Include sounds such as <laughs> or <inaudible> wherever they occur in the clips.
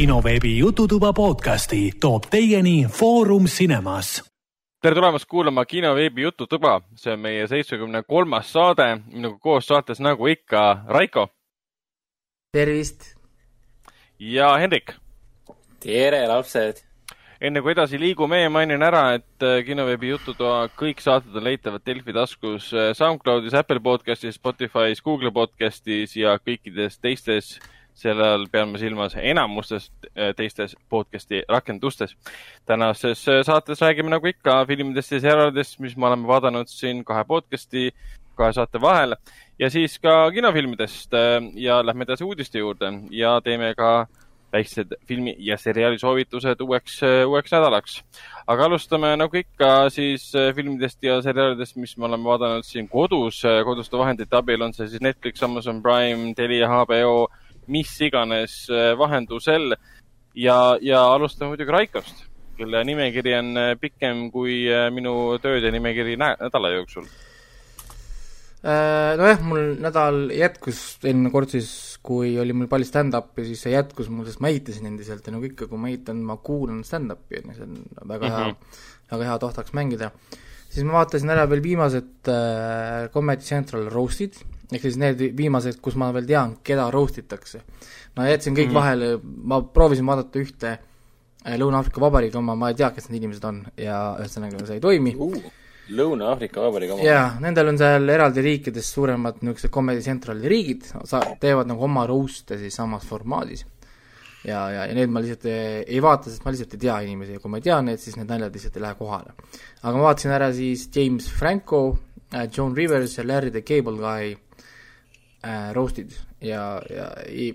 kinoveebi Jututuba podcasti toob teieni Foorum Cinemas. tere tulemast kuulama kinoveebi Jututuba, see on meie seitsmekümne kolmas saade, minuga koos saates nagu ikka Raiko. tervist. ja Hendrik. tere, lapsed enne kui edasi liigume, mainin ära, et äh, kinoveebi Jututoa kõik saated on leitavad Delfi taskus äh, SoundCloudis, Apple podcastis, Spotify's, Google podcastis ja kõikides teistes, selle all pean ma silmas enamustes äh, teistes podcasti rakendustes. tänases saates räägime nagu ikka filmidest ja seriaalidest, mis me oleme vaadanud siin kahe podcasti, kahe saate vahel ja siis ka kinofilmidest ja lähme edasi uudiste juurde ja teeme ka äh, väiksed filmi ja seriaali soovitused uueks, uueks nädalaks. aga alustame nagu ikka siis äh, filmidest ja seriaalidest, mis me oleme vaadanud siin kodus, äh, koduste vahendite abil, on see siis Netflix, Amazon Prime, Telia, HBO, mis iganes äh, vahendusel. ja, ja alustame muidugi Raikost, kelle nimekiri on pikem kui minu tööde nimekiri nädala jooksul Äh, nojah, mul nädal jätkus eelmine kord siis, kui oli mul palju stand-up'i, siis see jätkus mul, sest ma ehitasin endiselt ja nagu ikka, kui ma ehitan, ma kuulan stand-up'i, on ju, see on väga mm -hmm. hea, väga hea tohtaks mängida. siis ma vaatasin ära veel viimased äh, Comedy Central roast'id, ehk siis need viimased, kus ma veel tean, keda roast itakse. no jätsin kõik mm -hmm. vahele, ma proovisin vaadata ühte äh, Lõuna-Aafrika Vabariigi oma, ma ei tea, kes need inimesed on ja ühesõnaga see ei toimi uh Lõuna-Aafrika Vabariigi oma? jaa, nendel on seal eraldi riikides suuremad niisugused Comedy Centrali riigid, sa-, teevad nagu oma roast'e siis samas formaadis. ja, ja, ja need ma lihtsalt ei, ei vaata, sest ma lihtsalt ei tea inimesi ja kui ma ei tea neid, siis need naljad lihtsalt ei lähe kohale. aga ma vaatasin ära siis James Franco äh,, Joan Rivers ja Larry the Cable Guy äh, roast'id ja, ja ei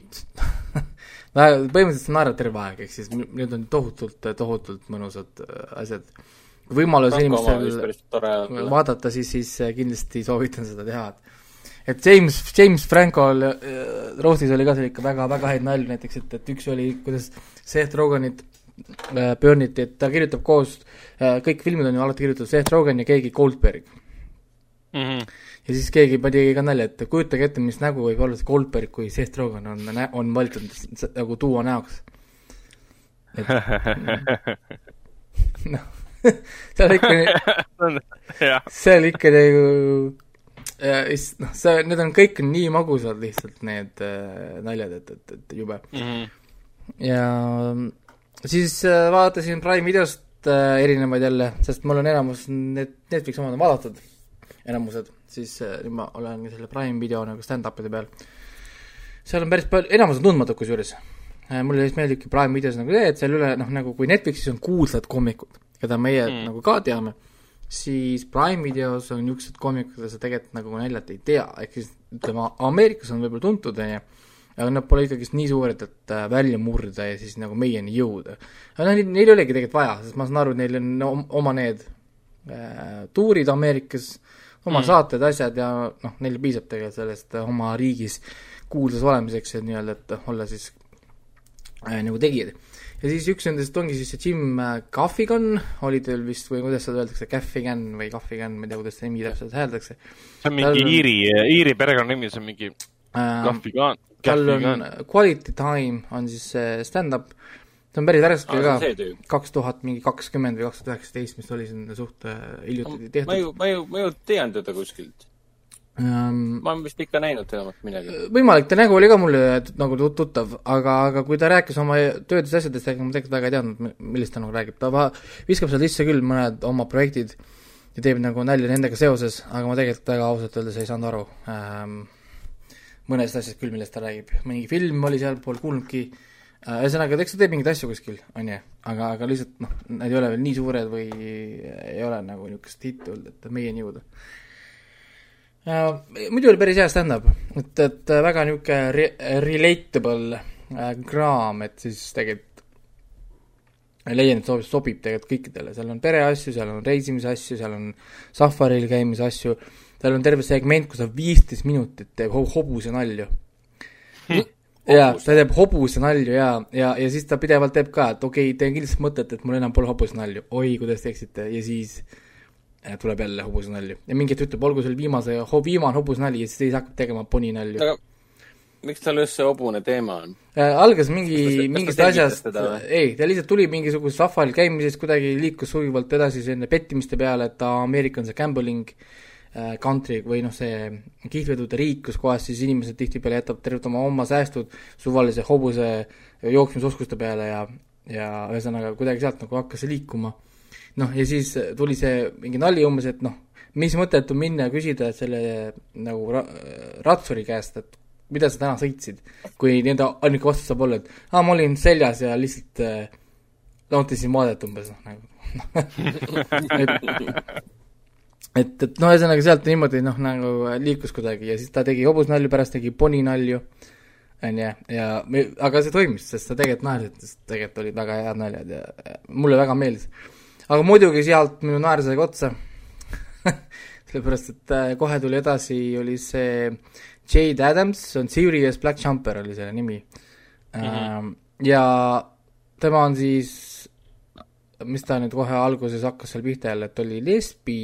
<laughs> põhimõtteliselt naerad terve aeg, ehk siis need on tohutult, tohutult mõnusad äh, asjad võimalus inimestel vaadata, siis, siis äh, kindlasti soovitan seda teha, et et James, James Franco'l äh, roostis oli ka seal ikka väga, väga häid nalju, näiteks et, et üks oli, kuidas Seth Rogenit äh, pöörniti, et ta kirjutab koos äh,, kõik filmid on ju alati kirjutatud Seth Rogen ja keegi Goldberg mm. -hmm. Ja siis keegi pani ka nalja, et kujutage ette, mis nägu võib olla see Goldberg, kui Seth Rogen on, on valitud nagu tuua näoks. <laughs> noh <laughs> on ikka on ikka nagu noh, see, need on kõik nii magusad lihtsalt, need äh, naljad, et, et, et jube mm. -hmm. ja siis äh, vaatasin Prime videost äh, erinevaid jälle, sest mul on enamus need Netflixi omad on vaadatud, enamused, siis äh, nüüd ma olen selle Prime video nagu stand-up'ide peal. seal on päris palju, enamus on tundmatud kusjuures äh,. mulle lihtsalt meeldibki Prime videos nagu see, et seal üle noh, nagu kui Netflixis on kuulsad koomikud keda meie mm. nagu ka teame, siis Prime videos on niisugused koomikud, keda sa tegelikult nagu naljalt ei tea, ehk siis ütleme, Ameerikas on võib-olla tuntud, on ju, aga nad pole ikkagist nii suured, et äh, välja murda ja siis nagu meieni jõuda. aga noh, neil ei olegi tegelikult vaja, sest ma saan aru, et neil on oma need äh, tuurid Ameerikas, oma mm. saated, asjad ja noh, neil piisab tegelikult sellest äh, oma riigis kuulsas olemiseks, et nii-öelda, et olla siis äh, nagu tegijad ja siis üks nendest ongi siis see Jim Gaffigan, oli teil vist või kuidas seda öeldakse, Gaffigan või Gaffigan, ma ei tea, kuidas see nimi täpselt hääldatakse. see on mingi tal... Iiri, Iiri perekonnanimi, see on mingi äh, Gaffigan. tal on Quality Time on siis see stand-up, see on päris värske ka, kaks tuhat mingi kakskümmend või kaks tuhat üheksateist, mis oli siin suht äh, hiljuti tehtud. ma ju, ma ju, ma ju tean teda kuskilt um,. ma olen vist ikka näinud vähemalt midagi. võimalik, ta nägu oli ka mulle nagu tuttav, aga, aga kui ta rääkis oma töödest asjadest, ega ma tegelikult väga ei teadnud, millest ta nagu räägib, ta viskab seal sisse küll mõned oma projektid ja teeb nagu nalja nendega seoses, aga ma tegelikult väga ausalt öeldes ei saanud aru ähm, mõnest asjast küll, millest ta räägib, mingi film oli sealpool kuulnudki äh,, ühesõnaga, eks ta teeb mingeid asju kuskil, on ju, aga, aga lihtsalt noh, need ei ole veel nii suured või ei ole nagu niisugust hitti olnud, et meieni jõuda. Muidu oli päris hea stand-up, et, et väga niisugune re-, relatable äh, kraam, et siis tegelikult leian, et sobib, sobib tegelikult kõikidele, seal on pereasju, seal on reisimise asju, seal on safaril käimise asju, seal on terve segment, kus ta viisteist minutit teeb hobuse nalju. Hm. Jaa, ta teeb hobuse nalju jaa, ja, ja siis ta pidevalt teeb ka, et okei okay,, teen kindlasti mõtet, et mul enam pole hobuse nalju, oi, kuidas teeksite, ja siis tuleb jälle hobusnalju ja mingi hetk ütleb, olgu see viimase, viimane hobusnali ja siis hakkab tegema poninalju. aga miks tal see hobune teema on? Äh,? algas mingi, mingist asjast, ei, ta lihtsalt tuli mingisugusest rahval käimisest, kuidagi liikus sujuvalt edasi sinna pettimiste peale, et ta Ameerika on see gambling. äh, country või noh, see kihlvedude riik, kus kohas siis inimesed tihtipeale jätab tervet oma oma säästud suvalise hobuse jooksmisoskuste peale ja, ja ühesõnaga kuidagi sealt nagu hakkas see liikuma. noh, ja siis tuli see mingi nali umbes, et noh, mis mõtet on minna ja küsida selle nagu ra-, ratsuri käest, et mida sa täna sõitsid, kui nii-öelda ainuke vastus saab olla, et aa, ma olin seljas ja lihtsalt äh, nautisin vaadet umbes noh, nagu <laughs> et, et, et noh, ühesõnaga sealt niimoodi noh, nagu liikus kuidagi ja siis ta tegi hobusnalju, pärast tegi poninalju, on ju, ja me, aga see toimis, sest ta tegelikult naeris, sest tegelikult olid väga head naljad ja, ja mulle väga meeldis. aga muidugi sealt minu naer sai otsa <laughs> sellepärast, et äh, kohe tuli edasi, oli see Jade Adams, see on Serious Black Jumper oli selle nimi mm. -hmm. ja tema on siis, mis ta nüüd kohe alguses hakkas seal pihta jälle, et oli lesbi,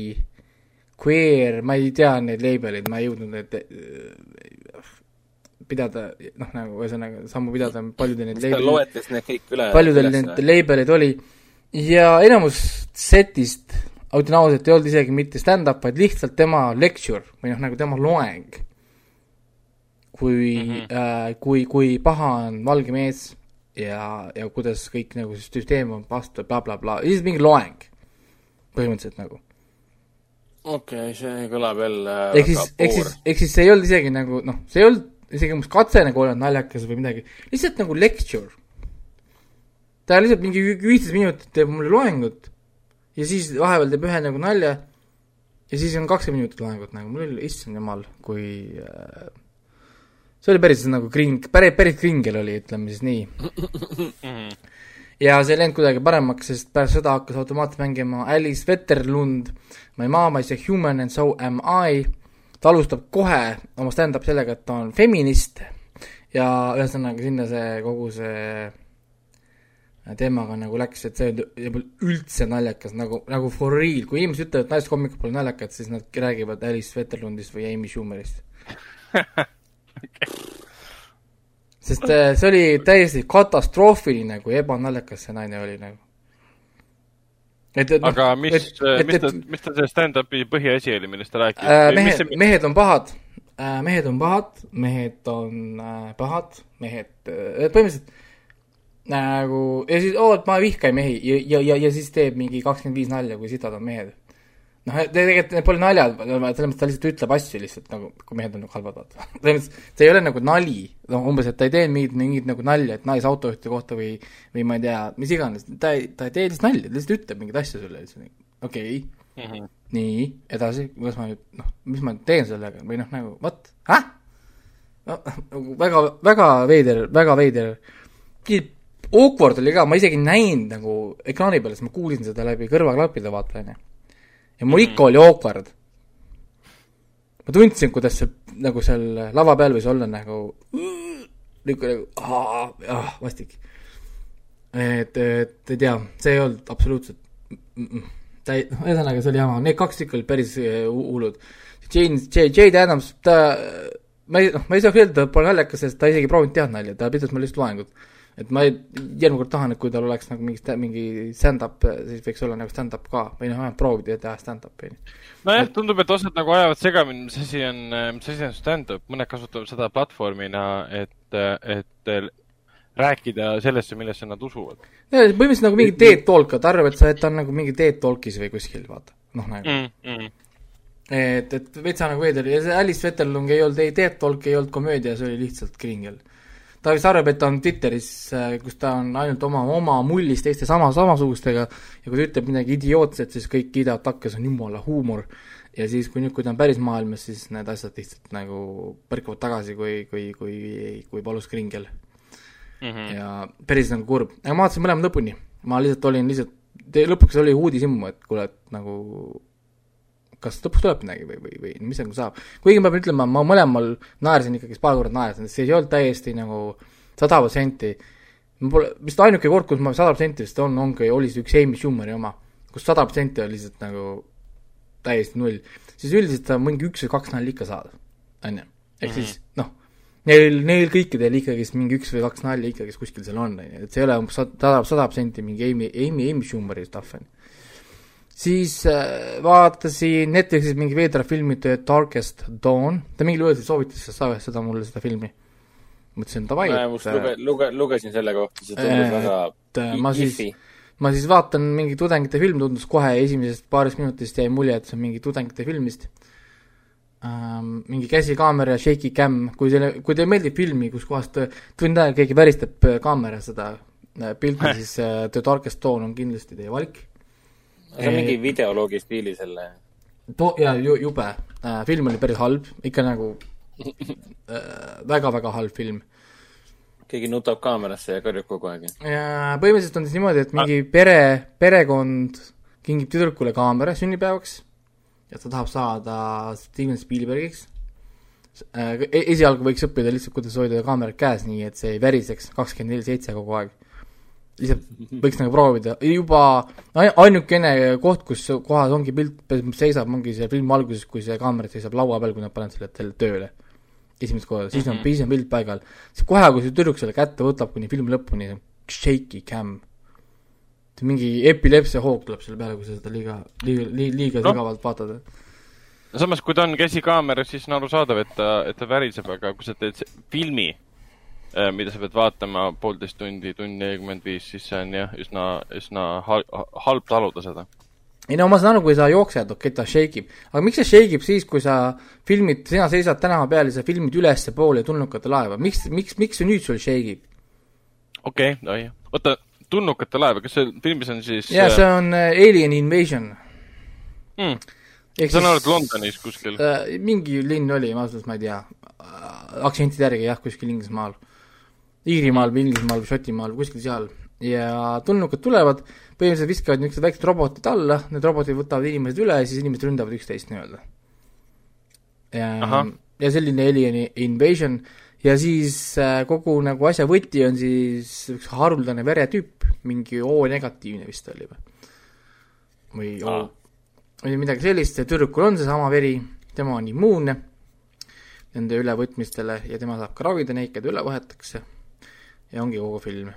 queer, ma ei tea neid label'id, ma ei jõudnud neid äh, pidada, noh, nagu ühesõnaga sammu pidada, paljudel neid label'id loetles need kõik üle paljudel need label'id oli ja enamus setist ausalt, ei olnud isegi mitte stand-up, vaid lihtsalt tema lecture või noh, nagu tema loeng. kui mm, -hmm. äh, kui, kui paha on valge mees ja, ja kuidas kõik nagu see süsteem on vastu bla,, blablabla, lihtsalt mingi loeng, põhimõtteliselt nagu. Okei okay,, see kõlab jälle ehk siis, ehk siis, ehk siis see ei olnud isegi nagu noh, see ei olnud isegi umbes katse nagu olla naljakas või midagi, lihtsalt nagu lecture. ta lihtsalt mingi viisteist minutit teeb mulle loengut ja siis vahepeal teeb ühe nagu nalja ja siis on kakskümmend minutit loengut nagu, mul oli, issand jumal, kui äh, see oli päris nagu kring, päris, päris kringel oli, ütleme siis nii. <laughs> ja see ei läinud kuidagi paremaks, sest pärast seda hakkas automaatselt mängima Alice Wetterlund, My mom is a human and so am I, ta alustab kohe oma stand-up sellega, et ta on feminist ja ühesõnaga sinna see kogu see teemaga nagu läks, et see olnud üldse naljakas, nagu, nagu for real, kui inimesed ütlevad, et naiskomikud pole naljakad, siis nad räägivad Alice Wetterlundist või Amy Schumerist okay. <laughs> sest äh, see oli täiesti katastroofiline, kui ebanaljakas see naine oli nagu. Et, et noh, aga mis, äh, mis ta, mis ta see stand-up'i põhiasi oli, millest ta rääkis äh,? mehed, see... mehed on pahad äh,, mehed on pahad, mehed on äh, pahad, mehed äh,, põhimõtteliselt nagu ja siis, oo, et ma vihkan mehi ja, ja, ja, ja siis teeb mingi kakskümmend viis nalja, kui sitad on mehed. Noh, tegelikult need pole naljad, selles mõttes ta lihtsalt ütleb asju lihtsalt nagu, kui mehed on nagu halvad, vaata. <laughs> selles mõttes, see ei ole nagu nali, noh umbes, et ta ei tee mingit, mingit nagu nalja, et naisautojuhti kohta või või ma ei tea, mis iganes, ta ei, ta ei tee lihtsalt nalja, ta lihtsalt ütleb mingeid asju sulle, okei okay. mm, -hmm. nii, edasi, kuidas ma nüüd, noh, mis ma teen sellega või noh, nagu, what, häh? no nagu väga, väga veider, väga veider, awkward oli ka, ma isegi ei näinud nagu ekraani peal, sest ma kuulsin seda läbi kõrvaklappide, vaata, onju. Ja mul ikka oli awkward. ma tundsin, kuidas see nagu seal lava peal võis olla nagu niisugune nagu ah, vastik. et, et ei tea, see ei olnud absoluutselt ta ei, noh, ühesõnaga see oli jama, need kaks ikka olid päris äh, hullud. Jane, Jade Adams, ta, ma ei, noh, ma ei saa öelda, et pole naljakas, sest ta isegi ei proovinud teha nalja, ta pidas mulle lihtsalt loengut et ma järgmine kord tahan, et kui tal oleks nagu mingi, mingi stand-up, siis võiks olla nagu stand-up ka või noh, vähemalt proovida teha stand-up'i. nojah, tundub, et osad nagu ajavad segamini, mis asi on, mis asi on stand-up, mõned kasutavad seda platvormina, et, et rääkida sellesse, millesse nad usuvad. põhimõtteliselt nagu mingi TED Talk, ta arvab, et sa, et ta on nagu mingi TED Talkis või kuskil, vaata, noh nagu mm. -hmm et, et veitsa nagu veider ja see Alice Wetterlung ei olnud ei TED Talk, ei olnud komöödia, see oli lihtsalt kringel ta vist arvab, et ta on Twitteris, äh, kus ta on ainult oma, oma mullis teiste sama, samasugustega ja kui ta ütleb midagi idiootset, siis kõik kiidavad takka, see on jumala huumor. ja siis, kui nüüd, kui ta on päris maailmas, siis need asjad lihtsalt nagu põrkavad tagasi kui, kui, kui, kui valus kringel mm. -hmm. ja päris nagu kurb, aga ma vaatasin mõlemad lõpuni, ma lihtsalt olin lihtsalt, lõpuks oli uudishimu, et kuule, et nagu kas lõpuks tuleb midagi või, või, või mis nagu saab. kuigi ma pean ütlema, ma mõlemal naersin ikkagi, paar korda naersin, see ei olnud täiesti nagu sada protsenti, ma pole, vist ainuke kord, kus ma sada protsenti vist on, ongi, oli see üks Amy Schumeri oma, kus sada protsenti oli lihtsalt nagu täiesti null. siis üldiselt sa mingi üks või kaks nalja ikka saad, on ju. ehk -hmm. siis noh, neil, neil kõikidel ikkagist mingi üks või kaks nalja ikkagist kuskil seal on, on ju, et see ei ole umbes sada, sada protsenti mingi Amy, Amy, Amy Schumeri stuff, on ju. Siis äh, vaatasin Netflixis mingi veidra filmi The Darkest Dawn, ta mingil juhul soovitas seda, seda mulle, seda filmi. mõtlesin davai, et luge, luge, lugesin selle kohta, see tundus äh, väga äh, ma siis, ma siis vaatan mingi tudengite film, tundus kohe esimesest paarist minutist jäi mulje, et see on mingi tudengite film vist ähm, mingi käsikaamera ja shaky cam, kui teile, kui teile meeldib filmi, kus kohast tund aega keegi väristab äh, kaamera seda äh, pilti, <laughs> siis äh, The Darkest Dawn on kindlasti teie valik. See on mingi videoloogi stiili selle? To-, jaa, ju-, jube äh,. film oli päris halb, ikka nagu <laughs> äh, väga-väga halb film. keegi nutab kaamerasse ja karjub kogu aeg? ja põhimõtteliselt on siis niimoodi, et mingi pere, perekond kingib tüdrukule kaamera sünnipäevaks et ta tahab saada Steven Spielbergiks. Äh, e-, esialgu võiks õppida lihtsalt, kuidas hoida kaamerat käes, nii et see ei väriseks kakskümmend neli seitse kogu aeg. Lihtsalt võiks nagu proovida, juba ainukene koht, kus kohas ongi pilt, seisab, ongi see filmi alguses, kui see kaamera seisab laua peal, kui nad panevad selle, selle tööle. esimest korda, siis on mm, -hmm. siis on pilt paigal. siis kohe, kui see tüdruk selle kätte võtab kuni filmi lõpuni, shaky cam mingi epilepsia hoog tuleb selle peale, kui sa seda liiga, liiga, liiga, liiga no. sügavalt vaatad. no samas, kui ta on käsikaameras, siis on arusaadav, et ta, et ta väriseb, aga kui sa teed filmi, mida sa pead vaatama poolteist tundi, tund nelikümmend viis, siis see on jah, üsna, üsna hal-, halb taluda seda. ei no ma saan aru, kui sa jooksed, okei okay,, ta shake ib. aga miks see shake ib siis, kui sa filmid, sina seisad tänava peal ja sa filmid ülespoole tulnukate laeva, miks, miks, miks see nüüd sul shake ib? okei okay,, oi, oota tulnukate laeva, kas see filmis on siis jaa, see on äh, Alien Invasion mm.. see on ainult Londonis kuskil äh,? mingi linn oli, ma ausalt öeldes ma ei tea, äh, aktsentide järgi jah, kuskil Inglismaal. Iirimaal või Inglismaal või Šotimaal, kuskil seal. ja tulnukad tulevad, põhimõtteliselt viskavad niisugused väiksed robotid alla, need robotid võtavad inimesed üle ja siis inimesed ründavad üksteist nii-öelda. ja, ja selline Alien Invasion ja siis äh, kogu nagu asja võti on siis üks haruldane veretüüp, mingi O-negatiivne vist oli või? või O, või midagi sellist, tüdrukul on seesama veri, tema on immuunne nende ülevõtmistele ja tema saab ka ravida neid, keda üle võetakse ja ongi kogu film.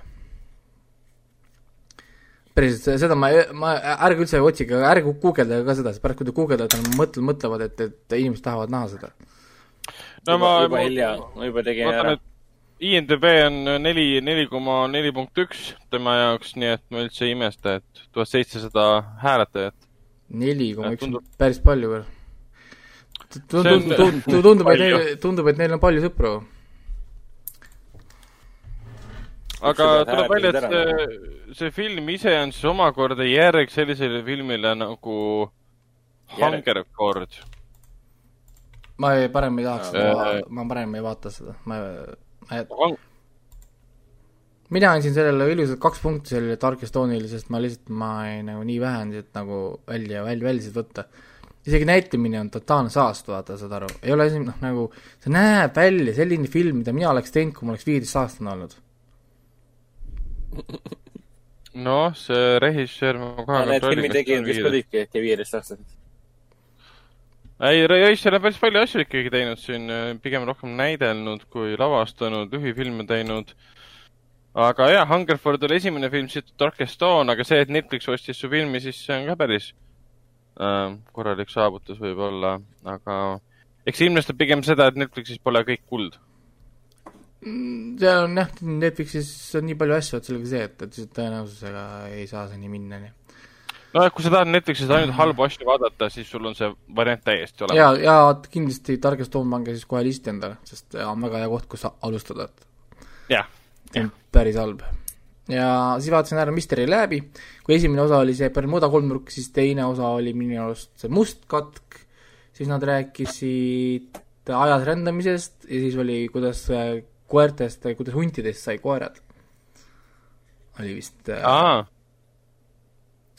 päriselt, seda ma, ma, ärge üldse otsige, ärge guugeldage ka seda, sest pärast, kui te guugeldate, mõtle, mõtlevad, et, et inimesed tahavad näha seda no ma juba hilja, ma juba tegin ära. INDB on neli, neli koma neli punkt üks tema jaoks, nii et ma üldse ei imesta, et tuhat seitsesada hääletajat. neli koma üks päris palju veel. tundub, et neil, tundub, et neil on palju sõpru. Aga tuleb välja, et see, see film ise on siis omakorda järg sellisele filmile nagu Hunger Forge ma ei, parem ei tahaks äh,, ma parem ei vaata seda, ma, ma ei... mina andsin sellele ilusalt kaks punkti sellele Darkest Dawnile, sest ma lihtsalt, ma ei nagu nii vähe on siit nagu välja, välja, väljasid võtta. isegi näitamine on totaalne saast, vaata, saad aru, ei ole asi, noh nagu, see näeb välja selline film, mida mina oleks teinud, kui ma oleks viieteistaastane olnud. Noh, see režissöör ma kohe Need filmi tegijad vist olidki äkki viieteistaastased ei, Reisel on päris palju asju ikkagi teinud siin, pigem rohkem näidelnud kui lavastanud, lühifilme teinud. aga jaa, Hungerford oli esimene film, siis Darkest Dawn, aga see, et Netflix ostis su filmi, siis see on ka päris äh, korralik saavutus võib-olla, aga eks ilmestab pigem seda, et Netflixis pole kõik kuld. Mm, seal on jah, Netflixis on nii palju asju, et sellega see, et, et tõenäosusega ei saa see nii minna, nii nojah, kui sa tahad Netflixis ainult halbu asju vaadata, siis sul on see variant täiesti olemas. ja, ja kindlasti Targest Home pange siis kohe listi endale, sest on väga hea koht, kus alustada, et jah, jah. päris halb. ja siis vaatasin ära Mystery Labi, kui esimene osa oli see Bermuda kolmnurk, siis teine osa oli minu arust see Must katk, siis nad rääkisid ajas rändamisest ja siis oli, kuidas koertest, kuidas huntidest sai koerad. oli vist Aa.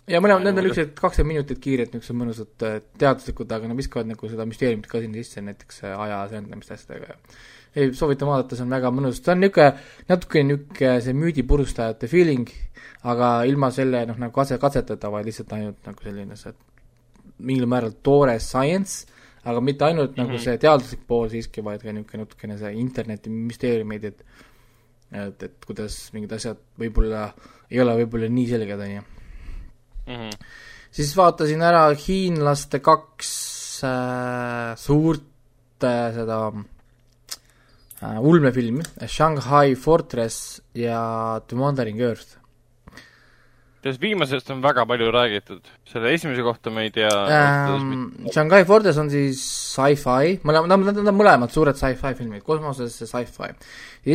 ja mõlemad, need on niisugused kakskümmend minutit kiired, niisugused mõnusad äh, teaduslikud, aga nad viskavad nagu seda müsteeriumit ka sinna sisse, näiteks äh, aja asendamiste asjadega. Ja ei, soovitan vaadata, see on väga mõnus, ta on niisugune, natukene niisugune see müüdipurustajate feeling, aga ilma selle noh, nagu katse, katsetata, vaid lihtsalt ainult nagu selline see mingil määral toore science, aga mitte ainult mm -hmm. nagu mhm. see teaduslik pool siiski, vaid ka niisugune natukene see interneti müsteeriumid, et et, et kuidas mingid asjad võib-olla ei ole võib-olla nii selged, on ju. Mhm. siis vaatasin ära hiinlaste kaks äh, suurt äh, seda äh, ulmefilmi, Shanghai Fortress ja The Wandering Earth sellest viimasest on väga palju räägitud, selle esimese kohta ma ei tea ähm,. Shanghai Fortress on siis sci-fi, mõlemad, nad on mõlemad suured sci-fi filmid, kosmoses sci-fi.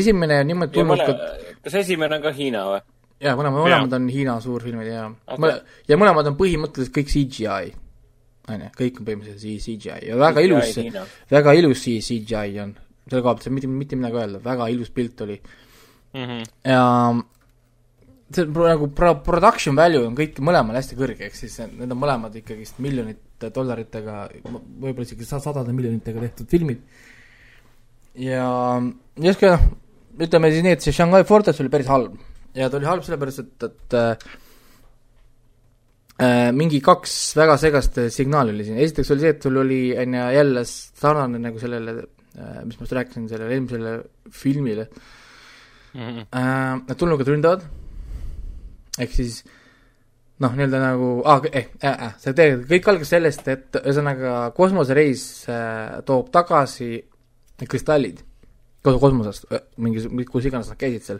esimene on niimoodi tulnud ka kas esimene on ka Hiina või? jaa, mõlemad, mõlemad on Hiina suurfilmid ja okay. ja mõlemad on põhimõtteliselt kõik CGI. on ju, kõik on põhimõtteliselt CGI ja väga CGI ilus, väga ilus CGI on, selle koha pealt ei saa mitte, mitte midagi öelda, väga ilus pilt oli mm. -hmm. ja see nagu pro-, production value on kõik mõlemal hästi kõrge, ehk siis need on mõlemad ikkagist miljonite dollaritega, võib-olla isegi sadade miljonitega tehtud filmid. ja justkui noh, ütleme siis nii, et see Shanghai Fortress oli päris halb. ja ta oli halb sellepärast, et, et äh, äh, mingi kaks väga segast signaali oli siin, esiteks oli see, et sul oli, on ju, jälle sarnane nagu sellele äh,, mis ma just rääkisin, sellele eelmisele filmile mm, -hmm. äh, nad tulnukad ründavad ehk siis noh, nii-öelda nagu ah,, eh, äh, äh, see tegelikult, kõik algas sellest, et ühesõnaga kosmosereis äh, toob tagasi kristallid kosmosest, mingi, kus iganes nad käisid seal.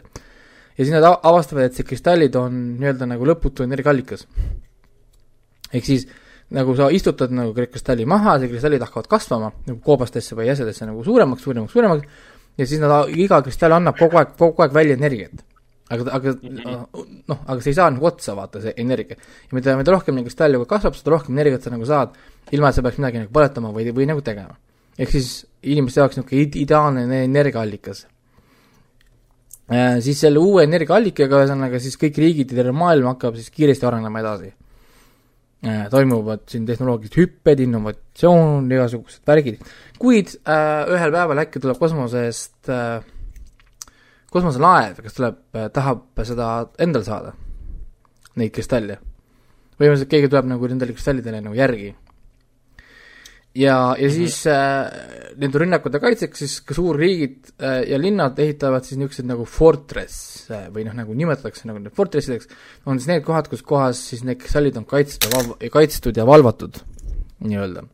ja siis nad avastavad, et see kristallid on nii-öelda nagu lõputu energiaallikas. ehk siis nagu sa istutad nagu kristalli maha, see kristallid hakkavad kasvama nagu koobastesse või jäsedesse nagu suuremaks, suuremaks, suuremaks ja siis nad, iga kristall annab kogu aeg, kogu aeg välja energiat aga, aga -hmm. noh, aga see ei saa nagu otsa, vaata, see energia. ja mida, mida rohkem nagu kristall kasvab, seda rohkem energiat sa nagu saad, ilma et sa peaks midagi nagu põletama või, või nagu tegema. ehk siis inimeste jaoks niisugune ideaalne energiaallikas äh,. Siis selle uue energiaallikaga, ühesõnaga siis kõik riigid ja terve maailm hakkab siis kiiresti arenema edasi äh,. toimuvad siin tehnoloogilised hüpped, innovatsioon, igasugused värgid, kuid äh, ühel päeval äkki tuleb kosmosest äh, kosmoselaev, kes tuleb, äh, tahab seda endale saada, neid kristalle. põhimõtteliselt keegi tuleb nagu nendele kristallidele nagu järgi. ja, ja mhm. siis äh, nende rünnakute kaitseks siis ka suurriigid äh, ja linnad ehitavad siis niisugused nagu fortress äh, või noh, nagu nimetatakse nagu need fortressideks, on siis need kohad, kus kohas siis need kristallid on kaitstud ja val-, kaitstud ja valvatud nii-öelda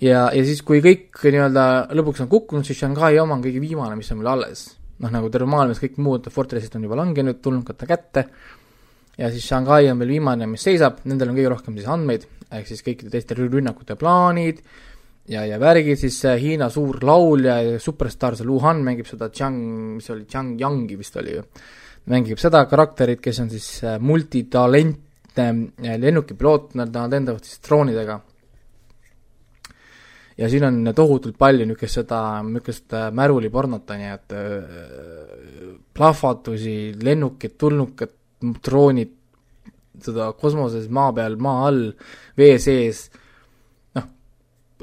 ja, ja siis, kui kõik nii-öelda lõpuks on kukkunud, siis Shanghai oma on kõige viimane, mis on veel alles. noh, nagu terve maailmas kõik muud fortressid on juba langenud, tulnud ta kätte, ja siis Shanghai on veel viimane, mis seisab, nendel on kõige rohkem siis andmeid, ehk siis kõikide teiste rünnakute plaanid ja, ja värgid, siis Hiina suur laulja ja superstaar, see Lu Han mängib seda Zhang, mis oli, Zhang Yangi vist oli ju, mängib seda karakterit, kes on siis äh, multitalentne äh, lennukipiloot, nad lendavad siis droonidega ja siin on tohutult palju niisugust seda, niisugust äh, märulipornot, on ju, et äh, plahvatusi, lennukid, tulnukad, droonid, seda kosmoses, maa peal, maa all, vee sees, noh,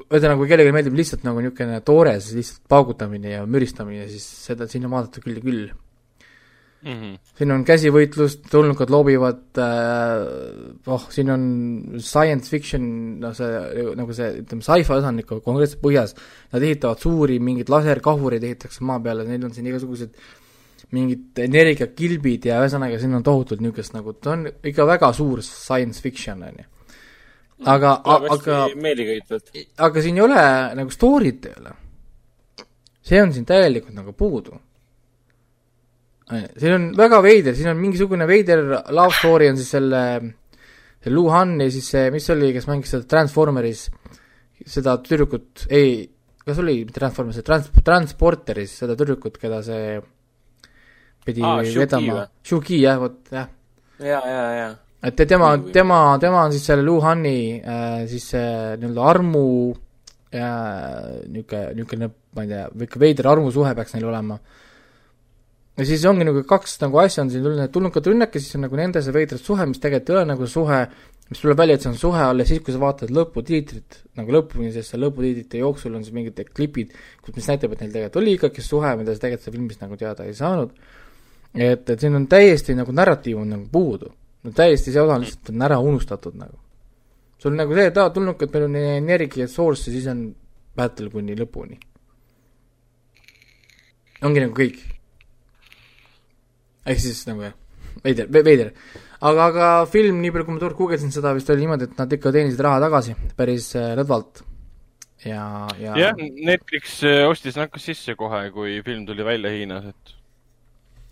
ühesõnaga, kui kellelegi meeldib lihtsalt nagu niisugune toores lihtsalt paugutamine ja müristamine, siis seda sinna vaadata küll ja küll mm. -hmm. siin on käsivõitlust, tulnukad loobivad äh,, oh, siin on science fiction, noh see, nagu see, ütleme, sci-fi osa on konkreetselt põhjas, nad ehitavad suuri mingeid laserkahureid ehitatakse maa peale, neil on siin igasugused mingid energiakilbid ja ühesõnaga, siin on tohutult niisugust nagu, ta on ikka väga suur science fiction, on ju. aga, aga aga siin ei ole nagu story't ei ole. see on siin täielikult nagu puudu siin on väga veider, siin on mingisugune veider love story on siis selle, see Lu Han ja siis see, mis oli, kes mängis seda Transformeris, seda tüdrukut, ei, kas oli Transformeris, trans-, Transporteris seda tüdrukut, keda see pidi Aa, vedama, Shuki jah, vot jah. ja, ja, ja. et tema, tema, tema on siis selle Lu Han'i äh, siis see nii-öelda armu äh, niisugune, niisugune, ma ei tea, niisugune veider armusuhe peaks neil olema äh, ja siis ongi nagu kaks nagu asja on siin tulnud, tulnukad rünnak ja siis on nagu nende see veidras suhe, mis tegelikult ei ole nagu suhe, mis tuleb välja, et see on suhe alles siis, kui sa vaatad lõputiitrit, nagu lõpuni, sest seal lõputiitrite jooksul on siis mingid klipid, kus, mis näitab, et neil tegelikult oli ikkagi suhe, mida sa tegelikult seal filmis nagu teada ei saanud. et, et siin on täiesti nagu narratiiv on nagu puudu. no täiesti see osa lihtsalt on ära unustatud nagu. sul on nagu see, et aa, tulnuke, et meil on energia source ja siis on battle kuni lõpuni. ongi nagu kõik. Ehk siis nagu jah, veider, veider. aga, aga film, nii palju kui ma tookord guugeldasin seda, vist oli niimoodi, et nad ikka teenisid raha tagasi päris äh, lõdvalt. ja, ja jah, Netflix äh, ostis nad ka sisse kohe, kui film tuli välja Hiinas, et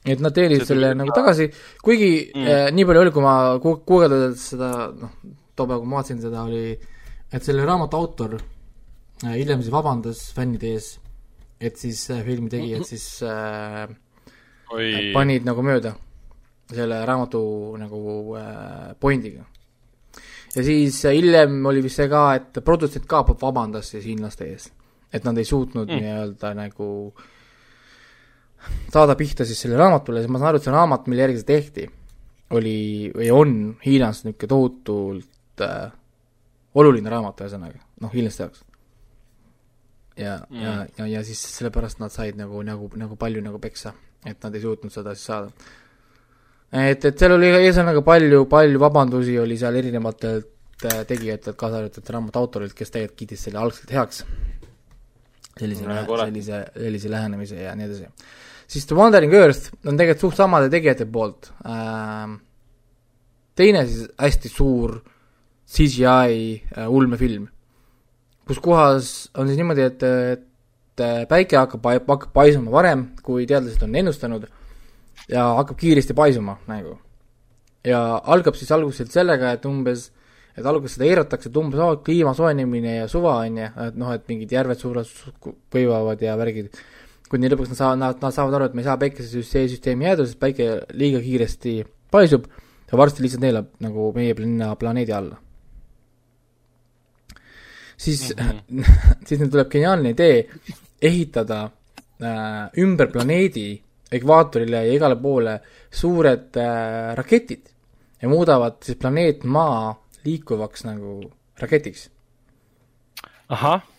et nad teenisid selle nagu tagasi, kuigi mm. eh, nii palju oli, kui ma guugeldades seda, noh, too päev, kui ma vaatasin seda, oli, et selle raamatu autor eh, hiljem siis vabandas fännide ees, et siis eh, filmi tegijad siis eh. Panid nagu mööda selle raamatu nagu eh, pointiga. ja siis eh, hiljem oli vist see ka, et produtsent ka vabandas siis hiinlaste ees, et nad ei suutnud mm. nii-öelda nagu äh, saada pihta siis sellele raamatule, siis ma saan aru, et see raamat, mille järgi see tehti, oli või on Hiinas niisugune tohutult äh, oluline raamat, ühesõnaga, noh, hiinlaste jaoks. ja mm., ja, ja, ja siis sellepärast nad said nagu, nagu, nagu palju nagu peksa, et nad ei suutnud seda siis saada. et, et seal oli ühesõnaga palju, palju vabandusi oli seal erinevatelt äh, tegijatelt, kaasa arvatud raamatu autorilt, kes tegelikult kiitis selle algselt heaks. sellise no,, sellise, sellise lähenemise ja nii edasi siis The Wandering Earth on tegelikult suht samade tegijate poolt äh,. teine siis hästi suur CGI äh, ulmefilm, kus kohas on siis niimoodi, et, et päike hakkab, hakkab paisuma varem, kui teadlased on ennustanud ja hakkab kiiresti paisuma nagu. ja algab siis alguses sellega, et umbes et alguses seda eiratakse, et umbes oh, kliima soojenemine ja suva, on ju, et noh, et mingid järved suured kuivavad ja värgid kuni lõpuks nad saavad, nad, nad saavad aru, et me ei saa päikesesüsteemi jääda, sest päike liiga kiiresti paisub ja varsti lihtsalt neelab nagu meie linna planeedi alla. siis mm, -hmm. <laughs> siis neil tuleb geniaalne idee ehitada äh, ümber planeedi ekvaatorile ja igale poole suured äh, raketid ja muudavad siis planeet Maa liikuvaks nagu raketiks.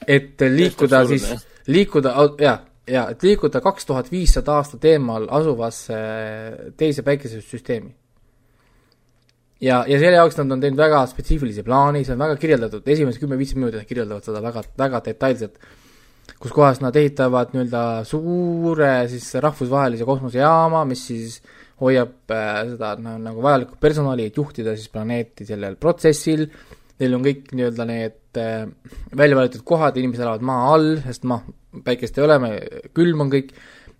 et liikuda siis, liikuda, jaa, jaa, et liikuda kaks tuhat viissada aastat eemal asuvasse teise päikesesüsteemi. ja, ja selle jaoks nad on teinud väga spetsiifilisi plaani, see on väga kirjeldatud, esimesed kümme-viisteist minutit nad kirjeldavad seda väga, väga detailselt, kus kohas nad ehitavad nii-öelda suure siis rahvusvahelise kosmosejaama, mis siis hoiab äh, seda no, nagu vajalikku personali, et juhtida siis planeeti sellel protsessil, neil on kõik nii-öelda need äh, välja valitud kohad, inimesed elavad maa all, sest noh, päikest ei ole, külm on kõik,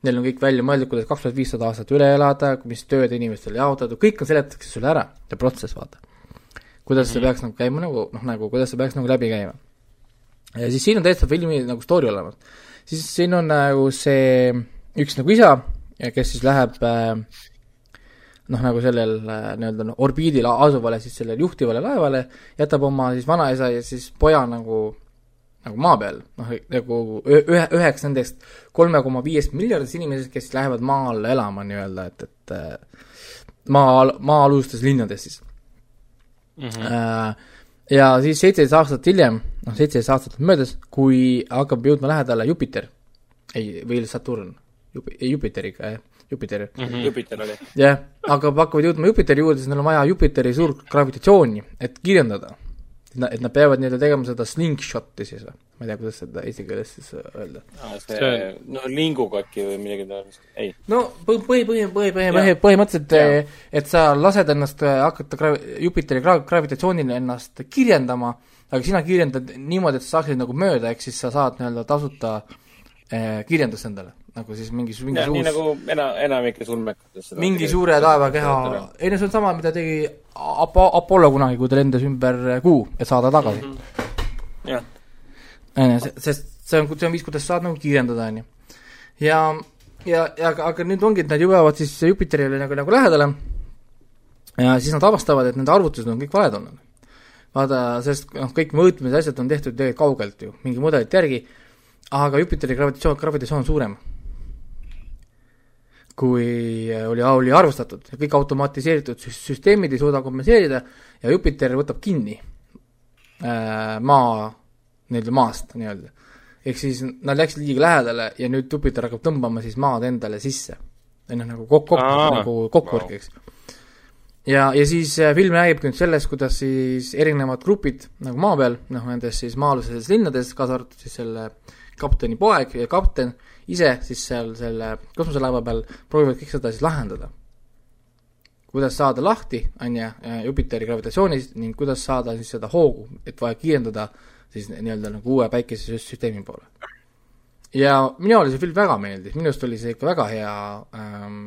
neil on kõik välja mõeldud, kuidas kaks tuhat viissada aastat üle elada, mis tööd inimestel jaotatud, kõik on seletatakse sulle ära, see protsess, vaata. kuidas see mhm. peaks nagu käima nagu, noh nagu, kuidas see peaks nagu läbi käima. Ja siis siin on täitsa filmi nagu story olemas. siis siin on nagu see üks nagu isa, kes siis läheb äh, noh, nagu sellel äh, nii-öelda noh, orbiidil asuvale siis sellele juhtivale laevale, jätab oma siis vanaisa ja siis poja nagu nagu maa peal, noh, nagu ühe, üheks nendest kolme koma viiest miljardist inimesest, kes lähevad maa alla elama nii-öelda, et, et äh, maa, maa-alustes linnades siis mm. -hmm. Ja siis seitseteist aastat hiljem, noh, seitseteist aastat on möödas, kui hakkab jõudma lähedale Jupiter, ei, või Saturn, Jup-, Jupiteriga, jah, Jupiter mm. -hmm. Jupiter oli. jah, hakkab, hakkavad jõudma Jupiteri juurde, siis neil on vaja Jupiteri suurt gravitatsiooni, et kirjeldada et nad peavad nii-öelda tegema seda slingshot'i siis või? Ma ei tea, kuidas seda eesti keeles siis öelda ah,. see, no linguga äkki või midagi taolist, ei. no põhi, põhi, põhi, põhi, põhi, põhimõtteliselt, et sa lased ennast äh, hakata gra-, Jupiteri gra-, gravitatsioonile ennast kirjendama, aga sina kirjeldad niimoodi, et sa saaksid nagu mööda, ehk siis sa saad nii-öelda tasuta eh, kirjandust endale nagu siis mingi, mingi ja, uus nii nagu ena-, enamikes ulmekates mingi suure taevakeha, ei no see on sama, mida tegi Apo-, Apollo kunagi, kui ta lendas ümber Kuu, et saada tagasi mm. -hmm. jah. Sest see on, see on viis, kuidas saad nagu kiirendada, on ju. ja, ja, ja aga, aga nüüd ongi, et nad jõuavad siis Jupiterile nagu, nagu lähedale ja siis nad avastavad, et nende arvutused on kõik valed olnud. vaata, sest noh, kõik mõõtmised, asjad on tehtud tegelikult kaugelt ju, mingi mudelite järgi, aga Jupiteri gravitatsioon, gravitatsioon on suurem kui oli, oli arvustatud, kõik automatiseeritud süsteemid ei suuda kompenseerida ja Jupiter võtab kinni äh, maa, nii-öelda maast nii-öelda. ehk siis nad läksid liiga lähedale ja nüüd Jupiter hakkab tõmbama siis maad endale sisse. noh, nagu kokku, nagu kokkuvõrk, eks. ja, ja siis äh, film räägibki nüüd sellest, kuidas siis erinevad grupid nagu maa peal, noh, nendes siis maa-alustes linnades, kaasa arvatud siis selle kapteni poeg ja kapten ise siis seal selle kosmoselaeva peal proovivad kõik seda siis lahendada. kuidas saada lahti, on ju, Jupiteri gravitatsioonist ning kuidas saada siis seda hoogu, et vaja kiirendada siis nii-öelda nagu uue päikesesüsteemi poole. ja minule see film väga meeldis, minu arust oli see ikka väga hea ähm,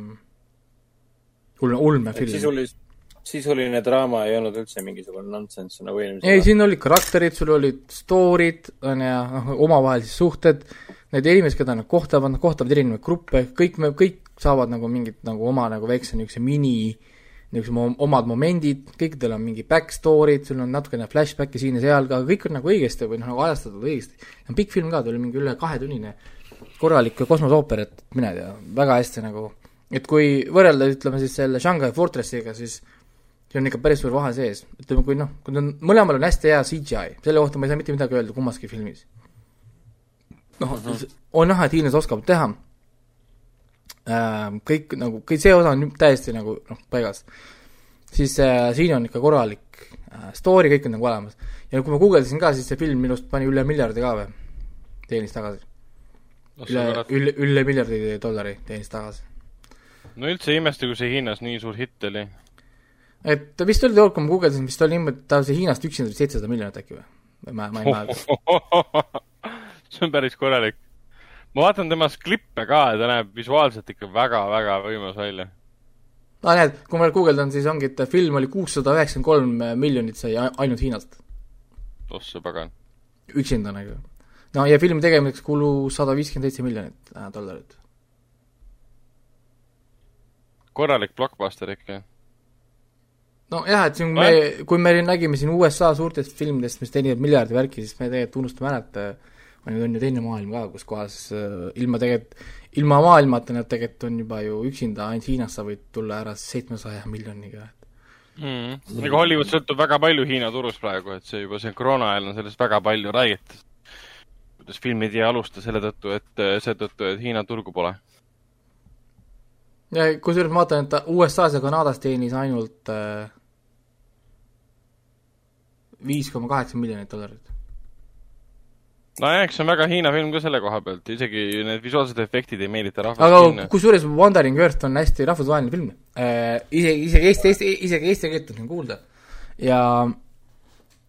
ulme, ulmefilm. sisulis-, sisuline draama ei olnud üldse mingisugune nonsense nagu eelmisel ei, siin olid karakterid, sul olid story'd, on ju, noh, omavahelised suhted, need inimesed, keda nad kohtavad, nad kohtavad erinevaid gruppe, kõik me, kõik saavad nagu mingit nagu oma nagu väikse niisuguse mini niisugused omad momendid, kõikidel on mingi back story'd, sul on natukene flashback'e siin ja seal ka, kõik on nagu õigesti või noh, nagu ajastatud õigesti. on pikk film ka, ta oli mingi üle kahetunnine korralik kosmoseooper, et mine tea, väga hästi nagu, et kui võrrelda, ütleme siis selle Shanghai Fortressiga, siis siin on ikka päris suur vahe sees, ütleme kui noh, kui on, mõlemal on hästi hea CGI, selle kohta ma ei saa mitte midagi öelda kummaski filmis. noh on näha, et hiinlased oskavad teha kõik nagu, kõik see osa on täiesti nagu noh, paigas. siis äh, siin on ikka korralik äh, story, kõik on nagu olemas. ja kui ma guugeldasin ka, siis see film minu arust pani üle miljardi ka või, teenis tagasi. üle, üle, üle miljardi dollari teenis tagasi. no üldse ei imesta, kui see Hiinas nii suur hitt oli et vist oli tookord, kui ma guugeldasin, vist oli niimoodi, et ta see Hiinast üksinda oli seitsesada miljonit äkki või? ma, ma ei mäleta. <laughs> see on päris korralik. Ma vaatan temast klippe ka ja ta näeb visuaalselt ikka väga-väga võimas välja. no näed, kui ma guugeldan, siis ongi, et film oli kuussada üheksakümmend kolm miljonit sai ainult Hiinast. ossa pagan. üksinda nagu. no ja filmi tegemiseks kulus sada viiskümmend seitse miljonit äh, dollarit. korralik blockbuster ikka nojah, et siin me, kui me nägime siin USA suurtest filmidest, mis teenivad miljardi värki, siis me tegelikult unustame ära, et äh, on ju, teine maailm ka, kus kohas äh, ilma tegelikult, ilma maailmata nad tegelikult on juba ju üksinda, ainult Hiinast sa võid tulla ära seitsmesaja miljoniga, et mm.. ega Hollywood sõltub väga palju Hiina turust praegu, et see juba see koroona ajal on sellest väga palju räägitud. kuidas filmid ei alusta selle tõttu, et äh, seetõttu, et Hiina turgu pole. ja kusjuures ma vaatan, et USA-s ja Kanadas teenis ainult äh, viis koma kaheksa miljonit dollarit. Nojah, eks see on väga Hiina film ka selle koha pealt, isegi need visuaalsed efektid ei meelita rahvast aga kusjuures Wandering Earth on hästi rahvusvaheline film. Äh,. isegi, isegi eesti, eesti, isegi eesti keelt on siin kuulda. ja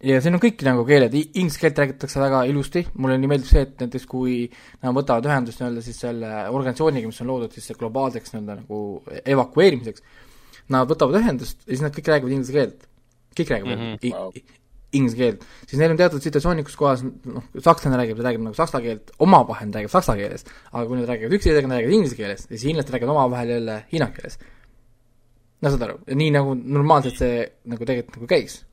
ja siin on kõik nagu keeled, inglise keelt räägitakse väga ilusti, mulle nii meeldib see, et näiteks kui nad võtavad ühendust nii-öelda siis selle organisatsiooniga, mis on loodud siis globaalseks nii-öelda nagu evakueerimiseks, nad võtavad ühendust ja siis nad kõik räägivad inglise keelt. kõik räägivad mm -hmm inglise keelt, siis neil on teatud situatsioonid, kus kohas noh, sakslane räägib, ta räägib nagu saksa keelt, omavahel räägib saksa keeles, aga kui nad räägivad üksteisega, nad räägivad inglise keeles, siis hiinlased räägivad omavahel jälle hiina keeles. no saad aru, nii nagu normaalselt see nagu tegelikult nagu käis.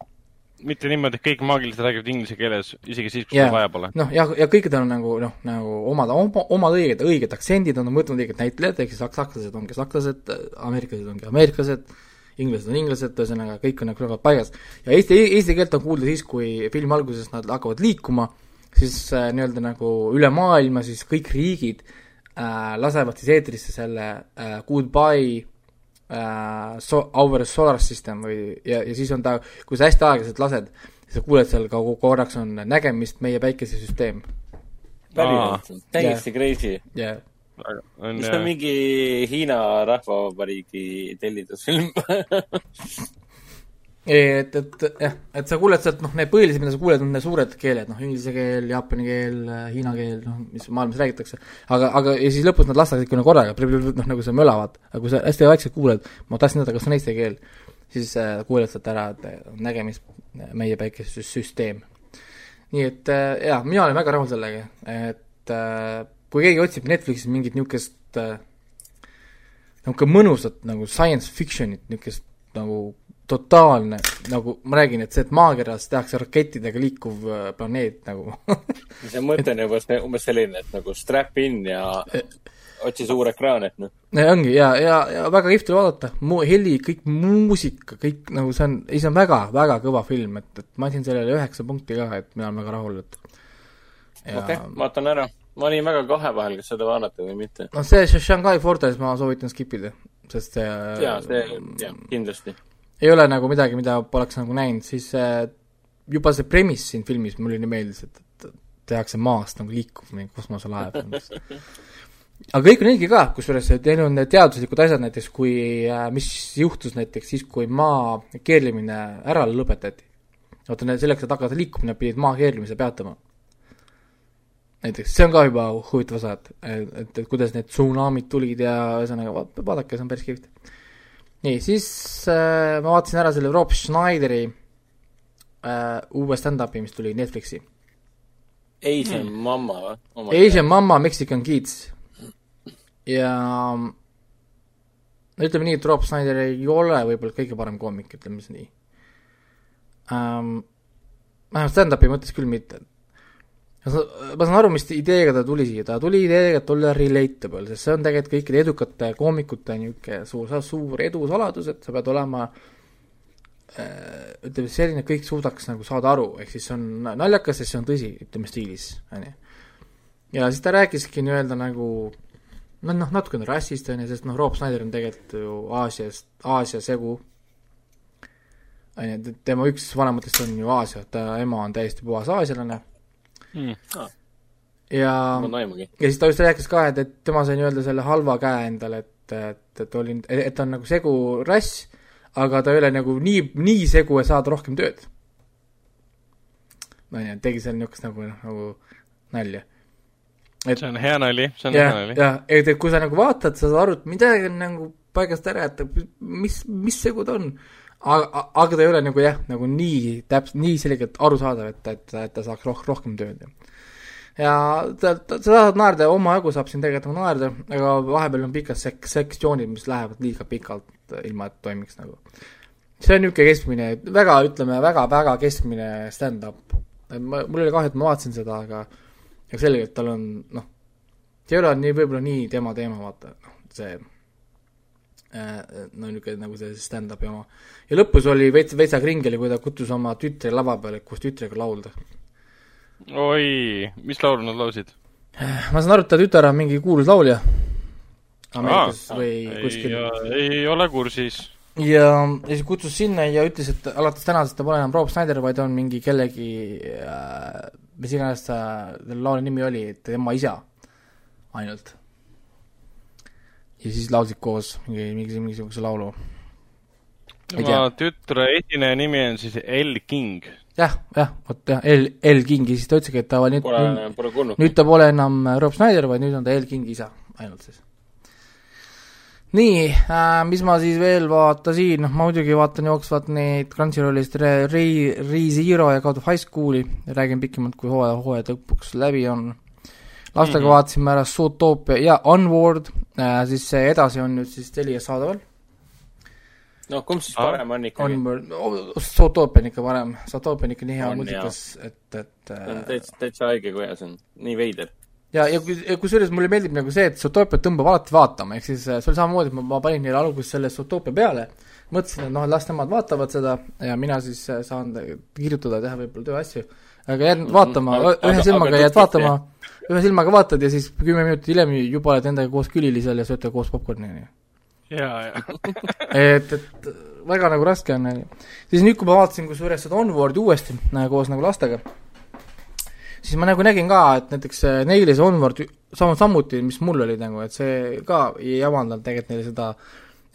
mitte niimoodi, et kõik maagilised räägivad inglise keeles, isegi siis, kui seda vaja pole. noh, ja, ja kõikidel on nagu noh, nagu omad, oma, omad õiged, õiged aktsendid, on võtnud õiged näitlejad, ehk siis sakslased ongi sakslased, ameeriklased ongi ameeriklased, inglased on inglased, ühesõnaga kõik on nagu väga paigas. ja eesti, eesti keelt on kuulda siis, kui filmi alguses nad hakkavad liikuma, siis äh, nii-öelda nagu üle maailma siis kõik riigid äh, lasevad siis eetrisse selle äh, Goodbye äh, so, Our Solar System või, ja, ja siis on ta, kui sa hästi aeglaselt lased, sa kuuled seal ka korraks on nägemist, meie päikesesüsteem. päriselt, täiesti yeah. crazy. jah yeah on mis on mingi Hiina Rahvavabariigi tellindusfilm <laughs> et, et jah, et sa kuuled sealt noh, need põhilised, mida sa kuuled, on need suured keeled, noh, inglise keel, jaapani keel, hiina keel, noh, mis maailmas räägitakse. aga, aga ja siis lõpus nad lasevad ikka nagu korraga, noh, nagu sa mölavad, aga kui sa hästi vaikselt kuuled, ma tahtsin teada, kas on eesti keel, siis äh, kuuled sealt ära, et nägemist, meie päikesesüsteem. nii et äh, jaa, mina olen väga rahul sellega, et äh, kui keegi otsib Netflixis mingit niisugust äh, niisugune mõnusat nagu science fiction'it, niisugust nagu totaalne, nagu ma räägin, et see, et maakeras tehakse rakettidega liikuv äh, planeet nagu <laughs> see mõte on juba umbes selline, et nagu strap in ja otsi suur ekraan, et noh. ongi ja, ja, ja väga kihvt oli vaadata, mu-, heli, kõik muusika, kõik nagu see on, ei see on väga, väga kõva film, et, et ma andsin sellele üheksa punkti ka, et mina olen väga rahul, et okei okay,, vaatan ära ma olin väga kahe vahel, kas seda vaadata või mitte. noh, see Shanghai Fortress ma soovitan skip ida, sest see jaa, see, jah, kindlasti. ei ole nagu midagi, mida poleks nagu näinud, siis äh, juba see premise siin filmis mulle nii meeldis, et, et tehakse maast nagu liikuv mingi kosmoselaev <laughs> aga kõik on õige ka, kusjuures teil on teaduslikud asjad näiteks, kui äh,, mis juhtus näiteks siis, kui maa keerlemine ära lõpetati. vaata, selleks, et hakata liikuma, nad pidid maa keerlemise peatama. Näiteks, see on ka juba huvitav osa, et, et, et kuidas need tsunamid tulid ja ühesõnaga, vaadake, see on päris kihvt. nii, siis äh, ma vaatasin ära selle Rob Schneideri äh, uue stand-up'i, mis tuli Netflixi. Asian hmm. Mama või? Asian Mama Mexican Kids ja no ütleme nii, et Rob Snyder ei ole võib-olla kõige parem koomik, ütleme siis nii um,. vähemalt stand-up'i mõttes küll mitte. Ma saan aru, mis ideega ta tuli siia, ta tuli ideega, et olla relatable, sest see on tegelikult kõikide edukate koomikute niisugune suur, suur edu saladus, et sa pead olema äh, ütleme, selline, et kõik suudaks nagu saada aru, ehk siis see on naljakas, sest see on tõsi, ütleme stiilis, on ju. ja siis ta rääkiski nii-öelda nagu no noh, natukene rassist, on ju, sest noh, Rob Snyder on tegelikult ju Aasiast, Aasia segu, on ju, tema üks vanematest on ju Aasia, ta ema on täiesti puhas aasialane mm.. ja, ja siis ta just rääkis ka, et, et tema sai nii-öelda selle halva käe endale, et, et, et oli, et ta on nagu segu rass, aga ta ei ole nagu nii, nii segu, et saada rohkem tööd. on ju, tegi seal niisugust nagu, nagu nalja et see on hea nali, see on ja, hea nali. jah, et, et kui sa nagu vaatad, sa saad aru, et midagi on nagu paigast ära, et mis, mis segu ta on. Aga, aga ta ei ole nagu jah, nagu nii täpselt, nii selgelt arusaadav, et, et, et ta saaks roh-, rohkem tööd. ja ta, ta, sa tahad naerda, omajagu saab siin tegelikult nagu naerda, aga vahepeal on pikad sek-, sektsioonid, mis lähevad liiga pikalt, ilma et toimiks nagu. see on niisugune keskmine, väga, ütleme, väga-väga keskmine stand-up. mul oli kahju, et ma vaatasin seda, aga ja selgelt tal on noh, see ei ole nii, võib-olla nii tema teema, vaata, noh, see no niisugune nagu see stand-up'i oma. ja lõpus oli veits, veitsa kringeli, kui ta kutsus oma tütre lava peale, koos tütrega laulda. oi, mis laulu nad laulsid? ma saan aru, et ta tütar on mingi kuulus laulja Ameerikas Aa, või kuskil. ei ole kursis. ja, ja siis kutsus sinna ja ütles, et alates tänasest ta pole enam Rob Snyder, vaid on mingi kellegi äh, mis iganes ta, selle laulu nimi oli, tema isa ainult. Ja siis laulsid koos mingi, mingi, mingisuguse laulu. tema tütre esineja nimi on siis El King ja,. jah, jah, vot jah, El, El King ja siis ta ütleski, et ta nüüd, nüüd, nüüd ta pole enam Rob Schneider, vaid nüüd on ta El Kingi isa ainult siis nii äh,, mis ma siis veel vaatasin, noh ma muidugi vaatan jooksvalt neid Crunchyrollist Re-, Re-, Re-Zero ja God of High School'i, räägin pikemalt, kui hooaja, hooaja lõpuks läbi on. Lastega mm -hmm. vaatasime ära Zootopia ja Onward äh,, siis see edasi on nüüd siis Telias saadaval. no kumb siis parem on ikkagi? Onward Zootopia on ikka parem, Zootopia on ikka nii hea multikas, et, et äh, täitsa, täitsa haige, kui hea see on, nii veider ja, ja kusjuures mulle meeldib nagu see, et Zootoopiat tõmbab alati vaatama, ehk siis äh, see oli samamoodi, et ma, ma panin neile alguses selle Zootoopia peale, mõtlesin, et noh, las nemad vaatavad seda ja mina siis äh, saan kirjutada, teha võib-olla tööasju, aga mhm. vaatama ühe silmaga jääd vaatama, ühe silmaga vaatad ja siis kümme minutit hiljem juba oled endaga koos külili seal ja sööte koos popkorni, on ju. jaa, jaa. <laughs> et, et väga nagu raske on, on ju. siis nüüd, kui ma vaatasin kusjuures seda Onwardi uuesti nagu koos nagu lastega siis ma nagu nägin ka, et näiteks neile see Onward sam-, samuti, mis mul oli nagu, et see ka ei avaldanud tegelikult neile seda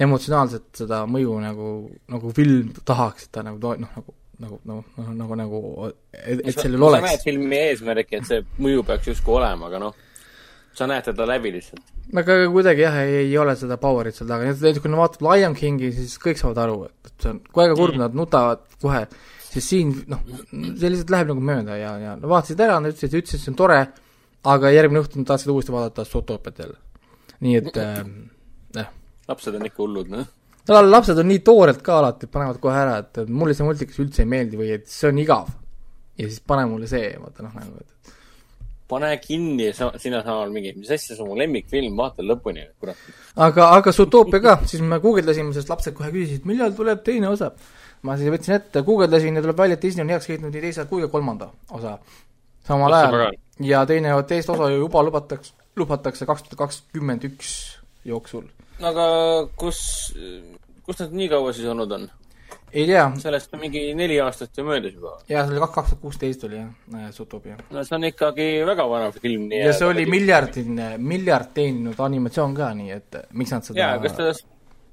emotsionaalset seda mõju nagu, nagu film tahaks, et ta nagu to-, noh, nagu nagu, nagu, nagu, nagu, nagu, et, et sellel oleks. sa näed filmi eesmärki, et see mõju peaks justkui olema, aga noh, sa näed teda läbi lihtsalt. aga kuidagi jah, ei, ei ole seda power'it seal taga, näiteks kui nad vaatavad Lion Kingi, siis kõik saavad aru, et see on kogu aeg kurb mm., nad nutavad kohe siis siin noh, see lihtsalt läheb nagu mööda ja, ja no vaatasid ära, nad ütlesid, ütlesid, see on tore, aga järgmine õhtu nad tahtsid uuesti vaadata Zootoopiat jälle. nii et äh, jah. lapsed on ikka hullud, noh. No lapsed on nii toored ka alati, panevad kohe ära, et mulle see multikas üldse ei meeldi või et see on igav. ja siis pane mulle see, vaata noh, nagu et pane kinni sa-, sina samal mingi, mis asja, see on mu lemmikfilm, vaata lõpuni, kurat. aga, aga Zootopia ka, siis me guugeldasime, sest lapsed kohe küsisid, millal tuleb teine osa ma siis võtsin ette, guugeldasin ja tuleb välja, et Disney on heaks kiitnud nii teise kui ka kolmanda osa samal ajal. ja teine, teist osa juba lubatakse, lubatakse kaks tuhat kakskümmend üks jooksul. Aga kus, kus nad nii kaua siis olnud on? ei tea. sellest on mingi neli aastat ju möödas juba. jaa, see oli kaks, kaks tuhat kuusteist oli jah, Zootopia. no see on ikkagi väga vana film. ja see oli miljardine, miljard teeninud animatsioon ka, nii et miks nad seda jaa, kas ta,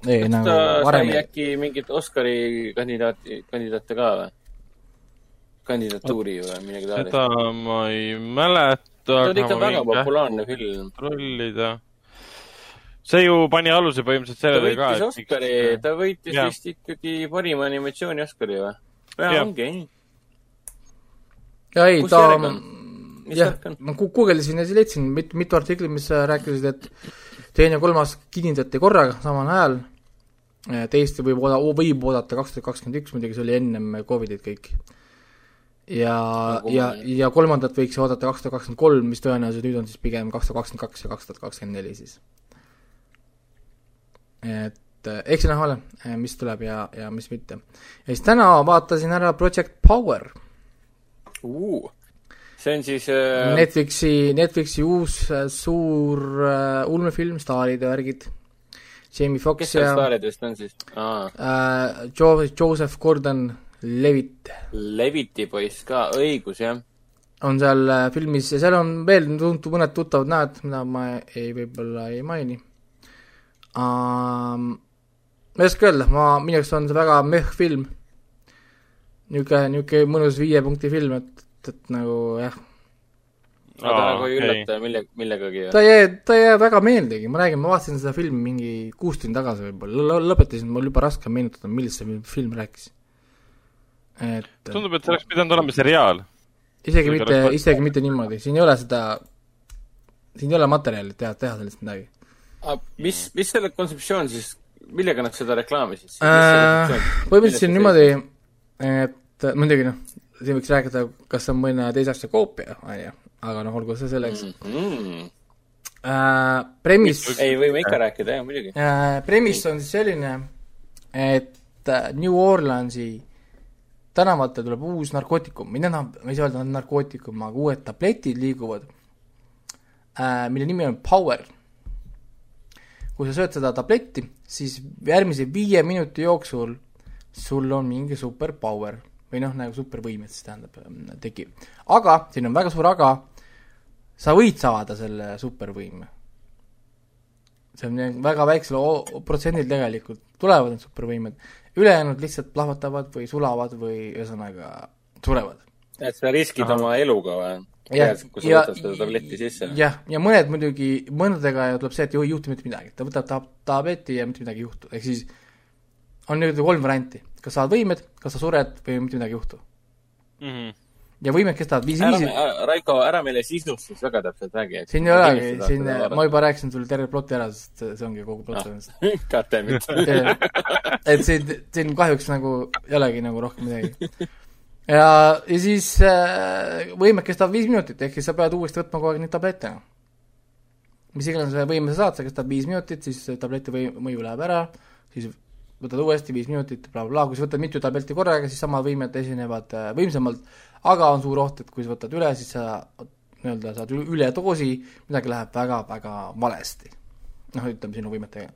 ei, kas nagu ta varem sai äkki mingit Oscari kandidaati, kandidaate ka või? kandidatuuri või midagi taolist? seda ma ei mäleta. see oli ikka väga populaarne film. kontrollida see ju pani aluse põhimõtteliselt sellele ka. ta võitis Oscari, ta võitis ja. vist ikkagi parima animatsiooni Oscari või? jaa, ongi, ei. ja ei, ta, jah, ma guugeldasin ja siis leidsin mit, mitu artiklit, mis rääkisid, et teine ja kolmas kinnitati korraga samal ajal. teist võib oodata, võib oodata kaks tuhat kakskümmend üks, muidugi see oli ennem Covidit kõik. ja, ja, ja kolmandat võiks oodata kaks tuhat kakskümmend kolm, mis tõenäoliselt nüüd on siis pigem kaks tuhat kakskümmend kaks ja kaks tuhat kakskümmend neli siis et äh, eks näha ole, äh, mis tuleb ja, ja mis mitte. ja siis täna vaatasin ära Project Power uh,. see on siis äh... Netflixi, Netflixi uus äh, suur äh, ulmefilm, staarid ja värgid. Jamie Foxx kes seal staaridest on siis ah.? Äh, jo-, Joseph Gordon Levitt. Leviti poiss ka, õigus, jah on seal filmis ja seal on veel tuntud mõned tuttavad näod, mida ma ei, võib-olla ei maini um,. ma ei oska öelda, ma, minu jaoks on see väga mehh film. niisugune, niisugune mõnus viie punkti film, et, et nagu jah. aga ta nagu ei üllata mille, millegagi? ta ei jää, ta ei jää väga meeldigi, ma räägin, ma vaatasin seda filmi mingi kuus tundi tagasi võib-olla, lõpetasin, mul juba raske meenutada, millest see film rääkis. et tundub, et see oleks pidanud olema seriaal. isegi mitte, isegi mitte niimoodi, siin ei ole seda, siin ei ole materjali teha, teha sellest midagi mis, mis selle kontseptsioon siis, millega nad seda reklaamisid äh,? põhimõtteliselt see on niimoodi, et muidugi noh, siin võiks rääkida, kas on mõne teise asja koopia, on ju, aga noh, olgu see selleks mm. -hmm. Äh, premis ei, võime ikka rääkida, jah, muidugi äh,. Premis on siis selline, et äh, New Orleansi tänavatel tuleb uus narkootikum, mitte enam, ma ei saa öelda narkootikum, aga uued tabletid liiguvad äh,, mille nimi on Power kui sa sööd seda tabletti, siis järgmise viie minuti jooksul sul on mingi superpower või noh, nagu supervõimed siis tähendab, ähm, tekib. aga, siin on väga suur aga, sa võid saada selle supervõime. see on väga väiksel protsendil tegelikult tulevad need supervõimed, ülejäänud lihtsalt plahvatavad või sulavad või ühesõnaga surevad. et sa riskid Aha. oma eluga või? Jah, kui sa võtad seda tabletti sisse. jah, ja mõned muidugi, mõndadega tuleb see, et ei juhtu mitte midagi, ta võtab tab-, tableti ja mitte midagi ei juhtu, ehk siis on nii-öelda kolm varianti, kas saad võimed, kas sa sured või mitte midagi ei juhtu mm. -hmm. ja võimed kestavad viis, viis Raiko, ära meile sisust siis väga täpselt räägi. siin ei olegi, siin, ma juba rääkisin sulle terve ploti ära, sest see ongi kogu plott ennast ah. <laughs> Goddammit <laughs> et siin, siin kahjuks nagu ei olegi nagu rohkem midagi <laughs> ja, ja siis äh, võimed kestavad viis minutit, ehk siis sa pead uuesti võtma kogu aeg neid tablette. mis iganes võime sa saad, see kestab viis minutit, siis tableti või mõju läheb ära, siis võtad uuesti viis minutit bla,, blablabla, kui sa võtad mitu tabletti korraga, siis samad võimed esinevad äh, võimsamalt, aga on suur oht, et kui sa võtad üle, siis sa nii-öelda saad üledoosi, midagi läheb väga-väga valesti. noh, ütleme sinu võimetega.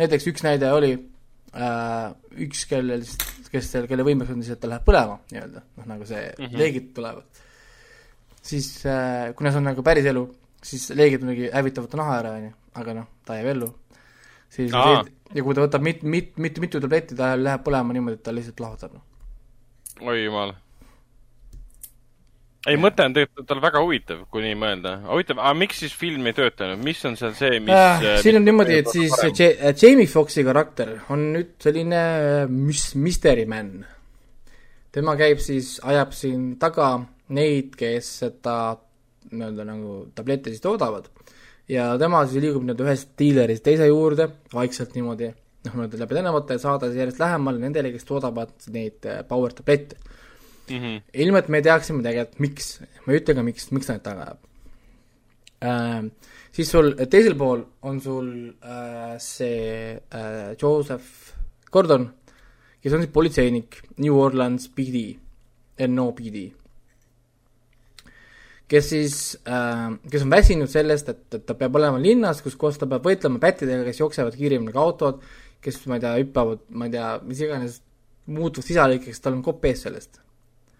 näiteks üks näide oli äh, üks, kellel, kes, kelle võimeks on siis, et ta läheb põlema nii-öelda, noh nagu see mm -hmm. leegid tulevad. siis äh, kuna see on nagu päris elu, siis leegid muidugi hävitavad ta naha ära, on ju, aga noh, ta jääb ellu. siis Aa. ja kui ta võtab mit-, mit-, mit-, mitu tabletti, ta läheb põlema niimoodi, et ta lihtsalt plahvatab, noh. oi jumal ei, mõte on tegelikult tal väga huvitav, kui nii mõelda. huvitav, aga miks siis film ei töötanud, mis on seal see, mis äh, siin on niimoodi, et siis J Jamie Foxxi karakter on nüüd selline äh, mis-, mystery man. tema käib siis, ajab siin taga neid, kes seda nii-öelda nagu tablette siis toodavad. ja tema siis liigub nii-öelda ühest diilerist teise juurde, vaikselt niimoodi, noh, nii-öelda läbi tänavate, saades järjest lähemale nendele, kes toodavad neid äh, power tablette mm -hmm. ilma, et me teaksime tegelikult, miks, ma ei ütle ka, miks, miks ta neid taga ajab äh,. siis sul teisel pool on sul äh, see äh, Joseph Gordon, kes on siis politseinik New Orleans PD, NOPD kes siis äh,, kes on väsinud sellest, et, et ta peab olema linnas, kus kohas ta peab võitlema pättidega, kes jooksevad kiiremini kui autod, kes, ma ei tea, hüppavad, ma ei tea, mis iganes muutuvad sisaliikeks, tal on kopp ees sellest.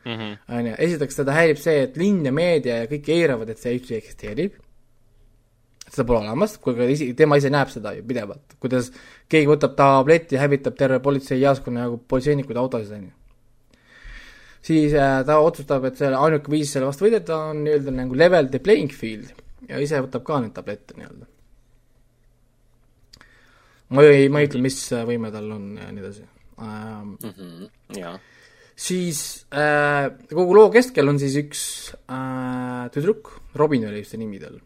On ju, esiteks teda häirib see, et linn ja meedia ja kõik eiravad, et see üldse eksisteerib. seda pole olemas, kuigi isi-, tema ise näeb seda ju pidevalt, kuidas keegi võtab tableti ja hävitab terve politseijaoskonna nagu politseinikuid autosid, on ju. siis äh, ta otsustab, et selle ainuke viis selle vastu võidelda on nii-öelda nagu level the playing field ja ise võtab ka neid tablette nii-öelda. ma ei, ma ei ütle, mis võime tal on ja nii edasi ähm, jaa. Siis äh, kogu loo keskel on siis üks äh, tüdruk, Robin oli vist nimi tal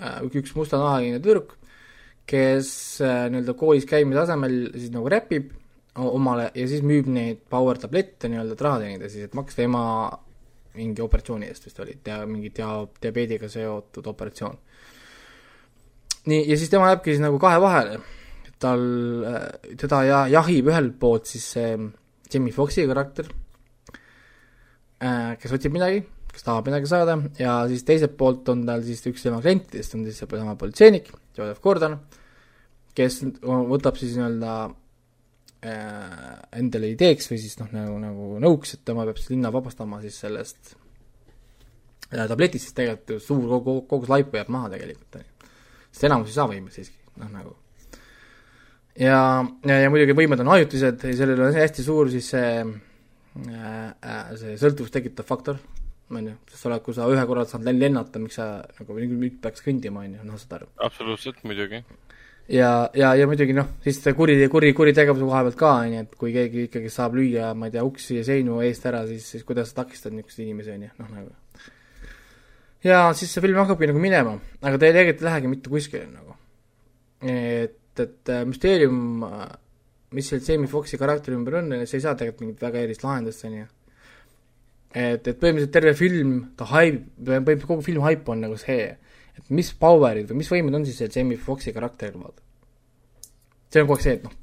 äh,, üks mustanahaline tüdruk, kes äh, nii-öelda koolis käimise asemel siis nagu räpib omale ja siis müüb neid power tablette nii-öelda, et raha teenida siis, et maksta ema mingi operatsiooni eest vist oli, mingi dia-, diabeediga seotud operatsioon. nii, ja siis tema jääbki siis nagu kahe vahele, tal, teda ja-, jahib ühelt poolt siis see Jamie Foxi karakter, kes otsib midagi, kes tahab midagi saada ja siis teiselt poolt on tal siis üks tema klientidest on siis seesama politseinik, Joseph Gordon, kes võtab siis nii-öelda äh, endale ideeks või siis noh, nagu, nagu nõuks, et tema peab siis linna vabastama siis sellest äh, tabletist, siis tegelikult ju suur kogu, kogu see laipu jääb maha tegelikult, on ju. sest enamus ei saa võimeid siiski, noh nagu ja, ja, ja muidugi võimed on ajutised ja sellel on hästi suur siis see äh, see sõltuvust tekitav faktor, on ju, sest sa oled, kui sa ühe korra saad lennata, miks sa nagu nüüd peaks kõndima, on ju, noh, saad aru. absoluutselt, muidugi. ja, ja, ja muidugi noh, siis kuri, kuri, kuritegevuse koha pealt ka, on ju, et kui keegi ikkagi saab lüüa, ma ei tea, uksi ja seinu eest ära, siis, siis kuidas sa takistad niisuguseid inimesi, on ju, noh nagu. ja siis see film hakkabki nagu minema, aga ta tegelikult ei lähegi mitte kuskile nagu. et et müsteerium, mis seal Jamie Foxi karakteri ümber on, see ei saa tegelikult mingit väga erilist lahendust, on ju. et, et põhimõtteliselt terve film, ta haip, põhimõtteliselt kogu film haip on nagu see, et mis power'id või mis võimed on siis seal Jamie Foxi karakteril, vaata. see on kogu aeg see, et noh,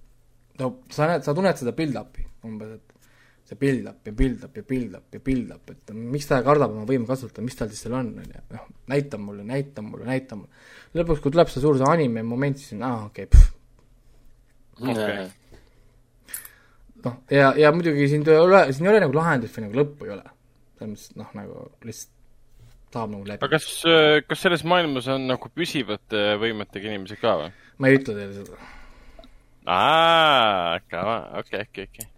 no sa näed, sa tunned seda build-up'i umbes, et see build-up ja build-up ja build-up ja build-up, et miks ta kardab oma võimu kasutada, mis tal siis seal on, on ju, noh, näita mulle, näita mulle, näita mulle. lõpuks, kui tuleb see suur see anime moment, siis on, aa, okei okay,, Okei. noh, ja, ja muidugi siin ei ole, siin ei ole nagu lahendust või nagu lõppu ei ole. selles mõttes, noh, nagu lihtsalt tahab nagu läbi. aga kas, kas selles maailmas on nagu püsivate võimetega inimesed ka või? ma ei ütle teile seda. aa, okei, okei, okei.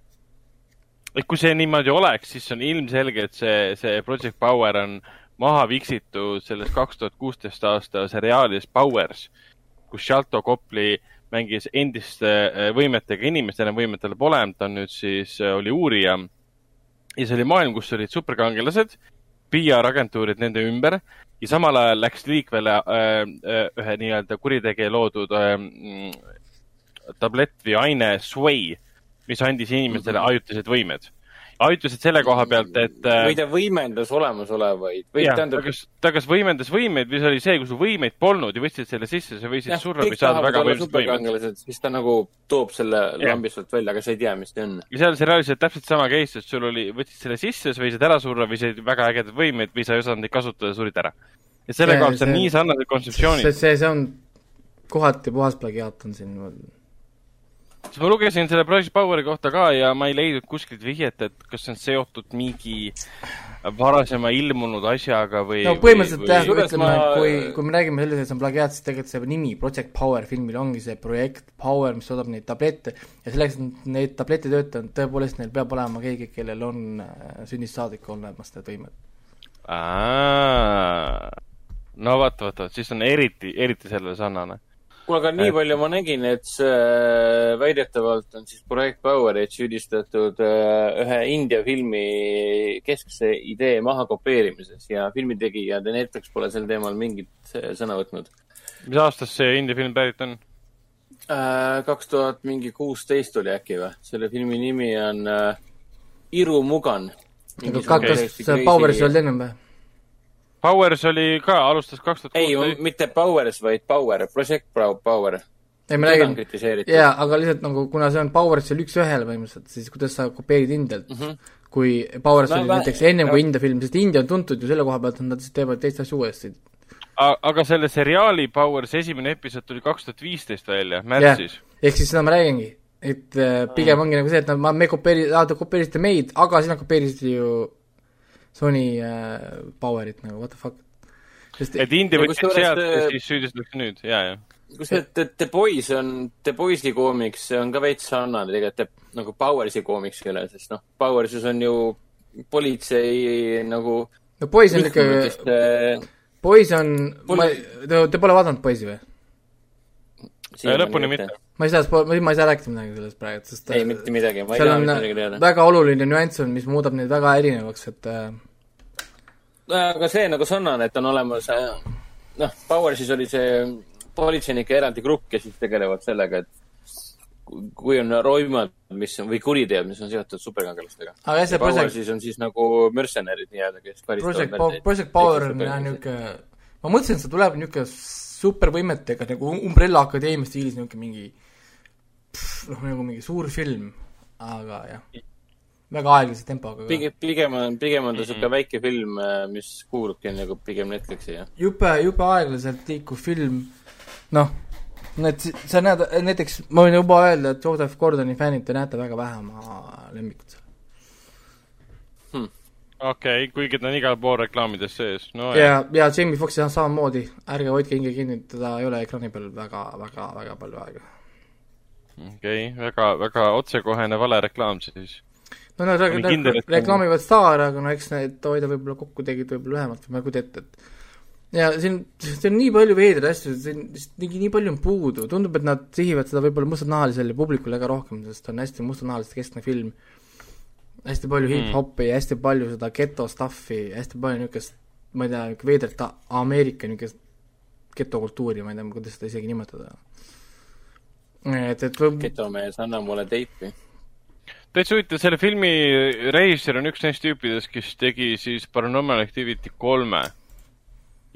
Et kui see niimoodi oleks, siis on ilmselge, et see, see Project Power on maha viksitud selles kaks tuhat kuusteist aasta seriaalis Powers, kus Shalto Kopli mängis endiste äh, võimetega inimest, enam võimet tal pole, ta nüüd siis äh, oli uurija. ja see oli maailm, kus olid superkangelased, PR-agentuurid nende ümber ja samal ajal läks liikvele äh, äh, ühe nii-öelda kuritegija loodud äh, tablett või aine Sway, mis andis inimestele ajutised võimed. ajutised selle koha pealt, et äh, või ta võimendas olemasolevaid või jah, ta tähendab, kas, ta kas võimendas võimeid või see oli see, kui sul võimeid polnud ja võtsid selle sisse, sa võisid surra või saada väga võimsad võimed. siis ta nagu toob selle lambist sealt välja, aga sa ei tea, mis ta on. ja seal seriaalis oli täpselt sama case, et sul oli, võtsid selle sisse, sa võisid ära surra või said väga ägedad võimeid või sa ei osanud neid kasutada, surid ära. ja selle See- koha pealt on see- nii sarnased see, kontseptsioonid. see, see on kohati puhas plagiaat on siin siis ma lugesin selle Project Poweri kohta ka ja ma ei leidnud kuskilt vihjet, et kas see on seotud mingi varasema ilmunud asjaga või. no põhimõtteliselt jah, ütleme ma-, kui, kui me räägime sellest, et see on plagiaat, siis tegelikult see nimi Project Power filmil ongi see projekt Power, mis toodab neid tablette ja selleks, et neid tablette töötada, tõepoolest neil peab olema keegi, kellel on äh, sünnist saadik olemas need võimed. no vot, vot, vot, siis on eriti, eriti sellele sarnane. kuule, aga nii Et- palju ma nägin, et see väidetavalt on siis projekt Powerit süüdistatud äh, ühe India filmi keskse idee maha kopeerimises ja filmitegijad ja Netflix pole sel teemal mingit äh, sõna võtnud. mis aastast see India film pärit on? kaks tuhat mingi kuusteist oli äkki või? selle filmi nimi on äh, Iru Mugan. kas see Poweris ei olnud ennem või? Powers oli ka, alustas kaks tuhat ei, mitte Powers, vaid Power, Project Pro- Power. ei, ma räägin, jaa, aga lihtsalt nagu kuna see on Poweris seal üks-ühele põhimõtteliselt, siis kuidas sa kopeerid Indialt mm, -hmm. kui Powers No oli vä- näiteks ennem kui India film, sest India on tuntud ju selle koha pealt, et nad teevad teist asja uuesti. aga selle seriaali Powers esimene episood tuli kaks tuhat viisteist välja, märtsis. ehk siis seda ma räägingi, et äh, pigem ongi nagu see, et nad, me kopeeri-, te kopeerisite meid, aga sina kopeerisid ju Sony äh, Powerit nagu, what the fuck. Et indie võttis sealt ja siis süüdistatakse nüüd, ja, ja. kusjuures The, The Boys on, The Boys'i koomiks on ka veits sarnane tegelikult nagu Powersi koomiksile, sest noh, Powersis on ju politsei nagu no Boys on ikka, Boys on te, te pole vaadanud Boys'i või? Lõpuni mitte. ma ei saa, ma ei saa rääkida midagi sellest praegu, sest ei, mitte midagi, ma ei taha mitte midagi teada. väga oluline nüanss on, mis muudab neid väga erinevaks, et äh... aga see nagu sarnane, et on olemas äh, noh, Powersis oli see politseinike eraldi grupp, kes siis tegelevad sellega, et kui on roimad, mis on, või kuriteod, mis on seotud superkangelastega. aga jah, see Project siis on siis nagu mercenary'd nii-öelda, kes Project, Project Power on jah niisugune, ma mõtlesin, et see tuleb niisugune supervõimetega nagu Umbrella Akadeemia stiilis niisugune mingi noh, nagu mingi suur film, aga jah, väga aeglase tempoga. pigem, pigem on, pigem on ta niisugune väike film, äh, mis kuulubki nagu pigem Netflixi, jah. jube, jube aeglaselt liikuv film, noh, need, sa näed, näiteks ma võin juba öelda, et Joseph Gordoni fännid, te näete väga vähe oma lemmikut seal okei okay,, kuigi ta on igal pool reklaamides sees no,. ja, ja Jamie Foxxi on samamoodi, ärge hoidke hinge kinni, teda ei ole ekraani peal väga, väga, väga palju aega. okei okay,, väga, väga otsekohene vale reklaam siis. no nad no, kindel, reklaamivad staare, aga no eks need hoida võib-olla kokku tegid võib-olla lühemalt või ma ei kujuta ette, et ja siin, siin on nii palju veidraid asju, siin nii, nii palju on puudu, tundub, et nad sihivad seda võib-olla mustanaalisele publikule väga rohkem, sest on hästi mustanahaliste keskne film hästi palju mm. hip-hopi, hästi palju seda geto stuff'i, hästi palju niisugust, ma ei tea, niisugune veidrat Ameerika niisugust getokultuuri, ma ei tea, kuidas seda isegi nimetada. et, et getomees, anna mulle teipi. täitsa huvitav, selle filmi režissöör on üks neist tüüpidest, kes tegi siis Paranormal Activity kolme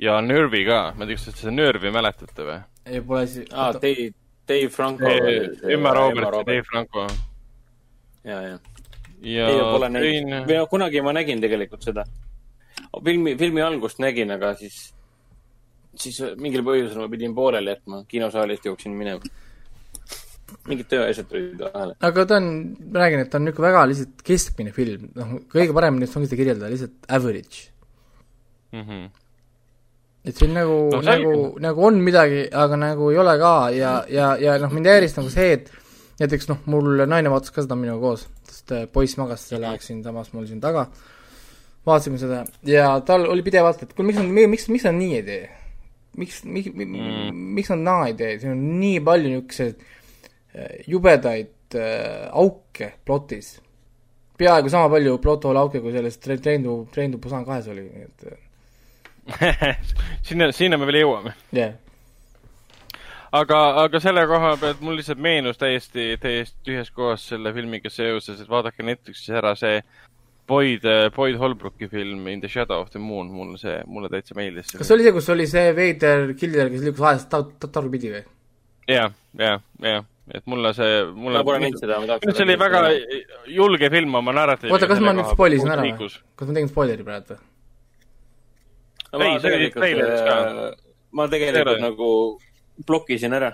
ja Nervi ka, ma ei tea, kas te seda Nervi mäletate või? ei, pole si-. aa, Dave, Dave Franco. Emma Roberts ja Dave Franco. ja, ja ja Tõin... või kunagi ma nägin tegelikult seda. filmi, filmi algust nägin, aga siis, siis mingil põhjusel ma pidin pooleli jätma, kinosaalist jooksin minema. mingid tööasjad tulid vahele. aga ta on, ma räägin, et ta on niisugune väga lihtsalt keskmine film, noh, kõige paremini ongi seda kirjeldada, lihtsalt average mm. -hmm. et siin nagu no,, nagu, nagu on midagi, aga nagu ei ole ka ja, ja, ja noh, mind häiris nagu see, et näiteks noh, mul naine vaatas ka seda minuga koos sest äh, poiss magas sel ajal siinsamas mul siin taga, vaatasime seda ja tal oli pidevalt, et kuule, miks nad, miks, miks nad nii ei tee? miks, miks mm., miks nad naa ei tee, siin on nii palju niisuguseid äh, jubedaid äh, auke plotis. peaaegu sama palju plot hole auke, kui selles Train to, Train to Busan kahes oli, nii et <laughs> sinna, sinna me veel jõuame. jah yeah aga, aga selle koha pealt mul lihtsalt meenus täiesti, täiesti tühjas kohas selle filmiga seoses, et vaadake Netflixis ära see Boyd, Boyd Holbrooki film In the Shadow of the Moon, mulle see, mulle täitsa meeldis. kas see oli see, kus oli see veider killer, kes liikus ajas ta-, ta-, tagurpidi või? jah, jah, jah, et mulle see, mulle ma pole näinud seda, ma tahaks see oli väga julge film oma narratiiviga. oota, kas ma nüüd spoilisin ära või? kas ma tegin spoileri praegu või? ei, see oli treileris ka. ma tegelikult nagu blokisin ära.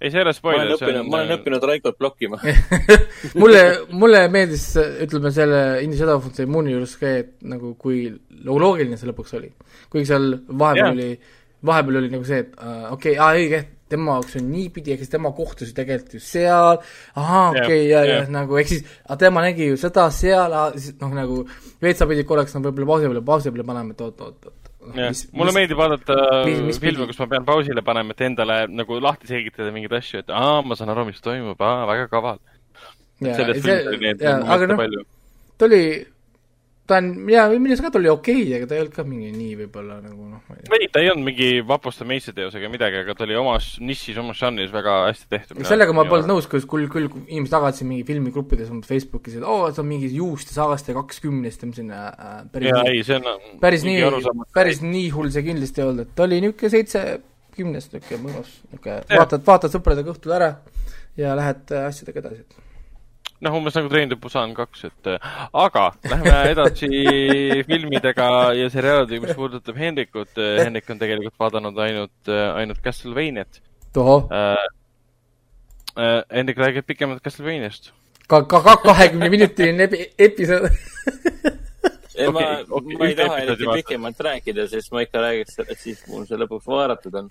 ei, see ei ole spoiler. ma olen õppinud, ma olen õppinud Raikot blokkima <laughs> mulle, mulle meeldis, ütleme selle Indie Shadow of the Moon'i juures ka, et nagu kui loogiline see lõpuks oli. kuigi seal vahepeal yeah. oli, vahepeal oli nagu see, et uh, okei okay,, aa õige, tema jaoks on niipidi, ehk siis tema kohtus ju tegelikult ju seal, ahaa, okei okay,, ja, ja nagu ehk siis, aga tema nägi ju seda seal, siis noh, nagu veits sa pidid korraks nagu võib-olla pausi peale, pausi peale panema, et oot, oot, oot, jah, mulle mis, meeldib vaadata mis, mis filme, kus ma pean pausile panema, et endale nagu lahti selgitada mingeid asju, et aa, ma saan aru, mis toimub, aa, väga kaval. sellest filmist oli neid nagu noh, palju. ta oli ta on, jaa, minu arust ka ta oli okei okay,, aga ta ei olnud ka mingi nii võib-olla nagu noh, ma ei tea. ei, ta ei olnud mingi vapustav meistriteos ega midagi, aga ta oli omas nišis, omas žanris väga hästi tehtud. sellega ma polnud nõus, kus küll, küll inimesed jagasid mingi filmigruppides Facebookis, et oo oh,, see on mingi juust ja saagaste kakskümnest ja ma mõtlesin äh, päris jaa, ei, see on päris nii, päris nii hull see kindlasti ei olnud, et ta oli niisugune seitsekümnest niisugune mõnus, niisugune vaatad, vaatad sõpradega õhtul ära ja lähed äh, asjadega edasi, noh, umbes nagu Train to Busan kaks, et aga lähme edasi <laughs> filmidega ja seriaalidega, mis puudutab Hendrikut. Hendrik on tegelikult vaadanud ainult, ainult Castlevaniat. tohoh äh,. äh,. Hendrik räägib pikemalt Castlevaniast. ka, ka, ka kahekümne minutiline epi-, episood <laughs> ei okay,, ma okay,, ma ei taha eriti pikemalt rääkida, sest ma ikka räägiks sellest siis, kui mul see lõpuks vaadatud on.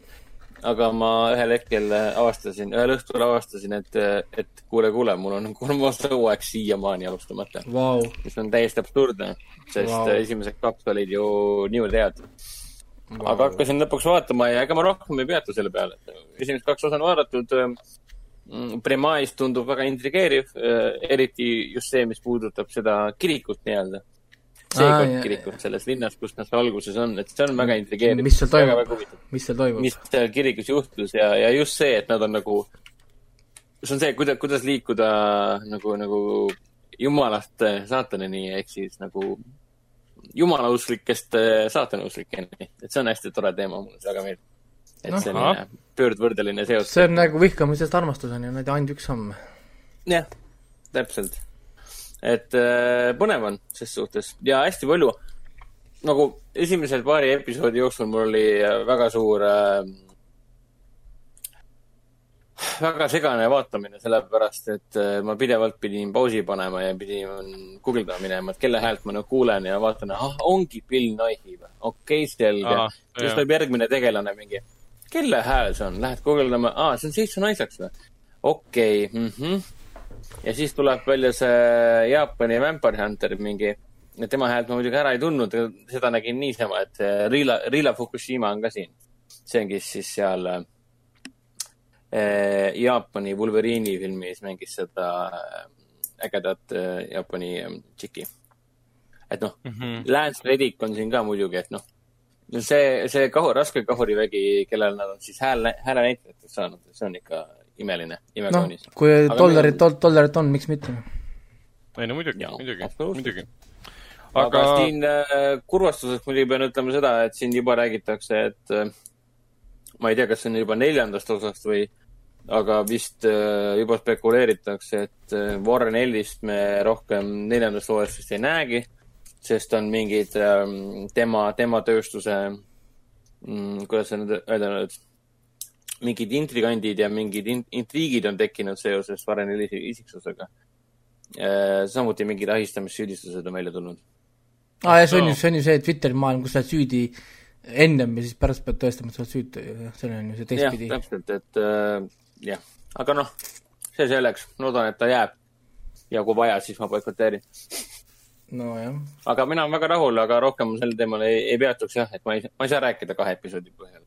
Aga ma ühel hetkel avastasin, ühel õhtul avastasin, et, et kuule, kuule, mul on kolmas hooaeg siiamaani alustamata wow.. mis on täiesti absurdne, sest wow. esimesed kaks olid ju niivõrd head wow.. aga hakkasin lõpuks vaatama ja ega ma rohkem ei peatu selle peale. esimesed kaks osa on vaadatud. Mm, Premise tundub väga intrigeeriv, eriti just see, mis puudutab seda kirikut nii-öelda seekord ah, kirikut selles linnas, kus nad alguses on, et see on väga intrigeeriv. mis seal toimub, mis seal toimub? mis seal kirikus juhtus ja, ja just see, et nad on nagu, see on see, kuidas, kuidas liikuda nagu, nagu jumalast saatanini, ehk siis nagu jumalausklikest saatanauslikeni. et see on hästi tore teema, mulle see väga meeldib. et no, selline pöördvõrdeline seos. see on nagu vihkamisest armastuseni on ainult üks samm. jah, täpselt et äh, põnev on ses suhtes ja hästi palju, nagu esimesel paari episoodi jooksul mul oli äh, väga suur äh,, väga segane vaatamine, sellepärast et äh, ma pidevalt pidin pausi panema ja pidin guugeldama minema, et kelle häält ma nagu kuulen ja vaatan, ah, ongi Bill Nighy või? okei okay,, selge. siis tuleb järgmine tegelane mingi, kelle hääl see on? Lähed guugeldama, aa, see on Jason Isaacs või? okei okay,, mhmh ja siis tuleb välja see Jaapani Vampire Hunter mingi, tema häält ma muidugi ära ei tundnud, seda nägin niisama, et Rila, Rila Fukushima on ka siin. see on, kes siis seal äh, Jaapani Wolverine'i filmis mängis seda äh, ägedat äh, Jaapani äh, tšiki. et noh mm -hmm., Lance Reddick on siin ka muidugi, et noh, see, see kahu, raske kahurivägi, kellel nad on siis hääl, häälenäitlejateks saanud, see on ikka imeline, imekaunis no,. kui dollarit meil..., dollarit on, miks mitte? ei no muidugi, muidugi, muidugi. aga, aga siin äh, kurvastuseks muidugi pean ütlema seda, et siin juba räägitakse, et äh, ma ei tea, kas see on juba neljandast osast või, aga vist äh, juba spekuleeritakse, et äh, Warren Ellist me rohkem neljandast hooajast vist ei näegi, sest on mingid äh, tema, tema tööstuse mm,, kuidas see nüüd öelda nüüd mingid intrigandid ja mingid in intriigid on tekkinud seoses Vareni isiksusega. Äh, samuti mingid ahistamissüüdistused on välja tulnud. aa ah, ja see on ju, see on ju see Twitteri maailm, kus sa oled süüdi ennem ja siis pärast pead tõestama, et sa oled süütu, see on ju see teistpidi. jah, täpselt, et äh, jah, aga noh, see selleks, loodan, et ta jääb. ja kui vaja, siis ma boikoteerin. nojah. aga mina olen väga rahul, aga rohkem sel teemal ei, ei peatuks jah, et ma ei, ma ei saa rääkida kahe episoodi põhjal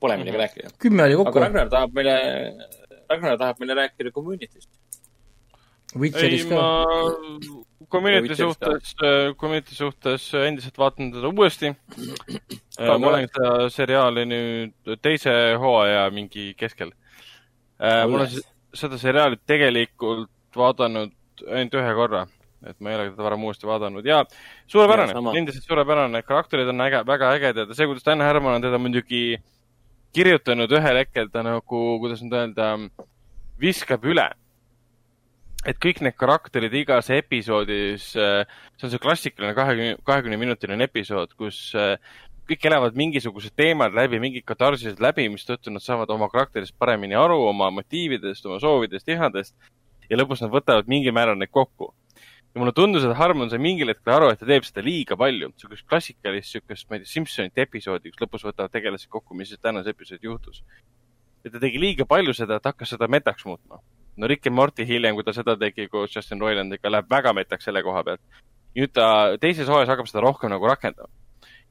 pole midagi mm -hmm. rääkida. kümme oli kokku. aga Ragnar tahab meile, Ragnar tahab meile rääkida Community'st. ei, ma Community suhtes, Community suhtes endiselt vaatan teda uuesti. ma olen seda seriaali nüüd teise hooaja mingi keskel. ma olen seda seriaali tegelikult vaadanud ainult ühe korra et ma ei ole teda varem uuesti vaadanud ja suurepärane, endiselt suurepärane, karakterid on äge, väga ägedad ja see, kuidas Dan Herman on teda muidugi äh, kirjutanud ühel hetkel ta nagu, kuidas nüüd öelda, viskab üle. et kõik need karakterid igas episoodis, äh, see on see klassikaline kahekümne, kahekümne minutiline episood, kus äh, kõik elavad mingisugused teemad läbi, mingid katarsised läbi, mistõttu nad saavad oma karakterist paremini aru, oma motiividest, oma soovidest, ihadest ja lõpus nad võtavad mingil määral neid kokku ja mulle tundus, et Harmon sai mingil hetkel aru, et ta teeb seda liiga palju. niisugust klassikalist, niisugust, ma ei tea, Simsonite episoodi, kus lõpus võtavad tegelased kokku, mis siis tänases episoodis juhtus. ja ta tegi liiga palju seda, et hakkas seda metaks muutma. no Rick ja Morty hiljem, kui ta seda tegi koos Justin Roilandiga, läheb väga metaks selle koha pealt. nüüd ta teises hooajas hakkab seda rohkem nagu rakendama.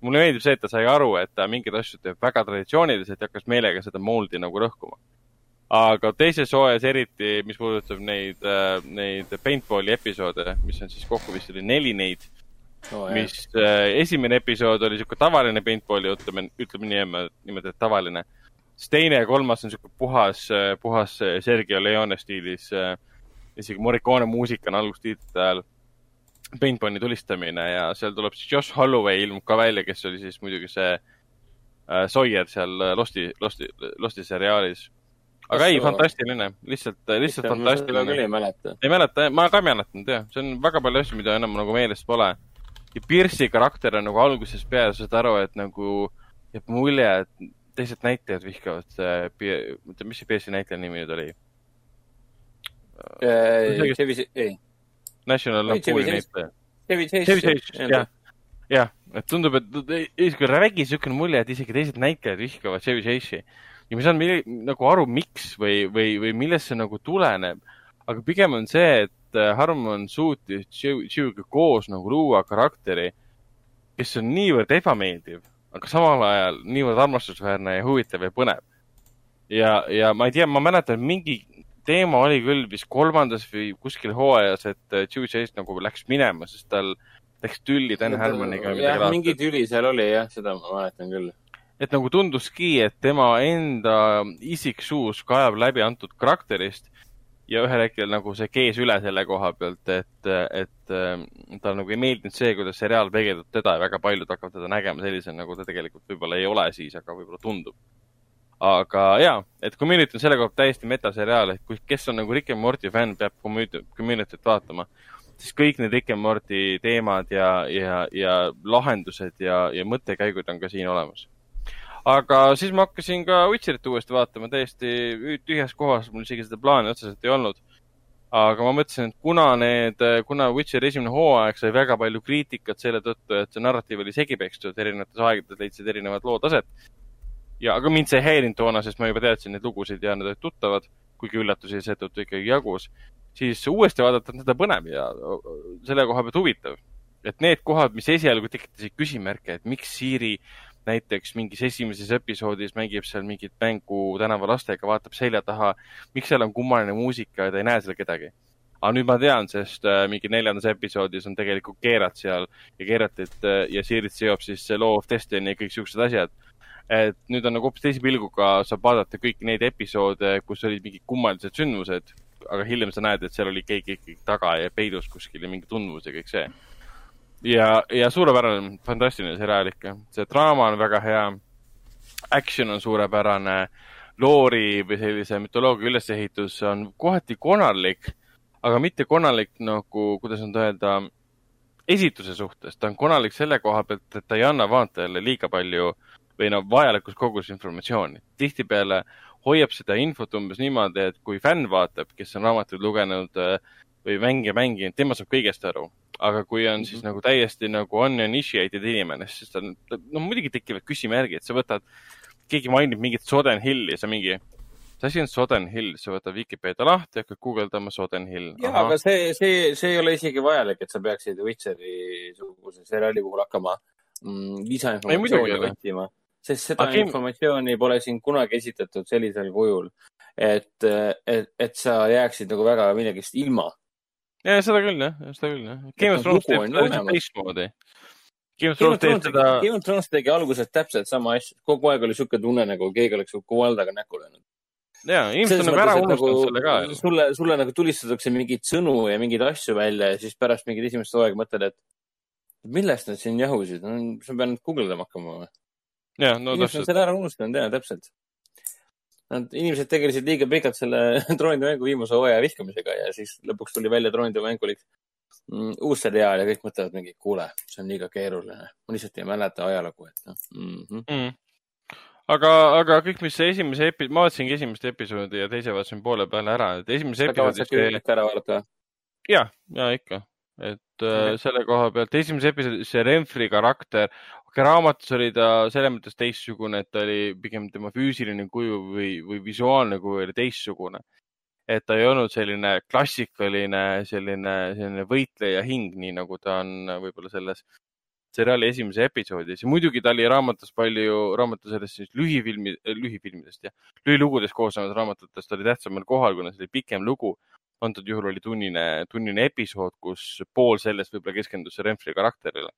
mulle meeldib see, et ta sai aru, et ta mingeid asju teeb väga traditsiooniliselt ja hakkas meelega seda moldi nagu rõhkuma aga teises hooajas eriti, mis puudutab neid, äh, neid paintball'i episoode, mis on siis kokku vist oli neli neid oh,, mis äh, esimene episood oli niisugune tavaline paintball'i, ütleme, ütleme niimoodi, niimoodi, et tavaline. siis teine ja kolmas on niisugune puhas, äh, puhas Sergio Leone stiilis äh,, isegi Morricone muusika on algustiitrite ajal paintball'i tulistamine ja seal tuleb siis Josh Holloway ilmub ka välja, kes oli siis muidugi see äh, Sawyer seal Losti, Losti, Losti seriaalis aga ei, fantastiline, lihtsalt, lihtsalt Ikka, fantastiline. ei mäleta. ei mäleta, ma ka ei mäletanud jah, see on väga palju asju, mida enam nagu meeles pole. ja Pierce'i karakter on nagu algusest peale, saad aru, et nagu jääb mulje, et teised näitlejad vihkavad, oota, mis see BS-i näitleja nimi nüüd oli? Chevy, ei. National Lampooni näitleja. Chevy Chase. jah, jah, et tundub, et isegi räägi niisugune mulje, et isegi teised näitlejad vihkavad Chevy Chase'i ja ma ei saanud nagu aru, miks või, või, või millest see nagu tuleneb. aga pigem on see, et äh, Harmon suutis Chew'iga koos nagu luua karakteri, kes on niivõrd ebameeldiv, aga samal ajal niivõrd armastusväärne ja huvitav ja põnev. ja, ja ma ei tea, ma mäletan, mingi teema oli küll vist kolmandas või kuskil hooajas, et äh, Chewie Chase nagu läks minema, sest tal läks tülli Dan Harmoniga. jah, mingi tüli seal oli jah, seda ma mäletan küll. Et nagu tunduski, et tema enda isiksuus kajab läbi antud karakterist ja ühel hetkel nagu see kees üle selle koha pealt, et, et äh, talle nagu ei meeldinud see, kuidas seriaal peegeldab teda ja väga paljud hakkavad teda nägema sellisena, nagu ta tegelikult võib-olla ei ole siis, aga võib-olla tundub. aga jaa, et Community on selle koha pealt täiesti metaseriaal, et kui, kes on nagu Rick and Morty fänn, peab Community't vaatama, siis kõik need Rick and Morty teemad ja, ja, ja lahendused ja, ja mõttekäigud on ka siin olemas aga siis ma hakkasin ka Witcherit uuesti vaatama täiesti tühjas kohas, mul isegi seda plaani otseselt ei olnud. aga ma mõtlesin, et kuna need, kuna Witcheri esimene hooaeg sai väga palju kriitikat selle tõttu, et see narratiiv oli segi pekstud, erinevates aegades leidsid erinevad lood aset. ja, aga mind see ei häirinud toona, sest ma juba teadsin neid lugusid ja need olid tuttavad, kuigi üllatusi seetõttu ikkagi jagus. siis uuesti vaadata on seda põnev ja selle koha pealt huvitav. et need kohad, mis esialgu tekitasid küsimärke, et miks Siiri näiteks mingis esimeses episoodis mängib seal mingit mängu tänavalastega, vaatab selja taha, miks seal on kummaline muusika ja ta ei näe seal kedagi. aga nüüd ma tean, sest äh, mingi neljandas episoodis on tegelikult Keerat seal ja Keeratit äh, ja Siirit seob siis see Law of Destiny ja kõik siuksed asjad. et nüüd on nagu hoopis teise pilguga saab vaadata kõiki neid episoode, kus olid mingid kummalised sündmused, aga hiljem sa näed, et seal oli keegi ikkagi taga ja peidus kuskil ja mingi tundmus ja kõik see ja, ja suurepärane, fantastiline seriaal ikka. see draama on väga hea, action on suurepärane, loori või sellise mütoloogia ülesehitus on kohati konarlik, aga mitte konarlik nagu, kuidas nüüd öelda, esituse suhtes. ta on konarlik selle koha pealt, et ta ei anna vaatajale liiga palju või noh, vajalikus koguses informatsiooni. tihtipeale hoiab seda infot umbes niimoodi, et kui fänn vaatab, kes on raamatuid lugenud või mänge mänginud, tema saab kõigest aru aga kui on siis mm -hmm. nagu täiesti nagu uninitiated inimene, siis ta, no muidugi tekivad küsimärgid, sa võtad, keegi mainib mingit Soden Hilli, sa mingi, mis asi on Soden Hill, sa võtad Vikipeedia lahti, hakkad guugeldama Soden Hill. ja, aga see, see, see ei ole isegi vajalik, et sa peaksid Witcheri suguse seriaali puhul hakkama mm, lisainformatsiooni otsima, sest seda aga informatsiooni pole siin kunagi esitatud sellisel kujul, et, et, et sa jääksid nagu väga millegist ilma ja seda küll jah, seda küll jah. Game of Thrones teeb seda teistmoodi. Game of Thrones teeb seda. Game of Thrones tegi alguses täpselt sama asja, kogu aeg oli siuke tunne, nagu keegi oleks kuvaldaga näkku löönud. ja, inimesed on nagu ära unustanud nagu, selle ka. sulle, sulle nagu tulistatakse mingeid sõnu ja mingeid asju välja ja siis pärast mingit esimest hooaega mõtled, et millest nad siin jahusid, sa pead nüüd guugeldama hakkama või? jah, no täpselt. inimesed on selle ära unustanud ja täpselt Nad, inimesed tegelesid liiga pikalt selle <laughs> troonide mängu viimase hooaja vihkamisega ja siis lõpuks tuli välja troonide mäng oli mm, uus seriaal ja kõik mõtlevad mingi, kuule, see on liiga keeruline. ma lihtsalt ei mäleta ajalugu, et noh mm -hmm. mm. aga, aga kõik, mis esimese epi-, ma vaatasingi esimest episoodi ja teise vaatasin poole peale ära, et esimese episoodi. sa kavatsed kõik ära vaadata? ja, ja ikka, et äh, selle koha pealt esimeses episoodis see Renfri karakter aga raamatus oli ta selles mõttes teistsugune, et ta oli pigem tema füüsiline kuju või, või visuaalne kuju oli teistsugune. et ta ei olnud selline klassikaline, selline, selline võitleja hing, nii nagu ta on võib-olla selles seriaali esimeses episoodis ja muidugi ta oli raamatus palju, raamatu sellest siis lühifilmi, lühifilmidest ja lühilugudest koosnevad raamatutest oli tähtsamal kohal, kuna see oli pikem lugu. antud juhul oli tunnine, tunnine episood, kus pool sellest võib-olla keskendus Renfri karakterile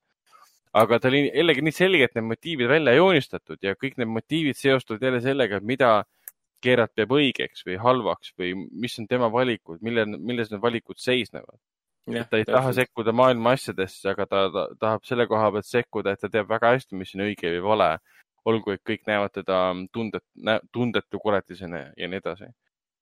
aga ta oli jällegi nii selgelt need motiivid välja joonistatud ja kõik need motiivid seostuvad jälle sellega, mida Gerard peab õigeks või halvaks või mis on tema valikud, mille, milles need valikud seisnevad. ta ei taha sekkuda maailma asjadesse, aga ta, ta tahab selle koha pealt sekkuda, et ta teab väga hästi, mis on õige või vale. olgu, et kõik näevad teda tundet, tundetu kuletisena ja nii edasi.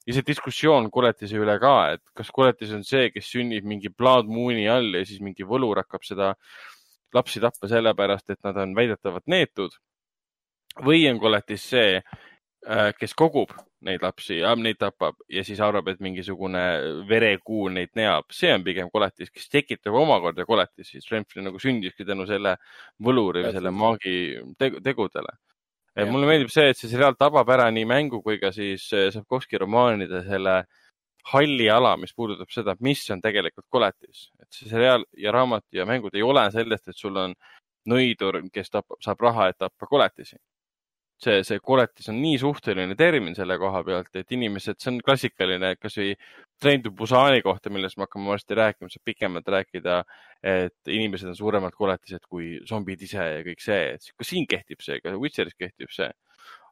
ja see diskussioon kuletise üle ka, et kas kuletis on see, kes sünnib mingi blood moon'i all ja siis mingi võlur hakkab seda äh, lapsi tappa sellepärast, et nad on väidetavalt neetud. või on koletis see, äh, kes kogub neid lapsi ja neid tapab ja siis arvab, et mingisugune verekuul neid neab, see on pigem koletis, kes tekitab omakorda koletisi. Renfri nagu sündiski tänu selle võluri või selle maagi tegudele. et mulle meeldib see, et see seriaal tabab ära nii mängu kui ka siis äh, Sapkovski romaanide selle halli ala, mis puudutab seda, mis on tegelikult koletis. et see seriaal ja raamat ja mängud ei ole sellest, et sul on nõidur, kes tapab, saab raha, et tappa koletisi see, see koletis on nii suhteline termin selle koha pealt, et inimesed, see on klassikaline, kasvõi Train to Busani kohta, millest me hakkame varsti rääkima, saab pikemalt rääkida, et inimesed on suuremad koletised kui zombid ise ja kõik see, et ka siin kehtib see, ka Witcheris kehtib see.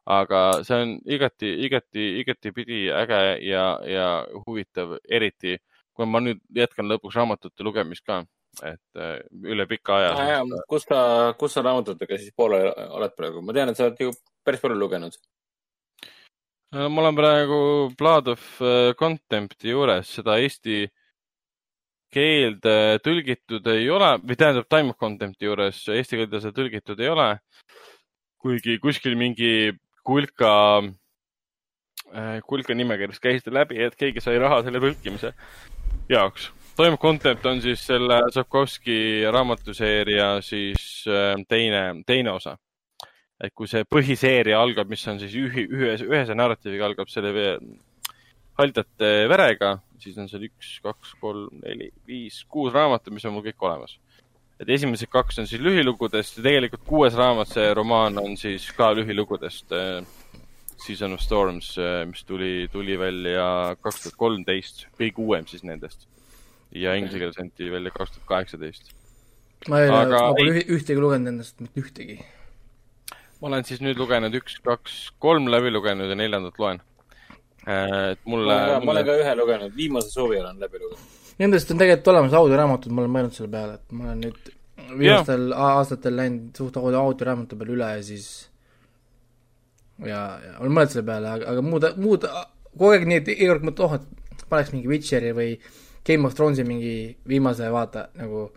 Aga see on igati, igati, igatipidi äge ja, ja huvitav, eriti kui ma nüüd jätkan lõpuks raamatute lugemist ka et äh, üle pika aja ah,. kus sa, kus sa raamatutega siis pooleli oled praegu? ma tean, et sa oled ju päris palju lugenud. Äh, ma olen praegu Blood of Contempti juures, seda eesti keelde tõlgitud ei ole või tähendab Time of Contempti juures eesti keelde seda tõlgitud ei ole. kuigi kuskil mingi kulka, kulka nimekirjas käis ta läbi, et keegi sai raha selle tõlkimise jaoks Time Content on siis selle Sapkovski raamatuseeria siis äh, teine, teine osa. et kui see põhiseeria algab, mis on siis ühi, ühes, ühese narratiiviga algab selle haldjate verega, siis on seal üks, kaks, kolm, neli, viis, kuus raamatut, mis on mul kõik olemas. Et esimesed kaks on siis lühilugudest ja tegelikult kuues raamat, see romaan on siis ka lühilugudest. Äh, Season of Storms, äh, mis tuli, tuli välja kaks tuhat kolmteist, kõige uuem siis nendest ja inglise keeles anti välja kaks tuhat kaheksateist. ma ei ole, ma pole ühtegi lugenud endast, mitte ühtegi. ma olen siis nüüd lugenud üks, kaks, kolm läbi lugenud ja neljandat loen. Äh, et mulle. ma olen ka ühe lugenud, viimase suvi olen läbi lugenud. Nendest on tegelikult olemas audioraamatud, ma olen mõelnud selle peale, et ma olen nüüd viimastel aastatel läinud suht audioraamatu peale üle ja siis ja, ja olen mõelnud selle peale, aga, aga muud, muud, kogu aeg nii, et iga kord mõtled, oh, et paneks mingi Witcheri või Game of Thronesi mingi viimase vaata nagu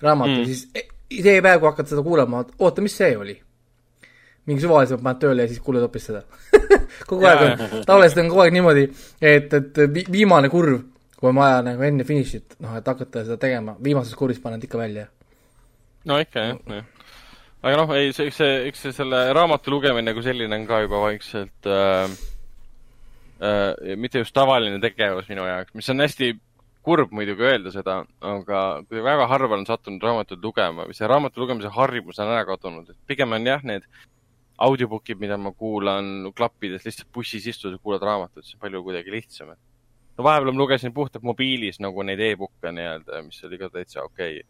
raamatu mm., siis e, see päev, kui hakkad seda kuulama, oota, mis see oli? mingi suvaliselt paned tööle ja siis kuulad hoopis seda <laughs> kogu aeg on, tavaliselt on kogu aeg niimoodi, et, et viimane kurv, kui on vaja nagu enne finišit, noh, et hakata seda tegema, viimases kurvis paned ikka välja. no ikka jah, jah. aga noh, ei, see, eks see, eks see selle raamatu lugemine kui selline on ka juba vaikselt äh, äh, mitte just tavaline tegevus minu jaoks, mis on hästi kurb muidugi öelda seda, aga väga harva olen sattunud raamatut lugema või see raamatu lugemise harjumus on ära kadunud, et pigem on jah, need audiobookid, mida ma kuulan klappides lihtsalt bussis istudes kuulad raamatut, see on palju kuidagi lihtsam. No vahepeal ma lugesin puhtalt mobiilis nagu neid e-book'e nii-öelda, mis oli ka täitsa okei okay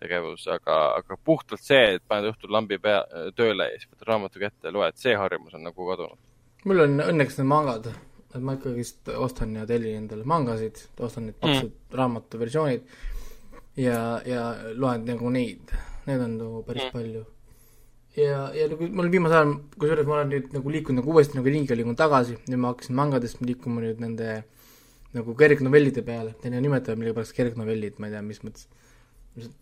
tegevus, aga, aga puhtalt see, et paned õhtul lambi pea, tööle ja siis võtad raamatu kätte ja loed, see harjumus on nagu kadunud. mul on õnneks need mangad et ma ikkagist ostan ja tellin endale mangasid, ostan need paksud mm. raamatuversioonid ja, ja loen nagu neid, neid on nagu päris mm. palju. ja, ja nagu mul viimasel ajal, kusjuures ma olen nüüd nagu liikunud nagu uuesti nagu ringi liikunud tagasi, nüüd ma hakkasin mangadest liikuma nüüd nende nagu kergnovellide peale, teine nimetab millegipärast kergnovellid, ma ei tea, mis mõttes.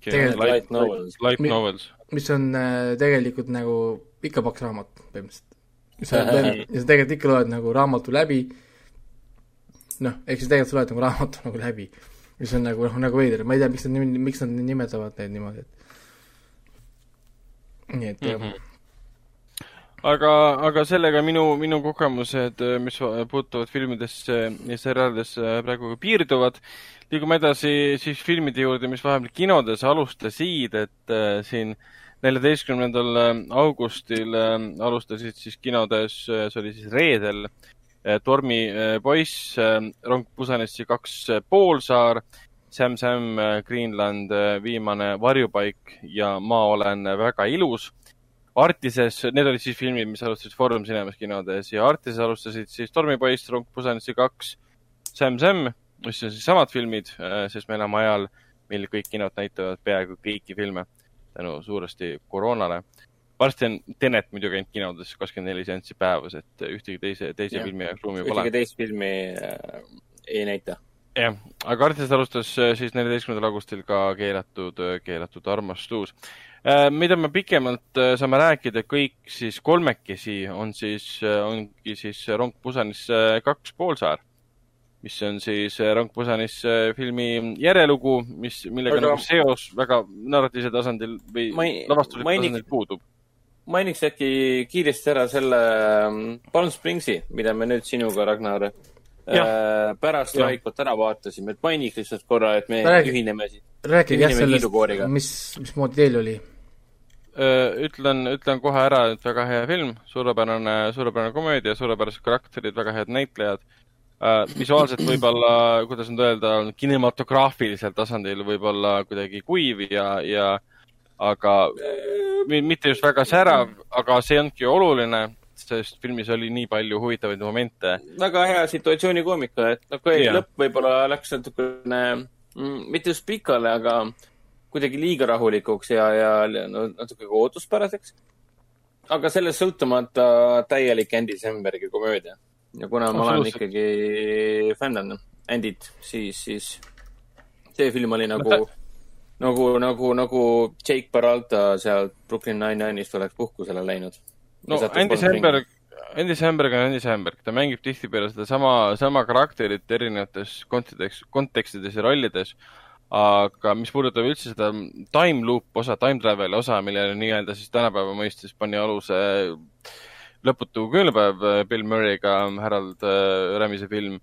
Light novels. Light novels. mis on äh, tegelikult nagu ikka paks raamat põhimõtteliselt. Sa ja sa tegelikult ikka loed nagu raamatu läbi, noh, ehk siis tegelikult sa loed nagu raamatu <laughs> nagu läbi, mis on nagu, noh, nagu veider, ma ei tea, miks nad, miks nad nimetavad neid niimoodi, et nii et mm -hmm aga, aga sellega minu, minu kogemused, mis puutuvad filmidesse ja seriaalidesse praegu piirduvad. liigume edasi siis filmide juurde, mis vahepeal kinodes alustasid, et äh, siin äh, neljateistkümnendal äh, augustil äh, alustasid siis kinodes, äh, see oli siis reedel, Tormi poiss, Rong Pusanessi kaks poolsaar, Sam Sam Greenland, viimane varjupaik ja Ma olen väga ilus. Artises, need olid siis filmid, mis alustasid Foorum Cinemas kinodes ja Artises alustasid siis Tormipoiss, Rong Pusanessi kaks, Sam Sam, mis on siis samad filmid, sest me elame ajal, mil kõik kinod näitavad peaaegu kõiki filme tänu suuresti koroonale. varsti on Tenet muidugi ainult kinodes kakskümmend neli seanssi päevas, et ühtegi teise, teise ja. filmi jaoks ruumi pole. ühtegi teist filmi äh, ei näita. jah, aga artist alustas siis neljateistkümnendal augustil ka keelatud, keelatud armastus Äh, mida me pikemalt äh, saame rääkida, kõik siis kolmekesi on siis, äh, ongi siis Rong Pusanis kaks poolsaar, mis on siis Rong Pusanis filmi järelugu, mis, millega Aga... nagu seos väga narratiivse tasandil või ma lavastuslikul tasandil puudub. mainiks äkki kiiresti ära selle ähm, Palm Springsi, mida me nüüd sinuga, Ragnar, pärast Raikot ära vaatasime, et mainiks lihtsalt korra, et me Räägi. ühineme siis rääkige jah sellest, mis, mismoodi teil oli? Ütlen, ütlen kohe ära, et väga hea film, suurepärane, suurepärane komöödia, suurepärased karakterid, väga head näitlejad. visuaalselt võib-olla, kuidas nüüd öelda, kinematograafilisel tasandil võib-olla kuidagi kuiv ja, ja aga mitte just väga särav, aga see olnudki oluline, sest filmis oli nii palju huvitavaid momente. väga hea situatsioonikoomika, et okei okay,, lõpp võib-olla läks natukene mm, mitte just pikale, aga kuidagi liiga rahulikuks ja, ja no, natuke ootuspäraseks. aga sellest sõltumata täielik Andy Sambergi komöödia. ja kuna ma olen ikkagi fänn Andyt, siis, siis see film oli nagu, nagu, nagu, nagu Jake Peralta sealt Brooklyn Nine-Nine'ist oleks puhkusele läinud. no Andy Samberg, Andy Samberg on Andy Samberg, ta mängib tihtipeale sedasama, sama karakterit erinevates kontekstides, kontekstides ja rollides aga mis puudutab üldse seda time loop osa, time travel'i osa, millele nii-öelda siis tänapäeva mõistes pani aluse lõputu küünlapäev Bill Murray'ga, Harold äh, Ramise film,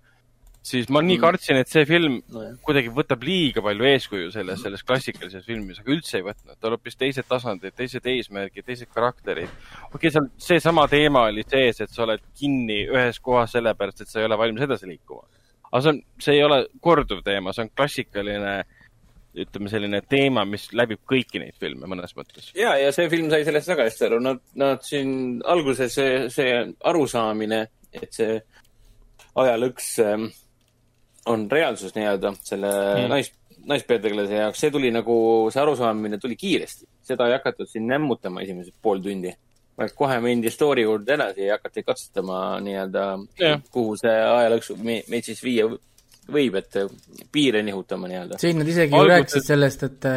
siis ma nii mm. kartsin, et see film no, kuidagi võtab liiga palju eeskuju selles, selles klassikalises filmis, aga üldse ei võtnud. tal hoopis teised tasandid, teised eesmärgid, teised karakterid. okei okay,, seal seesama teema oli sees, et sa oled kinni ühes kohas sellepärast, et sa ei ole valmis edasi liikuma. aga see on, see ei ole korduv teema, see on klassikaline äh, ütleme, selline teema, mis läbib kõiki neid filme mõnes mõttes. ja, ja see film sai sellest väga hästi aru, nad, nad siin alguses see, see arusaamine, et see ajalõks ähm, on reaalsus nii-öelda selle mm. nais, naispeategelase jaoks, see tuli nagu, see arusaamine tuli kiiresti. seda ei hakatud siin nämmutama esimesed pool tundi, vaid kohe mindi story juurde edasi ja hakati katsetama nii-öelda kuhu see ajalõks meid siis viia võib, et piire nihutama nii-öelda. siin nad isegi ju rääkisid sellest, et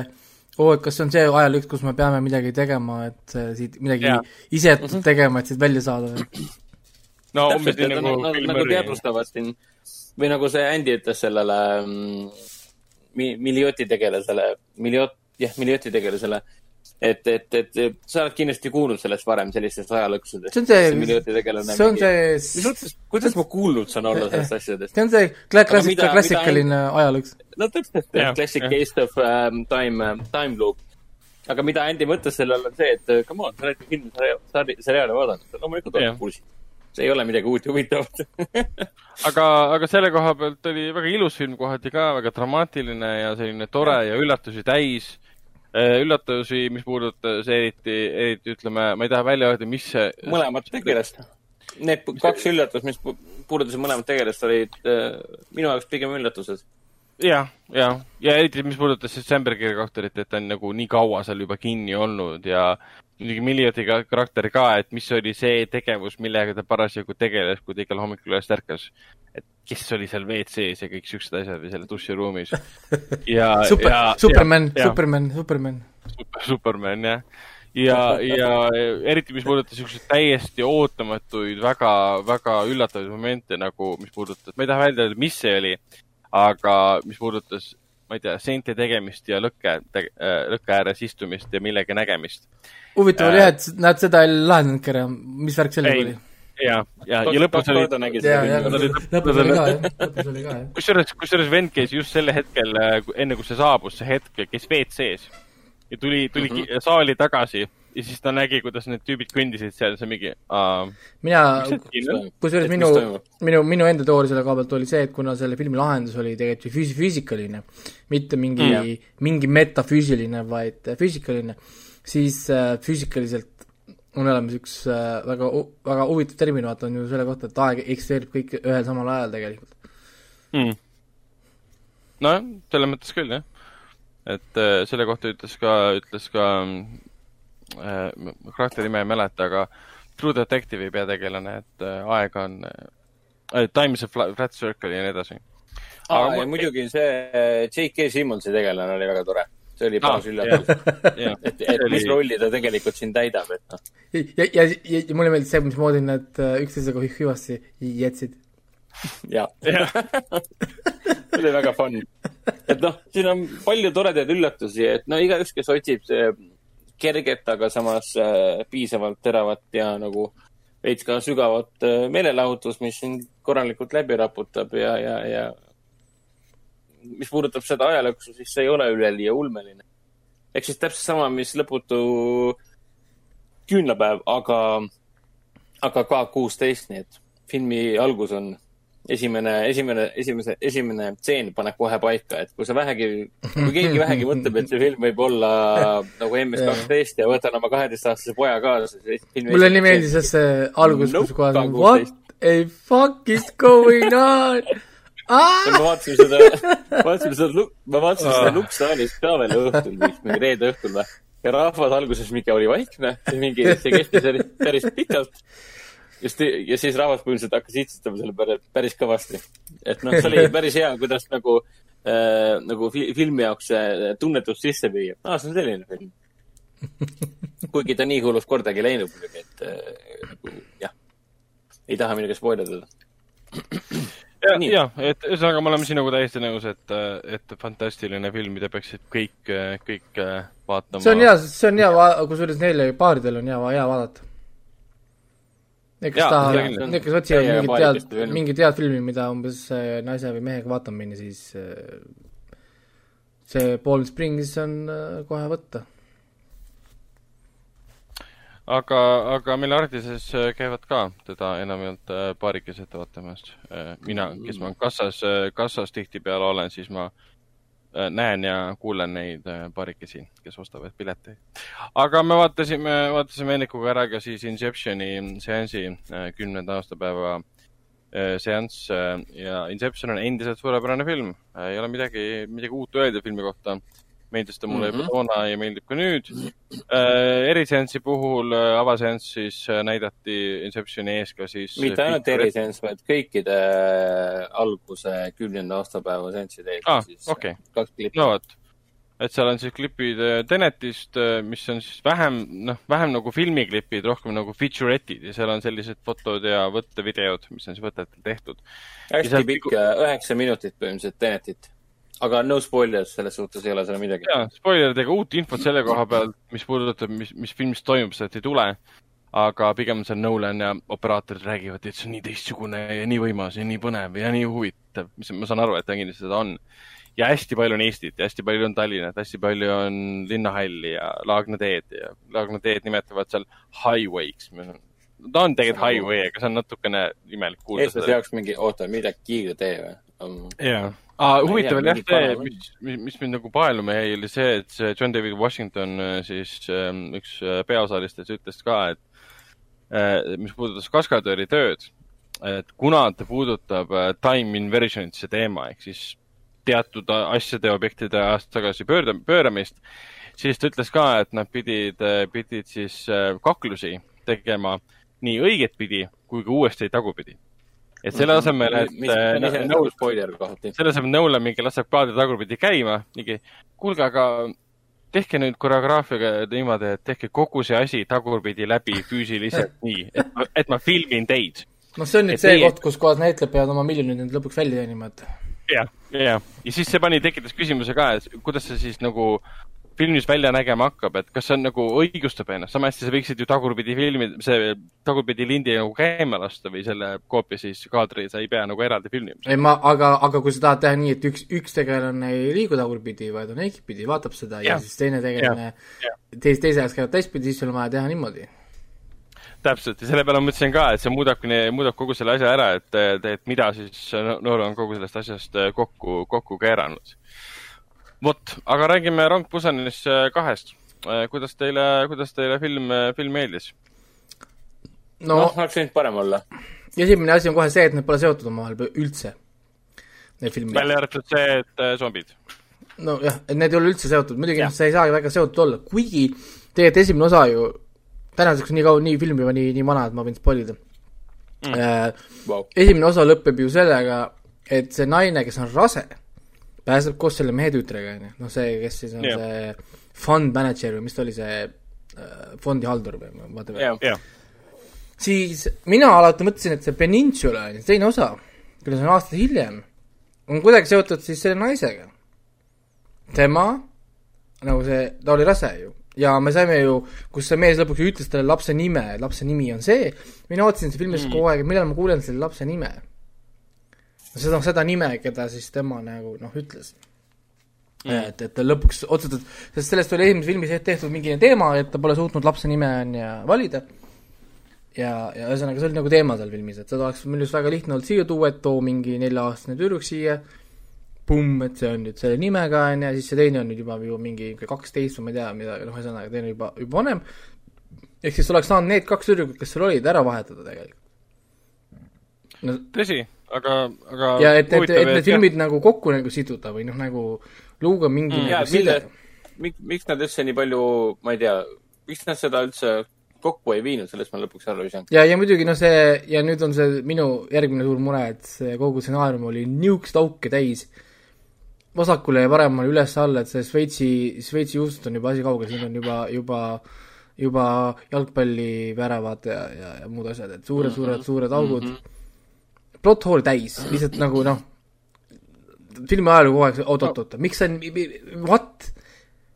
oo, et kas see on see ajalõks, kus me peame midagi tegema, et siit midagi ja. ise mm -hmm. tegema, et siit välja saada või? no umbes nii nagu nagu, nagu teadvustavad siin või nagu see Andy ütles sellele mm, Milioti tegelasele, Miliot, jah, Milioti tegelasele et, et, et sa oled kindlasti kuulnud sellest varem, sellistest ajalõksudest. see on see, see on see kuidas ma kuulnud saan olla sellest asjadest? see on see klassika, klassikaline ajalõks. no täpselt, classic case of um, time um,, time loop. aga mida Andy mõtles selle all on see, et uh, come on, sa oled filmi, seriaali vaadanud, loomulikult oled kursis see ei ole midagi uut ja huvitavat <laughs> aga, aga selle koha pealt oli väga ilus film kohati ka, väga dramaatiline ja selline tore ja üllatusi täis Äh, üllatusi, mis puudutas eriti, eriti ütleme, ma ei taha välja öelda, mis see mõlemat tegelast. Need kaks üllatust, mis puudutasid mõlemat tegelast, olid äh, minu jaoks pigem üllatused. Jah, ja, ja eriti, mis puudutas siis Sandbergi karakterit, et ta on nagu nii kaua seal juba kinni olnud ja muidugi Millioti karakter ka, et mis oli see tegevus, millega ta parasjagu tegeles, kui ta igal hommikul üles ärkas. et kes oli seal WC-s ja kõik siuksed asjad või seal duširuumis. <laughs> ja Super, ja Superman, Superman, Superman. Super, Superman, jah. ja, ja eriti, mis puudutas siukseid täiesti ootamatuid, väga, väga üllatavaid momente nagu, mis puudutas, ma ei taha öelda, mis see oli, aga mis puudutas ma ei tea, seente tegemist ja lõkke te,, äh, lõkke ääres istumist ja millegi nägemist. huvitav oli äh, jah, et nad seda ei lahendanudki ära, mis värk sellega oli? ja, ja, ja lõpus oli. lõpus oli ka lõpus oli ka jah. kusjuures, kusjuures vend käis just sel hetkel, äh, enne kui see saabus, see hetk, käis WC-s ja tuli, tuli mm -hmm. saali tagasi ja siis ta nägi, kuidas need tüübid kõndisid seal, see mingi uh,. mina, kusjuures minu, minu, minu enda teooria selle koha pealt oli see, et kuna selle filmi lahendus oli tegelikult füüs-, füüsikaline, mitte mingi mm., mingi metafüüsiline, vaid füüsikaline, siis äh, füüsikaliselt on olemas üks äh, väga, väga huvitav termin, vaata, on ju selle kohta, et aeg eksisteerib kõik ühel samal ajal tegelikult mm.. nojah, selles mõttes küll, jah. et äh, selle kohta ütles ka, ütles ka äh,, karakteri nime ei mäleta, aga True Detective'i peategelane, et äh, aeg on äh,, time is a flat circle ja nii edasi. aa, ja muidugi see J.K. Simmonsi tegelane oli väga tore see oli paras ah, üllatus. et, et mis rolli ta tegelikult siin täidab, et noh. ja, ja, ja, ja mulle meeldis see, mismoodi nad äh, üksteisega hüvasti jätsid. jaa <laughs> see oli väga fun. et noh, siin on palju toredaid üllatusi, et no igaüks, kes otsib kerget, aga samas äh, piisavalt teravat ja nagu veits ka sügavat äh, meelelahutust, mis sind korralikult läbi raputab ja, ja, ja mis puudutab seda ajalõksu, siis see ei ole üleliia ulmeline. ehk siis täpselt sama, mis lõputu küünlapäev, aga, aga ka kuusteist, nii et filmi algus on esimene, esimene, esimese, esimene tseen paneb kohe paika, et kui sa vähegi, kui keegi <laughs> vähegi mõtleb, et see film võib olla nagu MS kaksteist ja võtan oma kaheteistaastase poja kaasa, mulle nii meeldis see algus, kus kohe what a fuck is going on? Ma vaatasin seda, vaatasin <laughs> seda, ma vaatasin seda Luksaalis ka veel õhtul, mingi reede õhtul või. ja rahvas alguses mingi oli vaikne, mingi, see kestis päris pikalt. Just, ja siis rahvas põhimõtteliselt hakkas itsitama selle päris, päris kõvasti. et noh, see oli <laughs> päris hea, kuidas nagu äh,, nagu fi filmi jaoks tunnetust sisse viia. aa, see on selline film. <laughs> kuigi ta nii hullult kordagi ei läinud muidugi, et äh, nagu jah, ei taha midagi spoil ida ja, ja, et ühesõnaga me oleme sinuga täiesti nõus, et, et fantastiline film, mida peaksid kõik, kõik vaatama. see on hea, see on hea, kusjuures neile paaridel on hea, hea vaadata. Need, kes tahavad, need, kes otsivad mingit head, mingit head filmi, mida umbes äh, naise või mehega vaatama minna, siis äh, see Paul Springs on äh, kohe võtta. Aga, aga meil Ardises käivad ka teda enamjaolt paarikesed vaatamas. Mina, kes ma kassas, kassas tihtipeale olen, siis ma näen ja kuulen neid paarikesi, kes ostavad pileteid. aga me vaatasime, vaatasime Ennikuga ära ka siis Inceptioni seansi kümnenda aastapäeva seanss ja Inception on endiselt suurepärane film. ei ole midagi, midagi uut öelda filmi kohta meeldis ta mulle mm -hmm. juba toona ja meeldib ka nüüd äh,. eriseansi puhul äh,, avaseanssis äh, näidati Inceptioni ees ka siis mitte ainult eriseanss, vaid kõikide äh, alguse kümnenda aastapäeva seanssid ees ah,. okei okay., no vot et seal on siis klipid äh, Tenetist, mis on siis vähem, noh, vähem nagu filmiklipid, rohkem nagu feature'et'id ja seal on sellised fotod ja võttevideod, mis on siis võtetel tehtud. hästi pikk, üheksa minutit põhimõtteliselt Tenetit aga no spoilers, selles suhtes ei ole seal midagi. jaa, spoileridega uut infot selle koha pealt, mis puudutab, mis, mis filmis toimub, sealt ei tule. aga pigem see Nolan ja operaatorid räägivad, et see on nii teistsugune ja nii võimas ja nii põnev ja nii huvitav, mis ma saan aru, et ta kindlasti seda on. ja hästi palju on Eestit ja hästi palju on Tallinnat, hästi palju on Linnahalli ja Laagna teed ja Laagna teed nimetavad seal highway'ks. ta on tegelikult highway, aga see on natukene imelik kuulda. eestlase jaoks mingi, oota, midagi kiirtee või? jaa ah,. huvitav oli jah see, mis, mis, mis mind nagu paeluma jäi, oli see, et see John David Washington äh, siis ähm, üks äh, peaosalistest ütles ka, et äh, mis puudutas kaskadööri tööd, et kuna ta puudutab time inversion'it, see teema, ehk siis teatud asjade ja objektide ajast tagasi pöörda, pööramist, siis ta ütles ka, et nad pidid, pidid siis kaklusi tegema nii õigetpidi kui ka uuesti tagurpidi et selle asemel, et mis, mis äh, nõus spoiler kohati. selle asemel Nolan mingi laseb kaadri tagurpidi käima, mingi, kuulge, aga tehke nüüd koreograafiaga niimoodi, et tehke kogu see asi tagurpidi läbi füüsiliselt <laughs> nii, et, et ma filmin teid. noh, see on nüüd et see teie... koht, kus kohas näitlejad peavad oma miljonid nüüd lõpuks välja teenima, et. jah, jah, ja siis see pani, tekitas küsimuse ka, et kuidas see siis nagu filmis välja nägema hakkab, et kas see on nagu õigustab ennast, sama hästi sa võiksid ju tagurpidi filmi, see tagurpidi lindi nagu käima lasta või selle koopia siis kaadri, sa ei pea nagu eraldi filmima. ei, ma, aga, aga kui sa tahad teha nii, et üks, üks tegelane ei liigu tagurpidi, vaid on egipidi, vaatab seda ja, ja siis teine tegelane teise, teise ajaks käib teistpidi, siis sul on vaja teha niimoodi. Täpselt. Ja selle peale ma mõtlesin ka, et see muudabki, muudab kogu selle asja ära, et, et, et mida siis Noor on kogu sellest asjast kokku, kokku keeranud vot, aga räägime Rong Pusanis äh, kahest. Äh, kuidas teile, kuidas teile film, äh, film meeldis? no, no oleks võinud parem olla. esimene asi on kohe see, et need pole seotud omavahel üldse, need filmid. välja arvatud see, et zombid. nojah, et need ei ole üldse seotud, muidugi noh, see ei saagi väga seotud olla, kuigi tegelikult esimene osa ju, tänaseks nii kaua, nii film juba nii, nii vana, et ma võin spoil ida mm.. Wow. esimene osa lõpeb ju sellega, et see naine, kes on rase, pääseb koos selle mehe tütrega, on ju, noh see, kes siis on yeah. see fund manager või mis ta oli, see äh, fondihaldur või whatever yeah.. Yeah. siis mina alati mõtlesin, et see Peninsula, teine osa, kelles on aasta hiljem, on kuidagi seotud siis selle naisega. tema, nagu see, ta oli rase ju, ja me saime ju, kus see mees lõpuks ütles talle lapse nime, lapse nimi on see, mina ootasin filmis mm. kogu aeg, millal ma kuulen selle lapse nime. Seda, seda nime, keda siis tema nagu noh, ütles. Mm.. et, et ta lõpuks otsustas, sest sellest oli esimeses filmis tehtud mingi teema, et ta pole suutnud lapse nime on ju valida. ja, ja ühesõnaga, see oli nagu teema seal filmis, et seda oleks minu arust väga lihtne olnud siia tuua, et too mingi nelja-aastane tüdruk siia, pumm, et see on nüüd selle nimega, on ju, siis see teine on nüüd juba ju mingi kaksteist või ma ei tea, mida, noh, ühesõnaga, teine juba, juba vanem, ehk siis oleks saanud need kaks tüdrukut, kes seal olid, ära vahetada tegelikult. No,. tõsi, aga, aga ja et, et, et need filmid jah. nagu kokku nagu siduda või noh, nagu luua mingi mm, nagu side. miks, miks nad üldse nii palju, ma ei tea, miks nad seda üldse kokku ei viinud, sellest ma lõpuks aru ei saanud. ja, ja muidugi noh, see ja nüüd on see minu järgmine suur mure, et see kogu stsenaarium oli niisugust auke täis. vasakule ja paremale üles-alla, et see Šveitsi, Šveitsi juustust on juba asi kaugel, siin on juba, juba juba jalgpalliväravad ja, ja, ja muud asjad, et suured, suured, suured augud mm. -hmm. Plot hole täis, lihtsalt nagu noh, filmi ajalugu kogu aeg, oot-oot-oot, miks see on, what?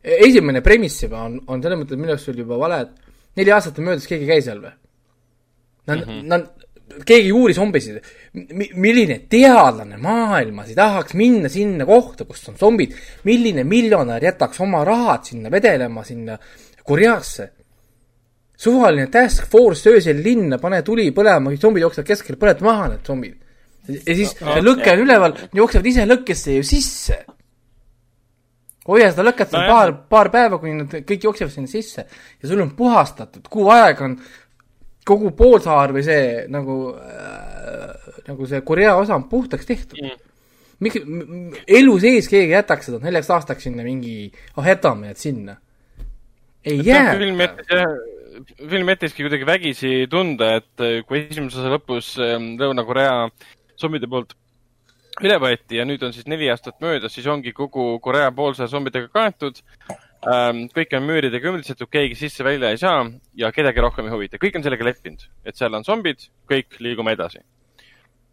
esimene premiss juba on, on selles mõttes minu arust oli juba vale, et neli aastat on möödas, keegi ei käi seal või? Nad mm, -hmm. nad, keegi ei uuri zombisid. milline teadlane maailmas ei tahaks minna sinna kohta, kus on zombid, milline miljonär jätaks oma rahad sinna vedelema, sinna Koreasse? Suvaline task force öösel linna, pane tuli põlema, zombid jooksevad keskel, põleta maha need zombid ja siis no, lõke on üleval, jooksevad ise lõkkesse ju sisse. hoia seda lõket no, paar, paar päeva, kuni nad kõik jooksevad sinna sisse ja sul on puhastatud, kuu aega on kogu poolsaar või see nagu äh,, nagu see Korea osa on puhtaks tehtud mm. miks, elu sees keegi jätaks seda neljaks aastaks sinna mingi, ah jätame need sinna. ei jää. film jättis jah, film jättiski kuidagi vägisi tunda, et kui esimese osa lõpus ähm, Lõuna-Korea zombide poolt üle võeti ja nüüd on siis neli aastat möödas, siis ongi kogu Korea poolsaar zombidega kaetud ähm,. kõik on müüridega ümbritsetud, keegi sisse-välja ei saa ja kedagi rohkem ei huvita. kõik on sellega leppinud, et seal on zombid, kõik, liigume edasi.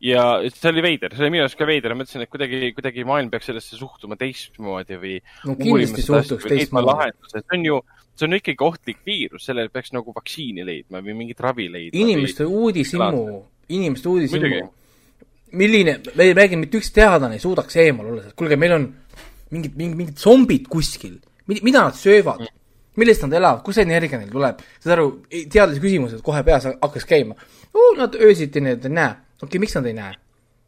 ja see oli veider, see oli minu arust ka veider, ma mõtlesin, et kuidagi, kuidagi maailm peaks sellesse suhtuma teistmoodi või no kindlasti suhtuks teistmoodi. see on ju, see on ikkagi ohtlik viirus, sellele peaks nagu vaktsiini leidma või mingit ravi leidma. inimeste uudishimu, inimeste uudishimu milline, me ei räägi, mitte üks teadlane ei suudaks eemal olla, kuulge, meil on mingid, mingid, mingid zombid kuskil, mida nad söövad, millest nad elavad, kust see energia neil tuleb, saad aru, teadlase küsimused kohe peas hakkas käima. Nad öösiti need ei näe, okei okay,, miks nad ei näe?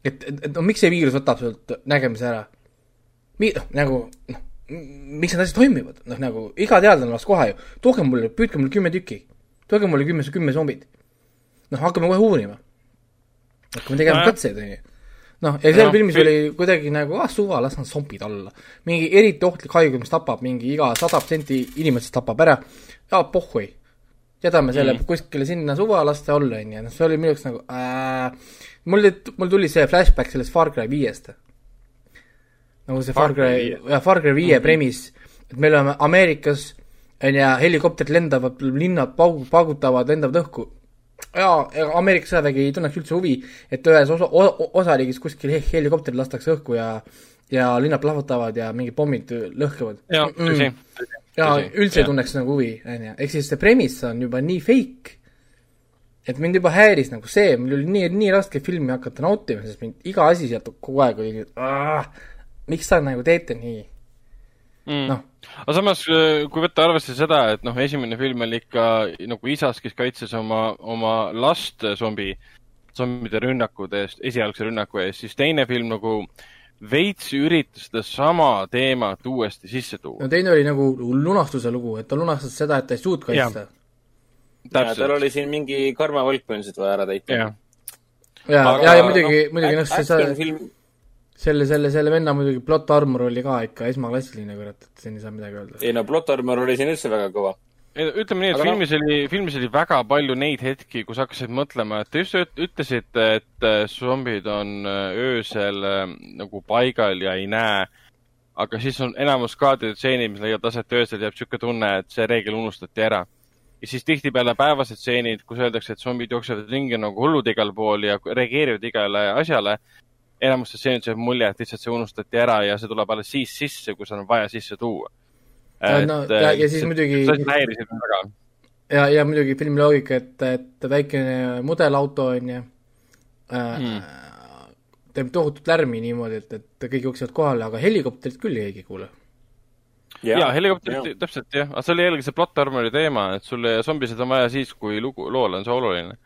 et, et, no miks see viirus võtab sult nägemise ära? Mi-, noh, nagu noh, miks need asjad toimivad, noh nagu iga teadlane oleks kohe ju, tooge mulle, püüdke mulle kümme tükki, tooge mulle kümme, kümme zombit. noh, hakkame kohe uurima hakkame tegema no, katseid, on ju. noh, ja seal no, filmis oli kuidagi nagu ah suva, las nad zombid olla. mingi eriti ohtlik haigus, mis tapab mingi iga sada protsenti inimestest tapab ära, ja pohhui. jätame selle mm. kuskile sinna suva, las ta olla, on ju, noh, see oli minu jaoks nagu äh, mul, mul tuli see flashback sellest Far Cry viiest. Nagu see Far Cry, jah, Far Cry viie mm -hmm. premiss, et me oleme Ameerikas, on ju, helikopterid lendavad, linnad paug-, paugutavad, lendavad õhku. Jaa, ega Ameerika sõjavägi ei tunneks üldse huvi, et ühes osa, osariigis kuskil helikopterid lastakse õhku ja ja linnad plahvatavad ja mingid pommid lõhkevad. jaa, tõsi. jaa, üldse ei tunneks nagu huvi, on ju, ehk siis see premiss on juba nii fake, et mind juba häiris nagu see, mul oli nii, nii raske filmi hakata nautima, sest mind iga asi sealt kogu aeg oli, miks sa nagu teete nii mm.. noh. aga samas, äh, kui võtta arvesse seda, et noh, esimene film oli ikka nagu isas, kes kaitses oma, oma last zombi, zombide rünnakude eest, esialgse rünnaku eest, siis teine film nagu veits üritas sedasama teemat uuesti sisse tuua. no teine oli nagu lunastuse lugu, et ta lunastas seda, et ta ei suutnud kaitsta. tal oli siin mingi karmavõlk põhimõtteliselt vaja ära täita. ja, ja, ja, ja muidugi no,, muidugi noh, see sa film selle, selle, selle venna muidugi plot armor oli ka ikka esmaklassiline, kurat, et siin ei saa midagi öelda. ei no plot armor oli siin üldse väga kõva. ütleme nii, et Aga filmis no... oli, filmis oli väga palju neid hetki, kus hakkasid mõtlema, et te just ütlesite, et äh, zombid on äh, öösel äh, nagu paigal ja ei näe. aga siis on enamus kaadrid, stseenid, mis leiavad aset öösel, jääb niisugune tunne, et see reegel unustati ära. ja siis tihtipeale päevased stseenid, kus öeldakse, et zombid jooksevad ringi nagu hullud igal pool ja reageerivad igale asjale. Enamustes stseenides jääb mulje, et lihtsalt see unustati ära ja see tuleb alles siis sisse, kui seda on vaja sisse tuua et no, ja, ja siis muidugi häirisid mind väga. ja, ja muidugi filmi loogika, et, et väikene mudelauto on ju äh, hmm. teeb tohutut lärmi niimoodi, et, et kõik jooksevad kohale, aga helikopterit küll keegi ei kuule ja, ja helikopterid täpselt jah, aga see oli jällegi see plot armori teema, et sul zombisid on vaja siis, kui lugu, loole on see oluline.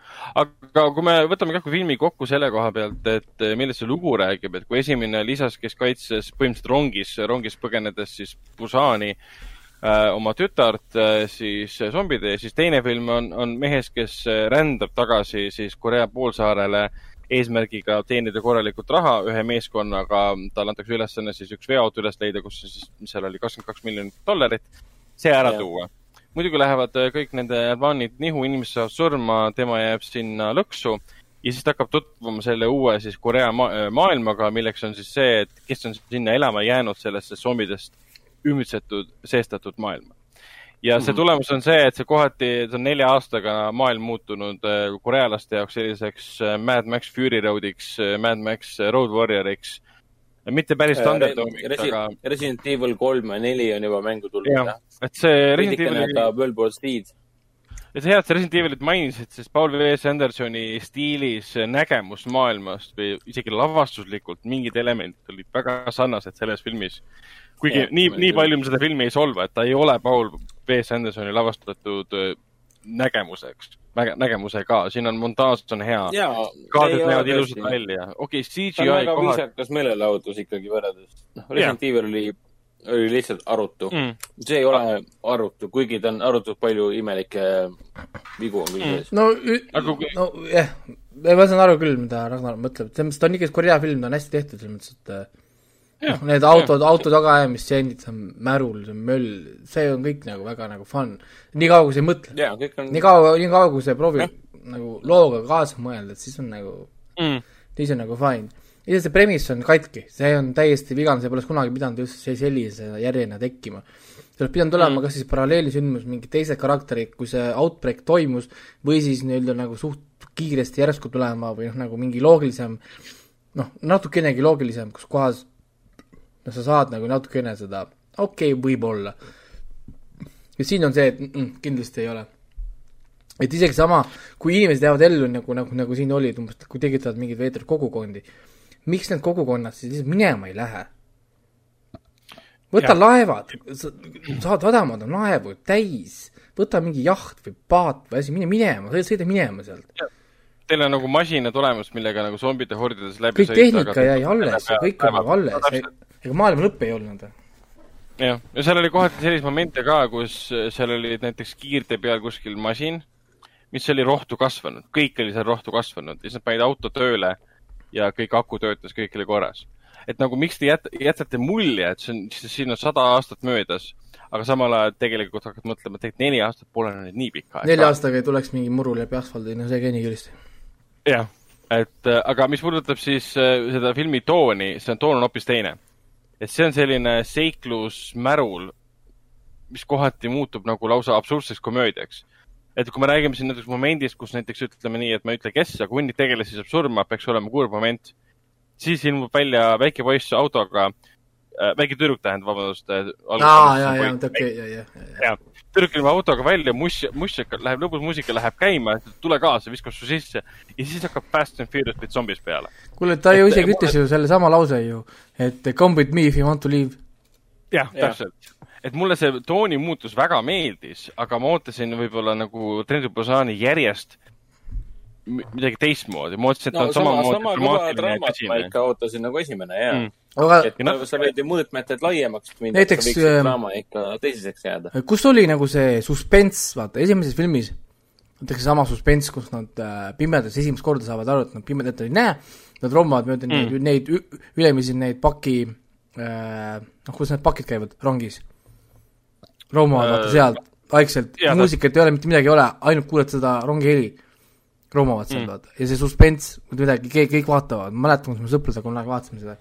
aga kui me võtame ka filmi kokku selle koha pealt, et millest see lugu räägib, et kui esimene lisas, kes kaitses põhimõtteliselt rongis, rongis põgenedes siis Busani äh, oma tütart äh, siis zombide ja siis teine film on, on mehes, kes rändab tagasi siis Korea poolsaarele äh, eesmärgiga teenida korralikult raha ühe meeskonnaga. talle antakse ülesanne siis üks veoauto üles leida, kus siis, mis seal oli, kakskümmend kaks miljonit dollarit, see ära ja. tuua. muidugi lähevad äh, kõik nende plaanid nihu, inimesed saavad surma, tema jääb sinna lõksu ja siis ta hakkab tutvuma selle uue siis Korea ma äh, maailmaga, milleks on siis see, et kes on sinna elama jäänud sellesse zombidest ümbritsetud, seestatud maailma ja see mhm. tulemus on see, et see kohati, see on nelja aastaga maailm muutunud äh, korealaste jaoks selliseks äh, Mad Max Fury Roadiks, äh, Mad Max Road Warrioriks. mitte päris Thunderdoomiks Resi, aga. Resident Evil kolm ja neli on juba mängu tulnud, et see Resident Evil. World War Speed ja see hea, et sa Resident Evilit mainisid, sest Paul W. Andersoni stiilis nägemus maailmast või isegi lavastuslikult mingid elemendid olid väga sarnased selles filmis. kuigi ja, nii, nii palju me seda filmi ei solva, et ta ei ole Paul W. Andersoni lavastatud äh, nägemuseks, nägemusega, siin on montaaž on hea. kaadrid näevad ilusad välja, okei okay,, CGI kohad. ta on väga kohad... viisakas meelelahutus ikkagi võrreldes. noh, Resident Evil oli oli lihtsalt arutu mm.. see ei ole arutu, kuigi ta on arutult palju imelikke vigu on küll mm. sees. no, no jah, ma saan aru küll, mida Ragnar mõtleb, selles mõttes ta on ikkagi Korea film, ta on hästi tehtud, selles mõttes, et äh, need autod, auto tagaajamisstseenid, see on märul, see on möll, see on kõik nagu väga nagu fun. nii kaua, kui sa ei mõtle. On... nii kaua, nii kaua, kui sa ei proovi nagu looga kaasa mõelda, et siis on nagu mm., siis on nagu fine lihtsalt see premiss on katki, see on täiesti vigane, see poleks kunagi pidanud üldse see sellise järjena tekkima. see oleks pidanud olema mm. kas siis paralleelsündmus, mingi teised karakterid, kui see outbreak toimus, või siis nii-öelda nagu suht kiiresti järsku tulema või noh, nagu mingi loogilisem, noh, natukenegi loogilisem, kus kohas noh, sa saad nagu natukene seda, okei okay,, võib-olla. ja siin on see, et mm, kindlasti ei ole et isegi sama, kui inimesed jäävad ellu nagu, nagu, nagu siin oli, et umbes, kui tekitavad mingeid veidraid kogukondi, miks need kogukonnad siis lihtsalt minema ei lähe? võta ja. laevad, saad sadamad on laevu täis, võta mingi jaht või paat või asi, mine minema, sõida minema sealt. Teil on nagu masinad olemas, millega nagu zombide hordides läbi kõik tehnika jäi alles ja kõik on nagu alles, ega maailma lõpp ei olnud. jah, ja seal oli kohati selliseid momente ka, kus seal oli näiteks kiirtee peal kuskil masin, mis oli rohtu kasvanud, kõik oli seal rohtu kasvanud ja siis nad panid auto tööle ja kõik aku töötas, kõik oli korras. et nagu miks te jät-, jätate mulje, et see on, siin on sada aastat möödas, aga samal ajal tegelikult hakkad mõtlema, et tegelikult neli aastat pole nüüd nii pikk aeg. nelja aastaga ei tuleks mingi muru läbi asfaldi, no see ei käi nii kiiresti. Jah, et äh, aga mis puudutab siis äh, seda filmi tooni, see on, toon on hoopis teine. et see on selline seiklus märul, mis kohati muutub nagu lausa absurdseks komöödiaks et kui me räägime siin näiteks momendist, kus näiteks ütleme nii, et ma ei ütle, kes, aga hunnik tegelasi saab surma, peaks olema kurb moment. siis ilmub välja väike poiss autoga äh,, väike tüdruk tähendab, vabandust. Äh, aa, ja, ja, okei, ja, ja, ja. Tüdruk ilmub autoga välja, muss, mussika, läheb lõbus muusika, läheb käima, tule kaasa, viskab su sisse ja siis hakkab Fast and Furious with zombies peale. kuule, ta ju isegi ütles ju sellesama lause ju, et come with me if you want to leave. jah, täpselt et mulle see tooni muutus väga meeldis, aga ma ootasin võib-olla nagu Trent Bussani järjest midagi teistmoodi, ma ootasin, et ta no, on samamoodi sama, sama draamat ma ikka ootasin nagu esimene, jaa. Mm.. aga et no, sa võid ju mõõtmeted laiemaks minna, et sa võiksid äh, draama ikka teiseseks jääda. kus oli nagu see suspenss, vaata, esimeses filmis näiteks seesama suspenss, kus nad äh, pimedas esimest korda saavad aru, et nad pimedat ei näe, nad rommavad mööda mm. neid, neid ülemisi neid paki äh,, noh, kus need pakid käivad rongis. Roomavad vaata sealt, vaikselt, muusikat ei ole, mitte midagi ei ole, ainult kuuled seda rongiheli roomavad seal mm., vaata, ja see suspens, midagi, kõik, kõik vaatavad, ma mäletan, kus me sõpradega kunagi vaatasime seda,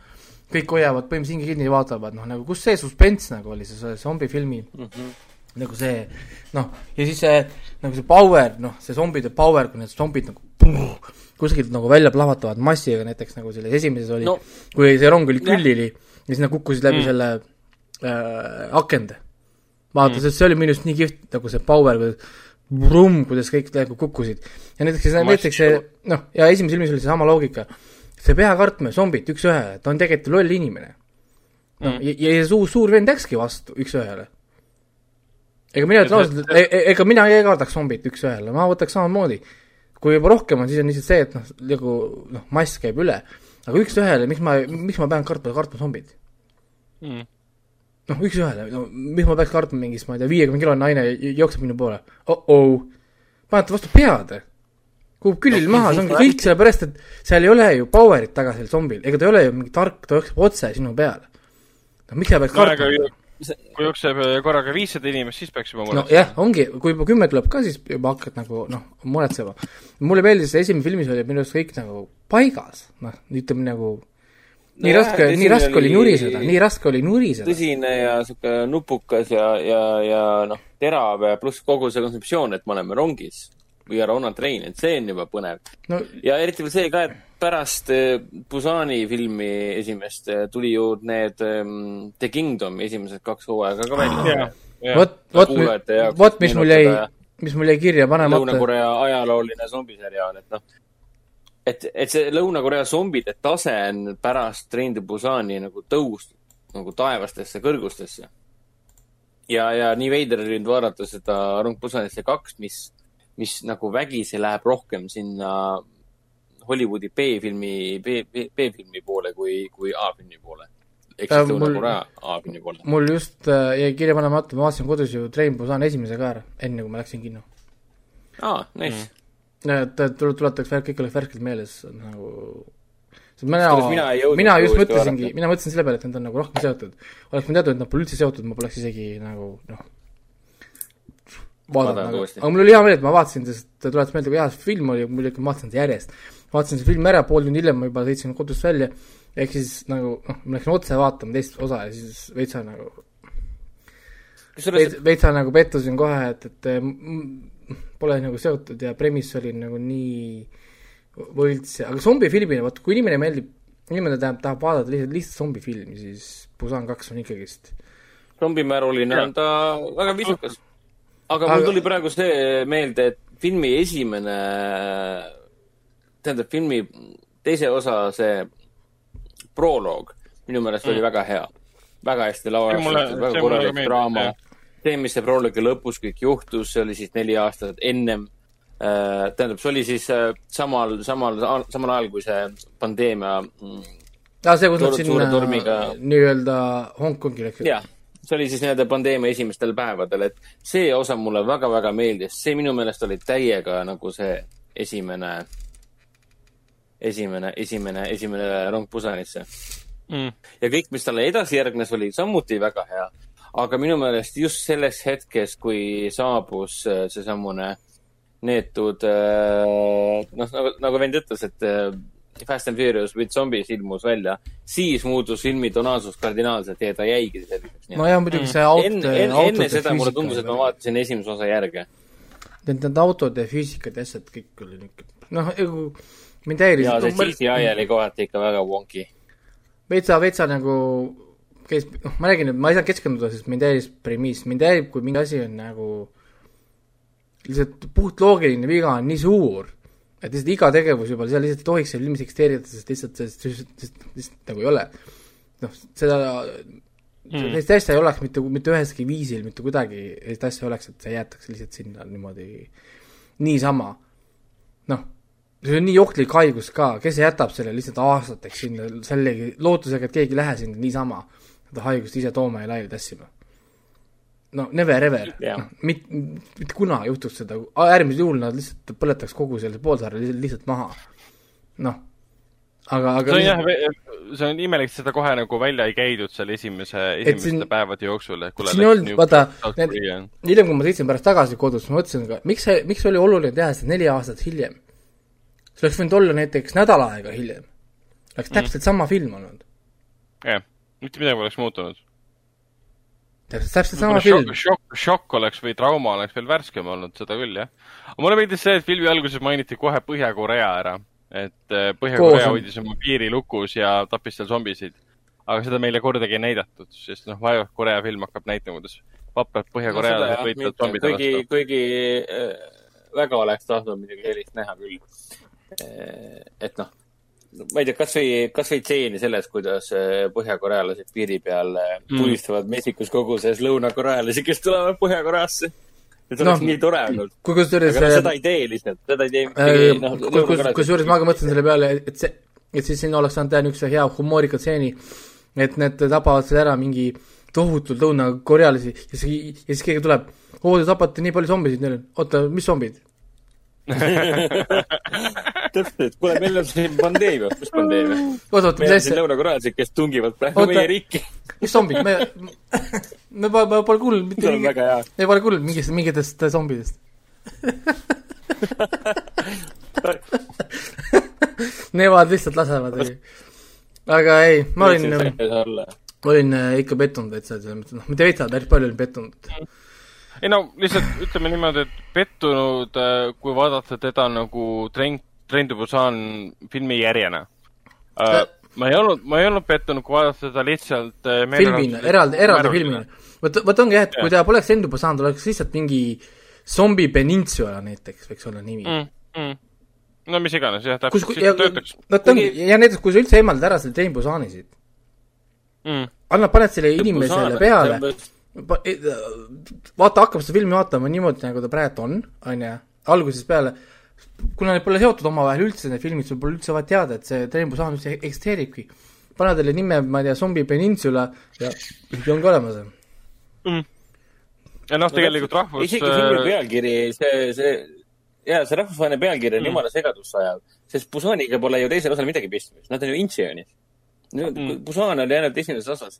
kõik hoiavad põhimõtteliselt hinge kinni ja vaatavad, noh nagu kus see suspens nagu oli, see zombifilmi mm -hmm. nagu see noh, ja siis see nagu see power, noh, see zombide power, kui need zombid nagu puh, kuskilt nagu välja plahvatavad massiga, näiteks nagu selles esimeses oli no., kui see rong oli küllili ja siis nad kukkusid läbi mm. selle äh, akende. vaata mm., sest see oli minu arust nii kihvt, nagu see power või vrumm, kuidas kõik nagu kukkusid. ja näiteks, näiteks see, noh, ja esimeses filmis oli seesama loogika, see peakartme, zombid üks-ühele, ta on tegelikult loll inimene. noh mm., ja, ja see suur, suur vend läkski vastu üks-ühele. ega mina ütlen ausalt, e-, e-, ega mina ei kardaks zombit üks-ühele, ma võtaks samamoodi. kui juba rohkem on, siis on lihtsalt see, et noh, nagu noh, mass käib üle. aga üks-ühele, miks ma, miks ma pean kartma, kartma zombit mm.? Noh, üks-ühele, no miks ma peaks kartma mingist, ma ei tea, viiekümne kilone naine jookseb minu poole oh-oh, panete vastu pead. kukub külil no, maha, see ongi kõik sellepärast, et seal ei ole ju power'it taga sellel zombil, ega ta ei ole ju mingi tark, ta jookseb otse sinu peale. no miks sa no, kartma? kui jookseb korraga viissada inimest, siis peaks juba muretsema. nojah, ongi, kui juba kümme tuleb ka, siis juba hakkad nagu noh, muretsema. mulle meeldis, esimene filmis oli minu arust kõik nagu paigas, noh, ütleme nagu nii no raske, nii raske oli nuriseda, nii raske oli nuriseda. tõsine ja sihuke nupukas ja, ja, ja noh, terav ja pluss kogu see kontseptsioon, et me oleme rongis We are on a train, et see on juba põnev no.. ja eriti veel see ka, et pärast eh, Busani filmi esimest eh, tuli ju need um, The Kingdomi esimesed kaks hooaega ka välja. vot, vot, vot mis mul jäi, mis mul jäi kirja panemata. Lõuna-Korea ajalooline zombiseriaal, et noh et, et see Lõuna-Korea zombide tase on pärast Train to Busani nagu tõusnud nagu taevastesse kõrgustesse. ja, ja nii veider oli nüüd vaadata seda Rong Busanisse kaks, mis, mis nagu vägisi läheb rohkem sinna Hollywoodi B-filmi, B-filmi poole kui, kui A-filmi poole. ehk siis äh, Lõuna-Korea A-filmi poole. mul just äh, jäi kirja panemata, ma vaatasin kodus ju Train Busan esimese ka ära, enne kui ma läksin kinno. aa, nice mm tuletaks värk, kõik oleks värskelt meeles nagu mina, mina, mina just mõtlesingi, mina mõtlesin selle peale, et nad on nagu rohkem seotud. oleks ma teadnud, et nad pole üldse seotud, ma poleks isegi nagu noh, vaadanud nagu, aga mul oli hea meel, et ma vaatasin, sest ta tuletas meelde, kui hea see film oli, mul ikka, ma vaatasin seda järjest. vaatasin selle filmi ära, pool tundi hiljem ma juba sõitsin kodust välja, ehk siis nagu noh, ma läksin otse vaatama teist osa ja siis veitsa nagu veitsa nagu pettusin kohe, et, et pole nagu seotud ja premiss oli nagu nii võlts aga zombifilmina, vot kui inimene meeldib, inimene tahab, tahab vaadata lihtsalt, lihtsalt zombifilmi, siis Busan kaks on ikkagist zombimäruline on ta väga viisakas. aga mul tuli praegu see meelde, et filmi esimene, tähendab filmi teise osa see proloog minu meelest mm. oli väga hea. väga hästi lavastatud, väga korralik draama see, mis see prologi lõpus kõik juhtus, see oli siis neli aastat ennem äh,. tähendab, see oli siis äh, samal, samal, samal ajal, kui see pandeemia mm, aa, see, kus nad sinna nii-öelda Hongkongi läksid? jah, see oli siis nii-öelda pandeemia esimestel päevadel, et see osa mulle väga-väga meeldis, see minu meelest oli täiega nagu see esimene, esimene, esimene, esimene rong Busanisse mm.. ja kõik, mis talle edasi järgnes, oli samuti väga hea aga minu meelest just selles hetkes, kui saabus äh, seesamune neetud, äh, noh, nagu, nagu vend ütles, et äh, Fast and Furious with Zombies ilmus välja, siis muutus filmi tonaalsus kardinaalselt ja ta jäigi selliseks. nojah, muidugi see aut-. enne, enne, enne seda mulle tundus, et ma vaatasin esimese osa järge. Need, need autode füüsikad ja asjad kõik oli niisugune, noh, mind häiris. ja see CGI oli kohati ikka väga wonky. veitsa, veitsa nagu käis, noh, ma räägin, et ma ei saanud keskenduda, sest mind häiris premiss, mind häirib, kui mingi asi on nagu lihtsalt puhtloogiline viga on nii suur, et lihtsalt iga tegevus juba, seal lihtsalt ei tohiks seal ilmselt eksisteerida, sest lihtsalt, sest lihtsalt, lihtsalt, nagu ei ole. noh, seda mm., sellist asja ei oleks mitte, mitte üheski viisil, mitte kuidagi sellist asja ei oleks, et see jäetakse lihtsalt sinna niimoodi niisama. noh see on nii ohtlik haigus ka, kes jätab selle lihtsalt aastateks sinna, sellegi lootusega, et keegi ei lähe sinna niisama seda haigust ise tooma ja laiali tassima. no never ever yeah., noh, mit-, mitte kunagi juhtuks seda, äärmisel juhul nad lihtsalt põletaks kogu selle poolsaare lihtsalt, maha. noh, aga, aga see on jah, see on imelik, seda kohe nagu välja ei käidud seal esimese, esimeste siin, päevade jooksul, et kuule, siin ei olnud, vaata, need, hiljem, kui ma sõitsin pärast tagasi kodus, ma mõtlesin ka, miks see, miks oli oluline teha seda neli aastat hiljem? see oleks võinud olla näiteks nädal aega hiljem. oleks täpselt mm. sama film olnud. jah, mitte midagi poleks muutunud. täpselt, täpselt sama film. šokk, šokk oleks või trauma oleks veel värskem olnud, seda küll, jah. aga mulle meeldis see, et filmi alguses mainiti kohe Põhja-Korea ära et äh, Põhja-Korea hoidis oma piiri lukus ja tappis seal zombisid. aga seda meile kordagi ei näidatud, sest noh, vaevalt Korea film hakkab näitama, kuidas vaprad põhjakorealased no, võitlevad zombide vastu. kuigi, kuigi äh, väga oleks tahtnud midagi sellist näha küll. Äh, et noh, ma ei tea, kas või, kas või stseeni selles, kuidas põhjakorealased piiri peal mm. tulistavad mesikus koguses lõunakorealasi, kes tulevad Põhja-Koreasse et oleks no, nii tore olnud. aga no, seda ei tee lihtsalt, seda ei tee mitte äh, noh. kusjuures ma ka mõtlesin selle peale, et see, et siis sinna oleks saanud teha niisuguse hea humoorika stseeni, et need tapavad seal ära mingi tohutult lõunakorealasi ja siis, ja siis keegi tuleb, oo, te tapate nii palju zombisid neil, oota, mis zombid? <laughs> täpselt, kuule, meil on siin pandeemia, mis pandeemia? oota, oota, mis asja? lõunakorealased, kes tungivad praegu meie riiki. Mis zombid, me, me pole, pole kuulnud mitte mingi, me pole kuulnud mingist, mingitest zombidest. <laughs> Nemad lihtsalt lasevad, aga ei, ma olin, ma olin äh, ikka pettunud täitsa, selles mõttes, noh, mitte veitsa, päris palju olin pettunud. Ei no lihtsalt ütleme niimoodi, et pettunud, äh, kui vaadata teda nagu Train, Train to Busan filmi järjena äh, ma ei olnud, ma ei olnud pettunud, kui vaadata seda lihtsalt äh, filmina, eraldi, eraldi filmina. vot, vot ongi jah, et kui ta poleks lendu saanud, oleks lihtsalt mingi Zombi Peninsula näiteks võiks olla nimi mm,. Mm. no mis iganes, jah, täpselt, siis töötaks. vot ongi, ja näiteks, kui sa üldse eemaldad ära selle Train Busani siit mm., annad, paned selle inimesele peale, vaata, hakkab seda filmi vaatama niimoodi, nagu ta praegu on, on ju, algusest peale kuna need pole seotud omavahel üldse, need filmid, sul pole üldse vaja teada, et see Train Busan üldse eksisteeribki. pane talle nime, ma ei tea, Zombi Peninsula ja ongi olemas mm.. ja noh, tegelikult rahvus isegi filmi äh, pealkiri, see, see, jaa, see rahvusvaheline pealkiri on mm. jumala segadusse ajav, sest Busaniga pole ju teisel osal midagi pistmist, nad on ju Incheonis. Mm. Busan oli ainult esimeses osas.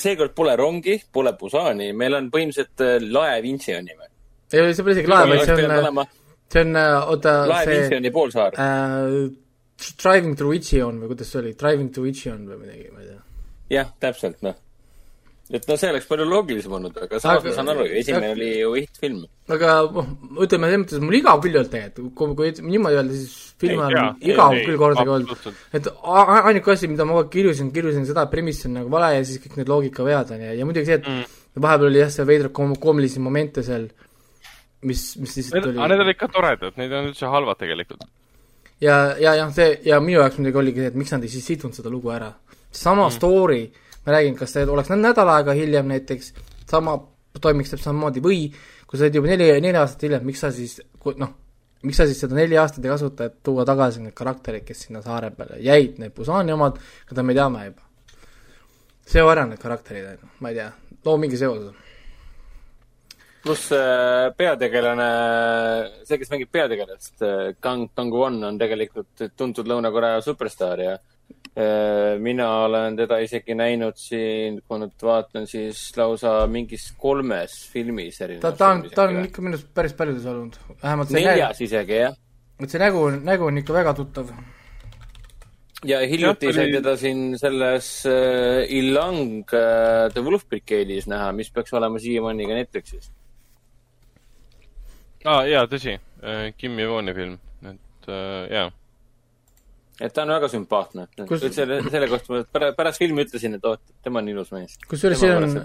Seekord pole rongi, pole Busani, meil on põhimõtteliselt äh, laev Incheoni või? ei, see pole isegi laev, vaid see on see on, äh, oota, see Laev poolsaar äh,. Driving through Ichion või kuidas see oli, Driving through Ichion või midagi, ma ei tea. jah, täpselt, noh. Et no see oleks palju loogilisem olnud, aga samas ma saan aru ju, esimene aga, oli ju hitt-film. aga noh, ütleme selles mõttes, mul igav küll ei olnud tegelikult, kui, kui niimoodi öelda, siis film on igav ei, küll kordagi olnud. et ainuke asi, mida ma kogu aeg kirjusin, kirjusin seda, et premiss on nagu vale ja siis kõik need loogikavead on ja, ja muidugi see, et mm. vahepeal oli jah, see veidrad kom-, koomilisi momente seal mis, mis lihtsalt oli. aga need olid ka toredad, need on üldse halvad tegelikult. ja, ja, jah, see ja minu jaoks muidugi oligi see, et miks nad ei siis sidunud seda lugu ära. sama mm. story, ma räägin, kas see oleks nädal aega hiljem näiteks, sama toimiks täpselt samamoodi või kui sa oled juba neli, neli aastat hiljem, miks sa siis, noh, miks sa siis seda neli aastat ei kasuta, et tuua tagasi need karakterid, kes sinna saare peale jäid, need Busani omad, keda me teame juba. seo ära need karakterid, on ju, ma ei tea, loo mingi seose pluss äh, peategelane, see, kes mängib peategelast, äh, Kang Dong-won on tegelikult tuntud Lõuna-Korea superstaar ja mina olen teda isegi näinud siin, kui nüüd vaatan, siis lausa mingis kolmes filmis erinevas ta, ta on, ta on ikka minu arust päris paljudes olnud, vähemalt see neljas nägu, isegi, jah. et see nägu, nägu on ikka väga tuttav. ja hiljuti sai teda siin selles uh, Ilang uh, The Wolf Brigade'is näha, mis peaks olema siiamaani ka Netflixis aa ah,, jaa, tõsi. Äh, Kim Jevoni film, et äh, jaa. Et ta on väga sümpaatne Kus.... selle, selle kohta ma pärast, pärast filmi ütlesin, et oot, tema on ilus mees. kusjuures siin on,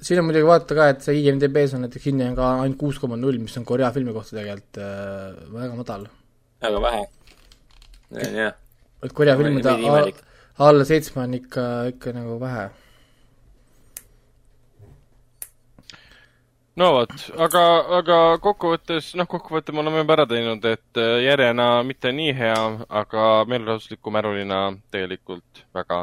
siin on muidugi vaadata ka, et see IMDB-s on näiteks hinne on ka ainult kuus koma null, mis on Korea filmi kohta tegelikult äh, väga madal. väga vähe. jah. et Korea filmide alla seitsme on ikka, ikka nagu vähe no vot, aga, aga kokkuvõttes, noh, kokkuvõtte me oleme juba ära teinud, et äh, järjena mitte nii hea, aga meelelahutusliku märulina tegelikult väga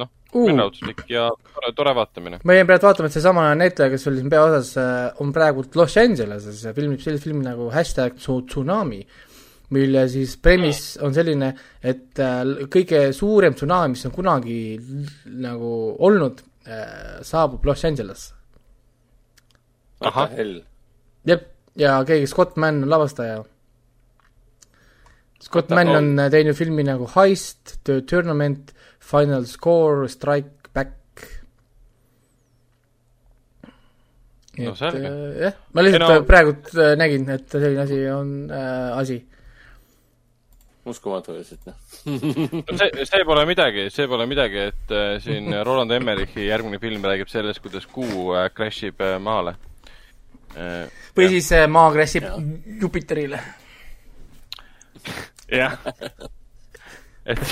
noh uh., meelelahutuslik ja tore, tore vaatamine. ma jäin praegu vaatama, et seesama näitleja, kes oli siin peaosas, äh, on praegu Los Angeleses ja filmib sellist filmi nagu hashtag Tsunami, mille siis premise on selline, et äh, kõige suurem tsunami, mis on kunagi nagu olnud, saabub Los Angelesse. Ahah, jep, ja keegi, Scott Mann on lavastaja. Scott Mann on teinud filmi nagu Heist, The Tournament, Final Score, Strike Back. no selge. jah, ma lihtsalt no, praegult nägin, et selline asi on äh, asi uskumatu lihtsalt, noh. no see, see pole midagi, see pole midagi, et äh, siin Roland Emmerichi järgmine film räägib sellest, kuidas kuu äh, crash ib äh, maale või siis äh, maa crash ib Jupiterile. jah. et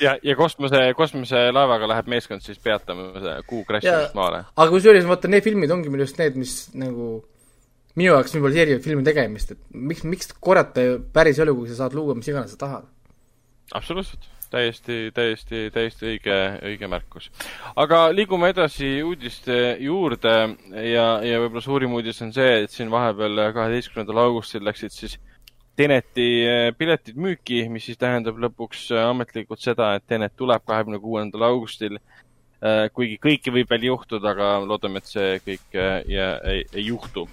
ja, ja kosmose, kosmoselaevaga läheb meeskond siis peatama kuu crash imist maale. aga kusjuures vaata, need filmid ongi minu arust need, mis nagu minu jaoks sümboliseerivad filmi tegemist, et miks, miks korrata päris elu, kui sa saad luua mis iganes sa tahad? absoluutselt, täiesti, täiesti, täiesti õige, õige märkus. aga liigume edasi uudiste juurde ja, ja võib-olla suurim uudis on see, et siin vahepeal kaheteistkümnendal augustil läksid siis Teneti eh, piletid müüki, mis siis tähendab lõpuks eh, ametlikult seda, et Tenet tuleb kahekümne kuuendal augustil eh, kuigi kõike võib veel juhtuda, aga loodame, et see kõik ja, ei, ei juhtu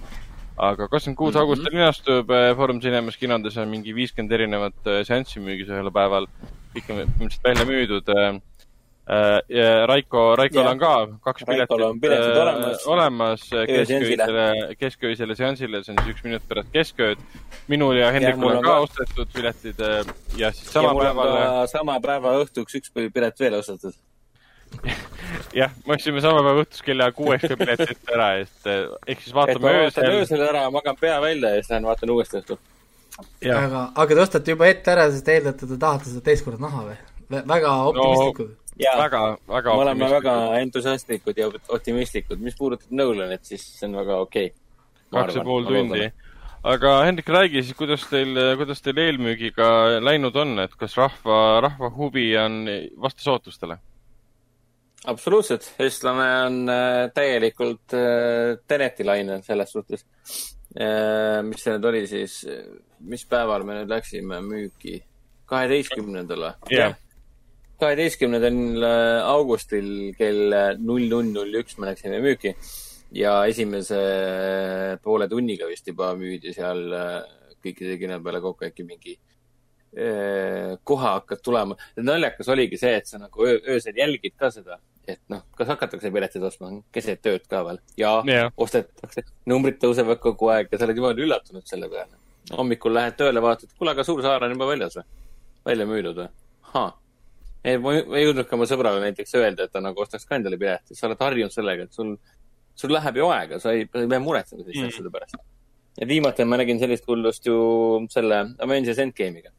aga kakskümmend kuus mhm. augustil linastub Foorum Cinemas kinodes on mingi viiskümmend erinevat seanssi müügis ühel päeval. Kõik on põhimõtteliselt välja müüdud. Äh, ja Raiko, Raikol on ka kaks piletit olemas, olemas keskööisele, keskööisele seansile, see on siis üks minut pärast keskööd. minul ja Hendrikul on ka ostetud piletid ja siis sama päeval. sama päeva õhtuks üks pilet veel ostetud <laughs> jah, me ostsime sama päeva õhtus kella kuueks ka piletid ära, et eh, ehk siis vaatame öösel. öösel ära, magan pea välja ja siis lähen vaatan uuesti õhtul. Aga, aga te ostate juba ette ära, sest te eeldate, te tahate seda teist korda näha või? väga optimistlikud no,. väga, väga me oleme väga entusiastlikud ja optimistlikud, mis puudutab Nolanit, siis see on väga okei okay.. kaks ja pool tundi aga Hendrik, räägi siis, kuidas teil, kuidas teil eelmüügiga läinud on, et kas rahva, rahva huvi on vastas ootustele? absoluutselt, eestlane on äh, täielikult äh, Teneti lainel selles suhtes. Äh, mis see nüüd oli siis, mis päeval me nüüd läksime müüki? kaheteistkümnendal või? jah. kaheteistkümnendal augustil kell null null null üks me läksime müüki ja esimese poole tunniga vist juba müüdi seal kõikide kino peale kokku äkki mingi kohe hakkad tulema. naljakas oligi see, et sa nagu öö, öösel jälgid ka seda et noh, kas hakatakse pileteid ostma keset ööd ka veel ja yeah. ostetakse, numbrid tõusevad kogu aeg ja sa oled jumala üllatunud selle peale. hommikul lähed tööle, vaatad, kuule, aga suur saar on juba väljas või? välja müüdud või? ei, ma ei jõudnud ka oma sõbrale näiteks öelda, et ta nagu ostaks ka endale pileti, sa oled harjunud sellega, et sul, sul läheb ju aega, sa ei, ei pea muretsema selliste mm. asjade pärast. ja viimati ma nägin sellist hullust ju selle Avengers Endgame'iga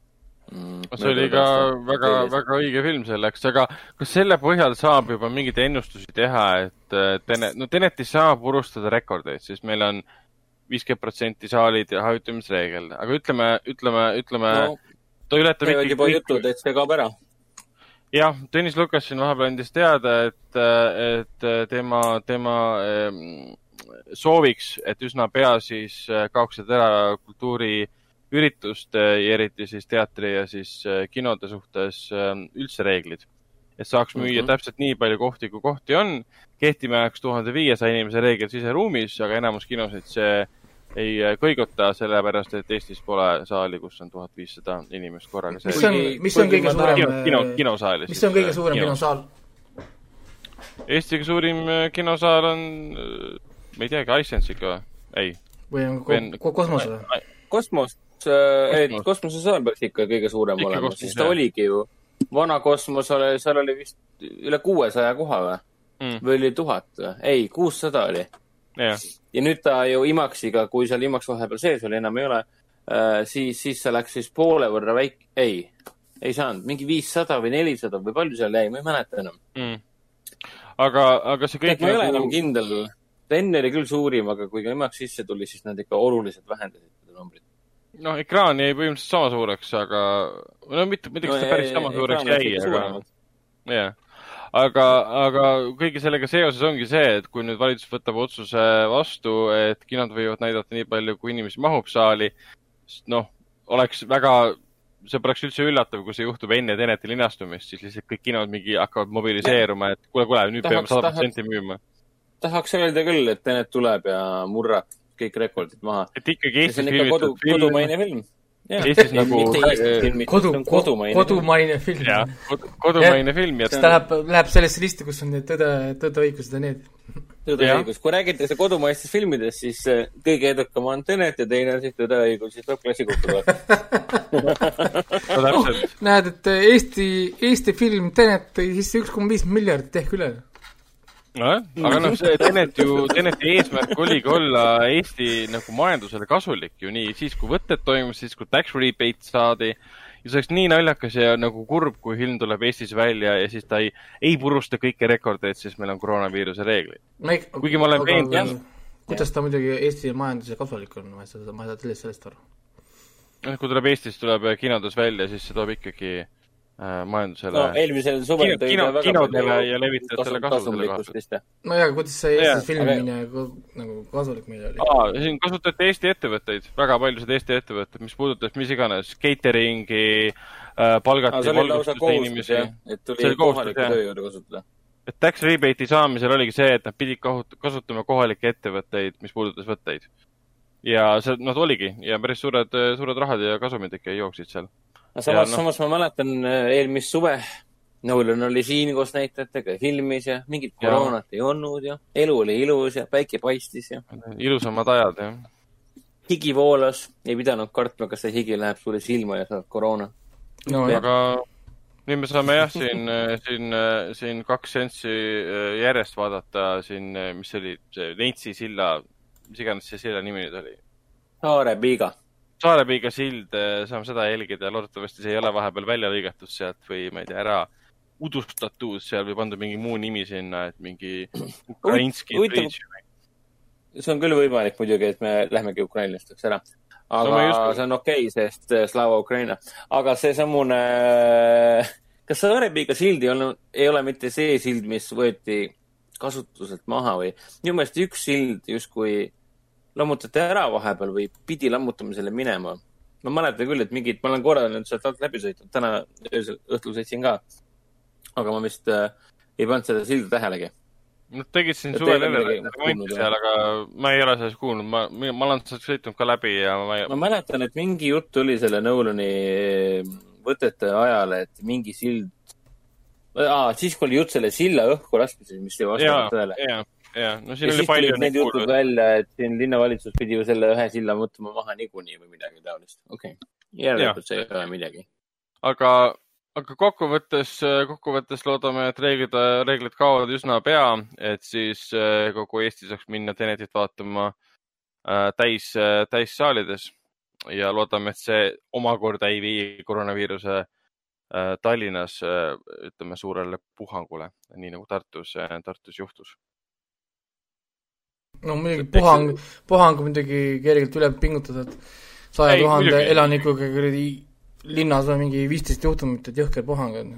mm,. see oli ka väga, väga õige film selleks, aga kas selle põhjal saab juba mingeid ennustusi teha, et Tenet, no Tenetis saab purustada rekordeid, sest meil on viiskümmend protsenti saalid ja hajutamisreegel, aga ütleme, ütleme, ütleme no,, ta ületab ikkagi juba jutud, et see kaob ära. jah, Tõnis Lukas siin vahepeal andis teada, et, et tema, tema sooviks, et üsna pea siis kaoksid ära kultuuri äh, ürituste ja eriti siis teatri ja siis äh, kinode suhtes ähm, üldse reeglid. et saaks müüa mm -hmm. täpselt nii palju kohti, kui kohti on. kehtima jääks tuhande viiesaja inimese reegel siseruumis, aga enamus kinosid see ei äh, kõiguta, sellepärast et Eestis pole saali, kus on tuhat viissada inimest korraga. mis on, mis on kõige suurem kino, kino, kinosaal? mis on kõige suurem kinosaal? Eesti kõige suurim äh, kinosaal on, ma ei teagi, ikka või? ei. või on ko kosmos või? kosmos, Äh, ei, kosmoses peaks ikka kõige suurem ikka olema, siis ta oligi ju. vana kosmos oli, seal oli vist üle kuuesaja koha või mm.? või oli tuhat või? ei, kuussada oli. ja nüüd ta ju IMAX-iga, kui seal IMAX vahepeal sees oli, enam ei ole äh,, siis, siis see läks siis poole võrra väik-, ei, ei saanud, mingi viissada või nelisada või palju seal jäi, ma ei mäleta enam mm.. aga, aga see kõik. ma ei nagu... ole enam kindel. ta enne oli küll suurim, aga kui ka IMAX sisse tuli, siis nad ikka oluliselt vähendasid seda numbrit noh, ekraan jäi põhimõtteliselt sama suureks, aga, no mitte, ma ei tea, kas ta no, päris sama suureks jäi, aga jah. aga, aga kõige sellega seoses ongi see, et kui nüüd valitsus võtab otsuse vastu, et kinod võivad näidata nii palju, kui inimesi mahub saali, noh, oleks väga, see poleks üldse üllatav, kui see juhtub enne Teneti linastumist, siis lihtsalt kõik kinod mingi hakkavad mobiliseeruma, et kuule, kuule, nüüd peame sada protsenti müüma. tahaks öelda küll, et Tenet tuleb ja murrab kõik rekordid maha. et ikkagi Eestis filmitud film. kodumaine film. Eestis nagu kodu, kodumaine, kodumaine film. jah, kodumaine film ja ta läheb, läheb sellesse listi, kus on need tõde, tõde, õigused ja need. tõde ja õigus, kui räägitakse kodumaistest filmidest, siis äh, kõige edukam on Tenet ja teine on siis Tõde ja õigus, siis tuleb klassi kokku no, näed, et Eesti, Eesti film Tenet tõi sisse üks koma viis miljardit ehk üle nojah, aga noh, see Tenet ju, Teneti eesmärk oligi olla Eesti nagu majandusele kasulik ju nii siis, kui võtted toimusid, siis kui tax rebate saadi. ja see oleks nii naljakas ja nagu kurb, kui film tuleb Eestis välja ja siis ta ei, ei purusta kõiki rekordeid, sest meil on koroonaviiruse reeglid. kuigi ma olen veendunud. kuidas ta muidugi Eesti majandusele kasulik on, ma ei saa, ma ei saa sellest aru. noh, kui tuleb Eestis, tuleb kinodes välja, siis see toob ikkagi majandusele. no eelmisel suvel tõi ta väga kinodele ja levitajatele kasutusele. no jaa, kuidas see Eestis filmimine aga... nagu kasulik meil oli? aa, siin kasutati Eesti ettevõtteid, väga paljusid Eesti ettevõtteid, mis puudutas mis iganes catering'i äh,, palgati valgustuste inimesi. et tuli kohalikku tööjõudu kasutada. et tax rebate'i saamisel oligi see, et nad pidid kasutama kohalikke ettevõtteid, mis puudutas võtteid. ja see, noh, oligi ja päris suured, suured rahad ja kasumid ikka jooksid seal aga samas, no. samas ma mäletan äh, eelmist suve, Nolan oli siin koos näitlejatega, filmis ja mingit koroonat ja. ei olnud ja elu oli ilus ja päike paistis ja. ilusamad ajad, jah. higi voolas, ei pidanud kartma, kas see higi läheb sulle silma ja saad koroona. no ja. aga nüüd me saame jah, siin, äh, siin, äh, siin kaks seanssi järjest vaadata siin, mis see oli, see Neitsi silla, mis iganes see silla nimi nüüd oli? Saare Piiga Saarepiiga sild, saame seda jälgida ja loodetavasti see ei ole vahepeal välja lõigatud sealt või ma ei tea, ära udustatud seal või pandud mingi muu nimi sinna, et mingi ukrainski see on küll võimalik muidugi, et me lähmegi ukrainlasteks ära. aga no, see on okei okay,, sest eh, Slava Ukraina. aga seesamune, kas Saarepiiga sild ei olnud, ei ole mitte see sild, mis võeti kasutuselt maha või? minu meelest üks sild justkui lammutati ära vahepeal või pidi lammutamisele minema. ma mäletan küll, et mingid, ma olen korra nüüd sealt alt läbi sõitnud, täna öösel, õhtul sõitsin ka. aga ma vist äh, ei pannud seda silda tähelegi. Nad tegid siin suvel remonti seal, aga ma ei ole sellest kuulnud, ma, ma olen sealt sõitnud ka läbi ja ma ei... ma mäletan, et mingi jutt oli selle Nolani võtete ajal, et mingi sild ah,, siis kui oli jutt selle silla õhku laskmisest, mis ei vastanud tõele. Jah, no siin ja oli palju neid jutud välja, et siin linnavalitsus pidi ju selle ühe silla mõtlema maha niikuinii või midagi taolist. okei okay., järelikult see ei ole midagi. aga, aga kokkuvõttes, kokkuvõttes loodame, et reeglid, reeglid kaovad üsna pea, et siis eh, kogu Eesti saaks minna Tenetit vaatama äh, täis, täissaalides ja loodame, et see omakorda ei vii koroonaviiruse Tallinnas ütleme suurele puhangule, nii nagu Tartus, Tartus juhtus. No muidugi puhang, puhang muidugi kergelt üle pingutatud, saja tuhande elanikuga kuradi linnas on mingi viisteist juhtumit, et jõhker puhang on.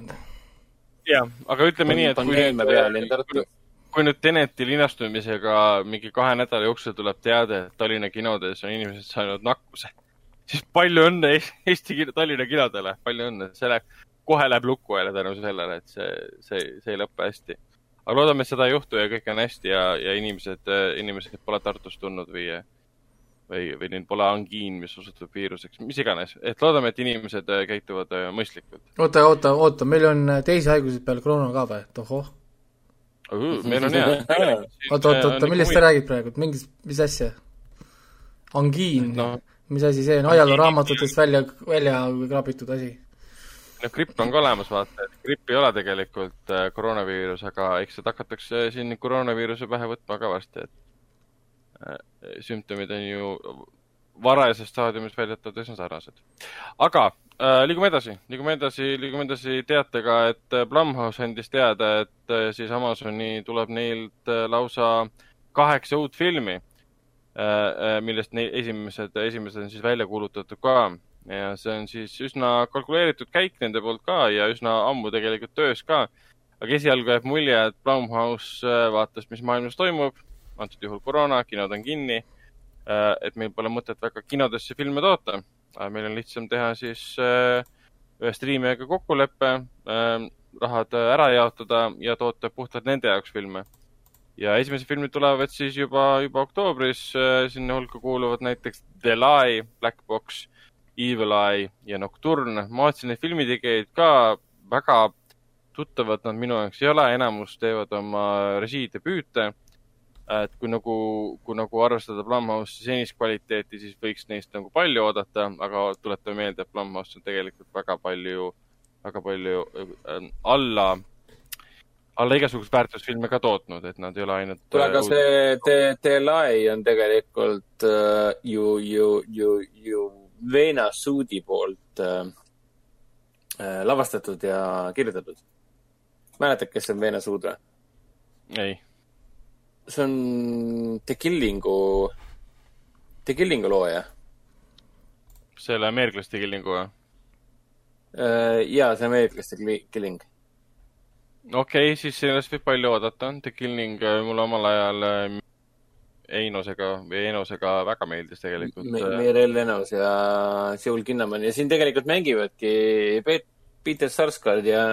jah, aga ütleme nii, et kui nüüd, kui nüüd Teneti linastumisega mingi kahe nädala jooksul tuleb teade, et Tallinna kinodes on inimesed saanud nakkuse siis palju õnne Eesti Tallinna kinodele, palju õnne, see läheb, kohe läheb lukku jälle tänu sellele, et see, see, see ei lõpe hästi. Aga loodame, et seda ei juhtu ja kõik on hästi ja, ja inimesed, inimesed pole Tartust tulnud või, või, või neil pole angiin, mis osutub viiruseks, mis iganes. et loodame, et inimesed käituvad mõistlikult. oota, oota, oota, meil on teisi haiguseid peale koroona ka või, et ohoh? meil on hea. <laughs> oota, oota, oota, millest sa räägid praegu, mingis, mis asja? angiin no.? mis asi see on, ajalooraamatutest välja, välja kraabitud asi? No gripp on ka olemas, vaata, et gripp ei ole tegelikult äh, koroonaviirus, aga eks seda hakatakse siin koroonaviiruse pähe võtma ka varsti, et äh, sümptomid on ju varajases staadiumis väidetavalt üsna sarnased. aga äh, liigume edasi, liigume edasi, liigume edasi teatega, et äh, Blumhouse andis teada, et siis Amazoni tuleb neilt lausa kaheksa uut filmi millest esimesed, esimesed on siis välja kuulutatud ka. Ja see on siis üsna kalkuleeritud käik nende poolt ka ja üsna ammu tegelikult töös ka. aga esialgu jääb mulje, et Blumhouse äh, vaatas, mis maailmas toimub, antud juhul koroona, kinod on kinni. et meil pole mõtet väga kinodesse filme toota. meil on lihtsam teha siis ühe striimijaga kokkulepe, rahad ära jaotada ja toota puhtalt nende jaoks filme. ja esimesed filmid tulevad siis juba, juba oktoobris, sinna hulka kuuluvad näiteks The Lie, Black Box, Evil Eye ja Nocturne. ma vaatasin neid filmitegijaid ka, väga tuttavad nad minu jaoks ei ole, enamus teevad oma režiidebüüte et kui nagu, kui nagu arvestada Blumhouse'i senist kvaliteeti, siis võiks neist nagu palju oodata, aga tuletame meelde, et Blumhouse on tegelikult väga palju, väga palju äh, alla, alla igasugust väärtusfilme ka tootnud, et nad ei ole ainult. kuule, aga äh, see The, The Lie on tegelikult uh, ju, ju, ju, ju Vena Suudi poolt uh, uh, lavastatud ja kirjutatud. mäletad, kes on Vena Suud või? ei see on The Killingu, The Killingu looja. selle ameeriklaste Killingu või? Äh, jaa, see ameeriklaste Killing. okei okay,, siis sellest võib palju oodata. The Killing äh, mulle omal ajal äh, Einosega või Einosega väga meeldis tegelikult Me. Mirel Enos ja Seul Kinnaman ja siin tegelikult mängivadki Peter Sarsgaard ja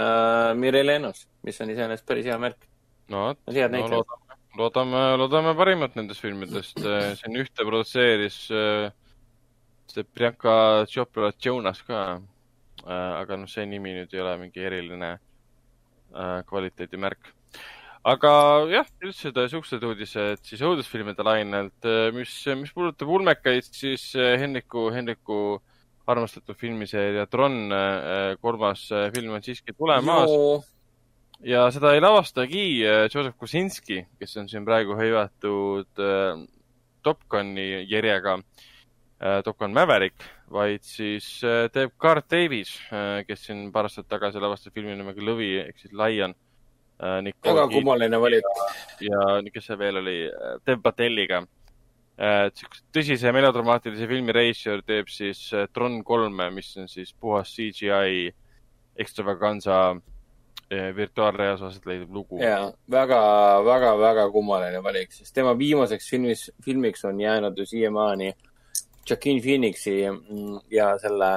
Mirel Enos, mis on iseenesest päris hea märk. no vot, no, loodame, loodame, loodame parimat nendest filmidest. <clears throat> siin ühte produtseeris äh, see Priyanka Chopra Jonas ka. Äh, aga noh, see nimi nüüd ei ole mingi eriline äh, kvaliteedimärk. Aga jah, üldse siuksed uudised siis õudusfilmide lainelt. mis, mis puudutab ulmekaid, siis Henriku, Henriku armastatud filmiseeria Tron kolmas film on siiski tulemas ja seda ei lavastagi äh, Joseph Kosinski, kes on siin praegu hõivatud äh, Top Guni järjega äh,, Top Gun Maverick, vaid siis äh, teeb Garth Davis äh,, kes siin paar aastat tagasi lavastas filmi nimega Lõvi ehk siis Lion äh,. väga kummaline valik. ja kes see veel oli äh,, Dev Patelliga äh,. tõsise melodramaatilise filmi reisijal teeb siis Tron kolme, mis on siis puhas CGI extravaganza Eh, virtuaalreas aset leidev lugu. ja väga, väga, väga kummaline valik, sest tema viimaseks filmis, filmiks on jäänud ju siiamaani Joaquin Phoenixi mm, ja selle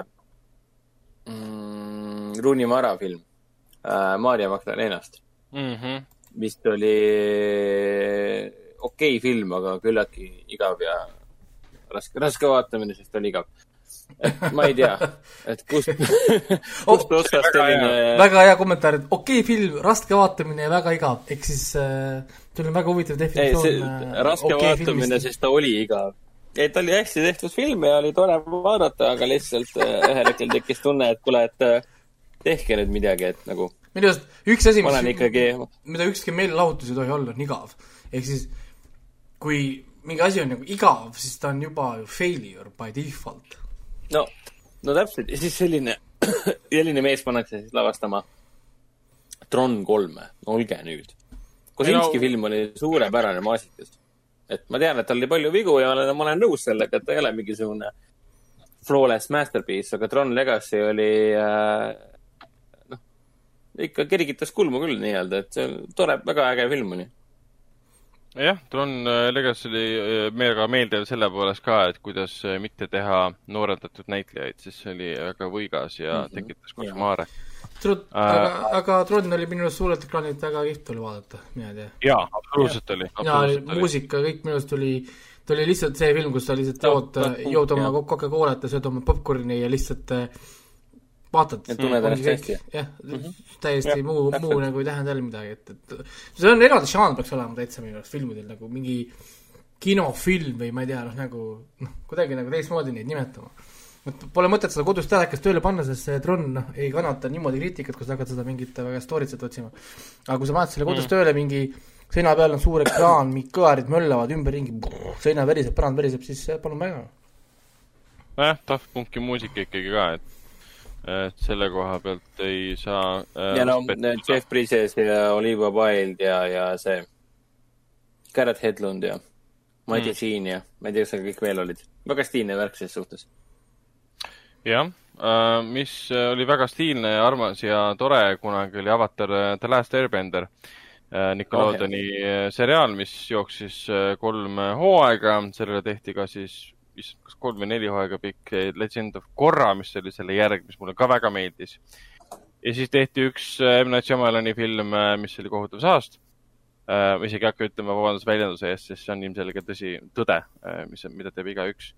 mm, Rooney Mara film äh, Maarja Magdalenast mm. -hmm. vist oli okei okay film, aga küllaltki igav ja raske, raske vaatamine, sest oli igav ma ei tea, <laughs> et kust <laughs> kust oh, otsast selline. väga hea kommentaar, et okei okay, film, raske vaatamine ja väga igav, ehk siis äh, see on väga huvitav definitsioon. Äh, raske okay vaatamine, sest ta oli igav. ei, ta oli hästi tehtud film ja oli tore vaadata, aga lihtsalt äh, ühel hetkel tekkis tunne, et kuule, et äh, tehke nüüd midagi, et nagu. Minu arust üks asi, mis, ikkagi... mida ükski meelelahutus ei tohi olla, on igav. ehk siis kui mingi asi on nagu igav, siis ta on juba failure by default no, no täpselt ja siis selline, <clears throat> selline mees pannakse siis lavastama Tron kolme, olge nüüd. Kosinski no. film oli suurepärane maasikas. et ma tean, et tal oli palju vigu ja olen, ma olen nõus sellega, et ta ei ole mingisugune flawless masterpiece, aga Tron Legacy oli äh, ikka kergitas kulmu küll nii-öelda, et see on tore, väga äge film oli jah, Tron äh, Legacy oli äh, meile meeldiv selle poolest ka, et kuidas äh, mitte teha noorendatud näitlejaid, sest see oli väga võigas ja mm -hmm. tekitas košmaare. Tron uh,, aga, aga Tron oli minu arust suurelt ekraanilt väga kihvt oli vaadata, mina ei tea. jaa, absoluutselt oli. ja muusika, kõik minu arust oli, ta oli lihtsalt see film, kus sa lihtsalt jood, jood oma Coca-Colat ja sööd oma popkorni ja lihtsalt äh, vaatad. et tunned ennast hästi. jah mm -hmm., täiesti ja, muu, muu nagu ei tähenda jälle midagi, et, et see on eraldi žanr peaks olema täitsa minu arust filmidel nagu mingi kinofilm või ma ei tea, noh nagu noh, kuidagi nagu teistmoodi neid nimetama. et pole mõtet seda kodus telekast tööle panna, sest see Tron noh, ei kannata niimoodi kriitikat, kui sa hakkad seda mingit väga story'tset otsima. aga kui sa paned selle kodus mm. tööle mingi seina peal on suur ekraan, mingid kõlarid möllavad ümberringi, seina veriseb, põrand veriseb, siis palun väga. nojah, Daft Punki muusika ikkagi ka, et et selle koha pealt ei saa äh,. ja no Jeff Bridges ja Olivia Wilde ja, ja see Garrett Hedlund ja Mighty mm. Sheen ja ma ei tea, kes seal kõik veel olid. väga stiilne värk ses suhtes. jah äh,, mis oli väga stiilne ja armas ja tore kunagi oli Avatar äh, The Last Airbender äh,. Nickelodeoni oh, seriaal, mis jooksis äh, kolm hooaega, sellele tehti ka siis vist kas kolm või neli hooaega pikk Legend of Korra, mis oli selle järg, mis mulle ka väga meeldis. ja siis tehti üks M. Night Shyamalani film, mis oli kohutav saast ma isegi ei hakka ütlema vabandust väljenduse eest, sest see on ilmselgelt tõsi, tõde, mis, mida teeb igaüks.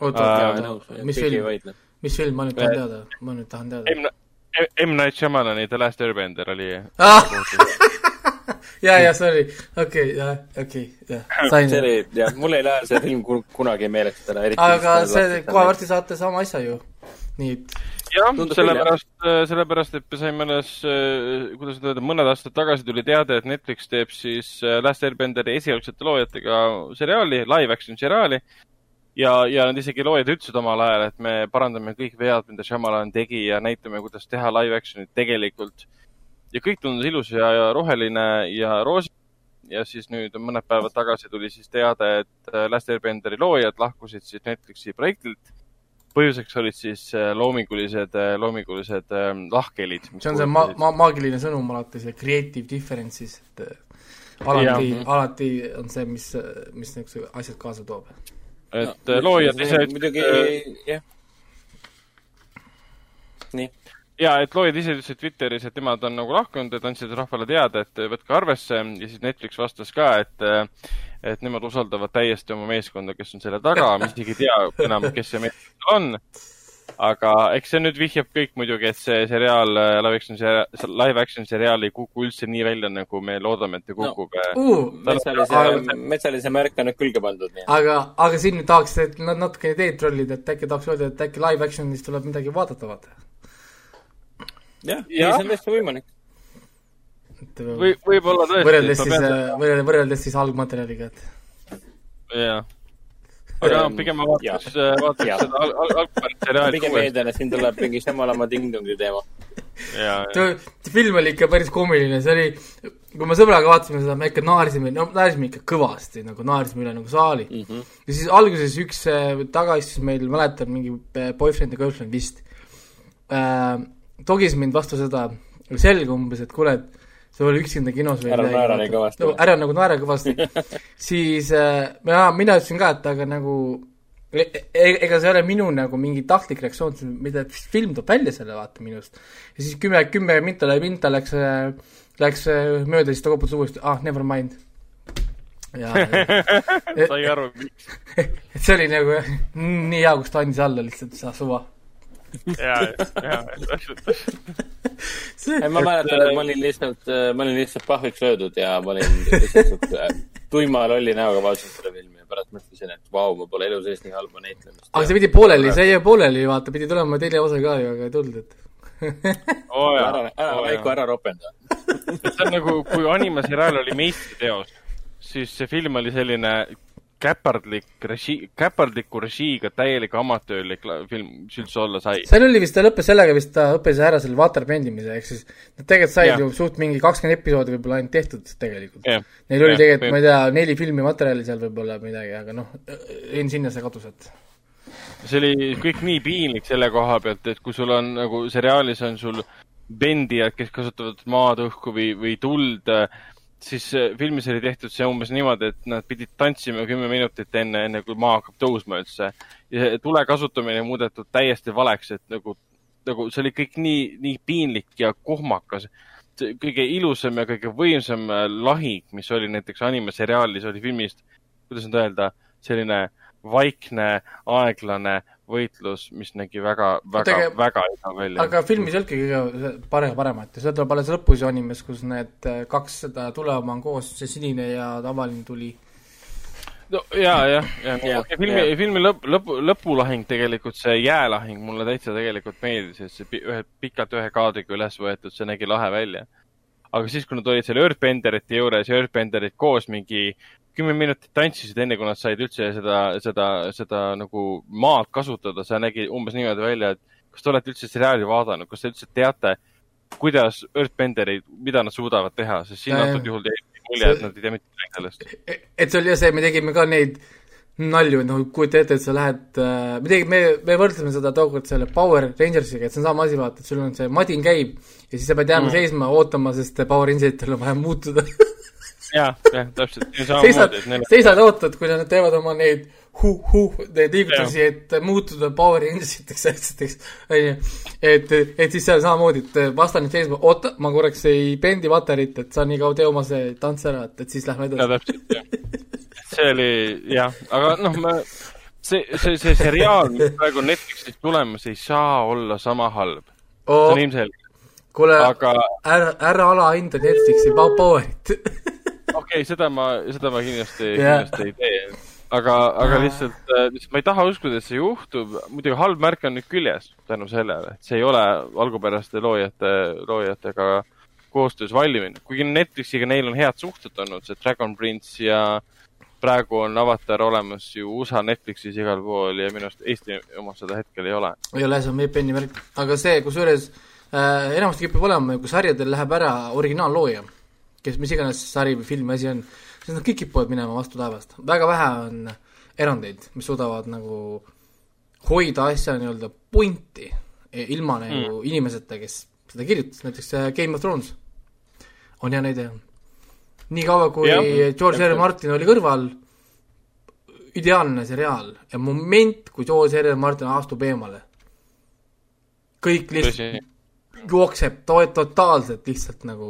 oota äh,, mis film, mis film, ma nüüd tahan teada, ma nüüd tahan teada. M. Night Shyamalani The Last Airbender oli ah! <laughs> <laughs> ja, ja sorry, okei okay,, jah, okei okay,, jah, <laughs> sain. see oli, jah, mul ei lähe see film kunagi meelest ära, eriti aga see, kohe varsti saate sama asja ju, nii et jah, sellepärast, äh, sellepärast, et me saime alles, äh, kuidas nüüd öelda, mõned aastad tagasi tuli teade, et Netflix teeb siis äh, Last Airbenderi esialgsete loojatega seriaali, live action seriaali. Ja, ja nad isegi loojad ütlesid omal ajal, et me parandame kõik vead, mida Shyamalan tegi ja näitame, kuidas teha live action'it tegelikult. Ja kõik tundus ilus ja, ja roheline ja roosiline. ja siis nüüd mõned päevad tagasi tuli siis teade, et äh, Last Airbenderi loojad lahkusid siis Netflixi projektilt. põhjuseks olid siis äh, loomingulised, äh, loomingulised ähm, lahkhelid. see on see ma-, ma-, maagiline sõnum alati, see creative differences, et alati, alati on see, mis, mis niisugused asjad kaasa toob et no, loojad ise muidugi, jah. nii. Ja, et loojad ise ütlesid Twitteris, et nemad on nagu lahkunud, et andsid rahvale teada, et võtke arvesse ja siis Netflix vastas ka, et et nemad usaldavad täiesti oma meeskonda, kes on selle taga, ma isegi ei tea enam, kes see meeskond on aga eks see nüüd vihjab kõik muidugi, et see seriaal, äh, live action seriaal, live action seriaal ei kuku üldse nii välja, nagu me loodame, et ta kukub no. uh,. metsalise, metsalise märk on nüüd külge pandud. aga, aga siin tahaks, et nad natukene teed trollida, et äkki tahaks öelda, et äkki live action'is tuleb midagi vaadata, vaata. Jah, ei, see on täiesti võimalik või, võib-olla tõesti. võrreldes siis, võrreldes, võrreldes siis algmaterjaliga, et. jah aga no, pigem ma vaataks, vaataks seda al al algpäraseriaali. pigem eeldan, et siin tuleb mingi Shamalama Ding-Dongi teema. see film oli ikka päris koomiline, see oli, kui me sõbraga vaatasime seda, me ikka naersime, no naersime ikka kõvasti, nagu naersime üle nagu saali mm. -hmm. ja siis alguses üks äh, taga istus meil, mäletan, mingi äh, boyfriend ja girlfriend vist äh,, togis mind vastu seda selga umbes, et kuule, et sa pole üksinda kinos või ära naera nii kõvasti. ära nagu naera kõvasti <laughs> siis äh, mina, mina ütlesin ka, et aga nagu e, e ega see ei ole minu nagu mingi tahtlik reaktsioon, mida film toob välja selle vaata minust. ja siis kümme, kümme minta minta läks, äh, läks äh, mööda, siis ta koputas uuesti, ah, never mind. ja <laughs> sai aru, miks. <laughs> et see oli nagu nii hea, kus ta andis alla lihtsalt, sa suva <laughs> ja, ja, täpselt, täpselt. ma mäletan, et ma olin lihtsalt, ma olin lihtsalt pahviks löödud ja ma olin lihtsalt siukse tuima lolli näoga vaatasin seda filmi ja pärast mõtlesin, et vau, ma pole elu sees nii halba näitlemist. aga see pidi pooleli, see jäi pooleli, vaata, pidi tulema teine osa ka ju, aga ei tulnud, et <laughs> oh, ära, ära oh, Veiko, ära ropenda see on nagu, kui animaseriaal oli meistriteos, siis see film oli selline käpardlik režii, käpardliku režiiga täielik amatöörlik film, mis üldse olla sai. seal oli vist, ta lõppes sellega vist, ta õppis ära selle waterbendi imise, ehk siis nad tegelikult said ja. ju suht mingi kakskümmend episoodi võib-olla ainult tehtud tegelikult. Neil oli tegelikult, ma ei tea, neli filmi materjali seal võib-olla midagi, aga noh, sinna see kadus, et see oli kõik nii piinlik selle koha pealt, et kui sul on nagu seriaalis on sul bendijad, kes kasutavad maad, õhku või, või tuld äh, siis äh, filmis oli tehtud see umbes niimoodi, et nad pidid tantsima kümme minutit enne, enne kui maa hakkab tõusma üldse. ja tule kasutamine muudetud täiesti valeks, et nagu, nagu see oli kõik nii, nii piinlik ja kohmakas. kõige ilusam ja kõige võimsam äh, lahing, mis oli näiteks animaseriaalis, oli filmist, kuidas nüüd öelda, selline vaikne, aeglane võitlus, mis nägi väga, väga Tege..., väga hea välja. aga filmis ei olnudki kõige parem, paremat ja seda tuleb alles lõpus ju animes, kus need äh, kaks seda tuleoma on koos, see sinine ja tavaline tuli. no ja, jah, ja, ja, ja filmi, filmi lõpp, lõpu, lõpulahing tegelikult, see jäälahing mulle täitsa tegelikult meeldis, et see ühe, pikalt ühe kaadriga üles võetud, see nägi lahe välja aga siis, kui nad olid seal Earthbenderite juures ja Earthbenderid koos mingi kümme minutit tantsisid, enne kui nad said üldse seda, seda, seda nagu maad kasutada, see nägi umbes niimoodi välja, et kas te olete üldse seriaali vaadanud, kas te üldse teate, kuidas Earthbenderid, mida nad suudavad teha, sest siin antud juhul jäi mulje, et nad ei tea mitte midagi sellest. E-, et see oli jah see, me tegime ka neid nalju, et noh, kujuta ette, et sa lähed, äh, me tegime, me, me võrdlesime seda tookord selle Power Rangersiga, et see on sama asi, vaata, et sul on see madin käib ja siis sa pead jääma mm. seisma, ootama, sest Power Rangeritel on vaja muutuda <laughs> jah, jah, täpselt. seisad, seisad, ootad, kui nad teevad oma neid huh-huh neid liigutusi, et muutuda Power Rangersiteks asjadeks, onju. et, et siis seal samamoodi, et vastane seisma, oota, ma korraks ei bendi materjalit, et sa nii kaua tee oma see tants ära, et, et siis lähme edasi. ja täpselt, jah. <laughs> see oli jah, aga noh, ma, see, see, see seriaal, mis praegu Netflixis tulemas, ei saa olla sama halb oh.. see on ilmselge. kuule aga..., ära, ära alahinda Netflixi Powerit <laughs> okei okay,, seda ma, seda ma kindlasti yeah., kindlasti ei tee aga, aga lihtsalt, äh, lihtsalt ma ei taha uskuda, et see juhtub. muidugi halb märk on nüüd küljes tänu sellele, et see ei ole algupäraste loojate, loojatega koostöös valmimine. kuigi Netflixiga neil on head suhted olnud, see Dragon Prince ja praegu on Avatar olemas ju USA Netflixis igal pool ja minu arust Eesti omas seda hetkel ei ole. ei ole, see on VPN-i värk, aga see, kusjuures äh, enamasti kipub olema, kui sarjadel läheb ära originaallooja, kes mis iganes sari või film asi on sest nad kõik kipuvad minema vastu taevast. väga vähe on erandeid, mis suudavad nagu hoida asja nii-öelda pointi e, ilma nagu mm. inimeseta, kes seda kirjutas, näiteks Game of Thrones on hea näide. Nii kaua, kui ja, George R. Martin oli kõrval, ideaalne seriaal ja moment, kui George R. Martin astub eemale, kõik lihtsalt jookseb to totaalselt lihtsalt nagu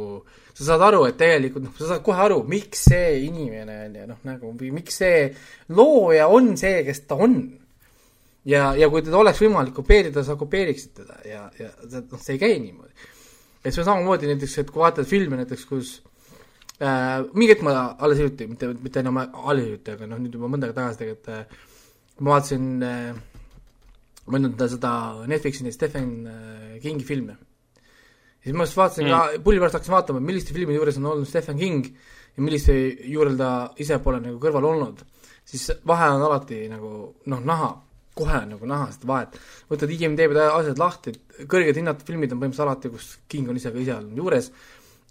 sa saad aru, et tegelikult noh, sa saad kohe aru, miks see inimene on ju noh, nagu või miks see looja on see, kes ta on. ja, ja kui teda oleks võimalik kopeerida, sa kopeeriksid teda ja, ja noh, see ei käi niimoodi. et see on samamoodi näiteks, et kui vaatad filme näiteks, kus äh, mingi hetk ma alles hiljuti, mitte, mitte enam alles hiljuti, aga noh, nüüd juba mõnda aega tagasi tegelikult äh, ma vaatasin äh, mõelnud seda Netflixi neid Stephen äh, Kingi filme ja siis ma just vaatasin mm. ka, pulli pärast hakkasin vaatama, milliste filmide juures on olnud Stephen King ja milliste juurel ta ise pole nagu kõrval olnud, siis vahe on alati nagu noh, näha, kohe nagu näha seda vahet. võtad IMDB asjad lahti, kõrged hinnatud filmid on põhimõtteliselt alati, kus King on ise ka ise olnud juures,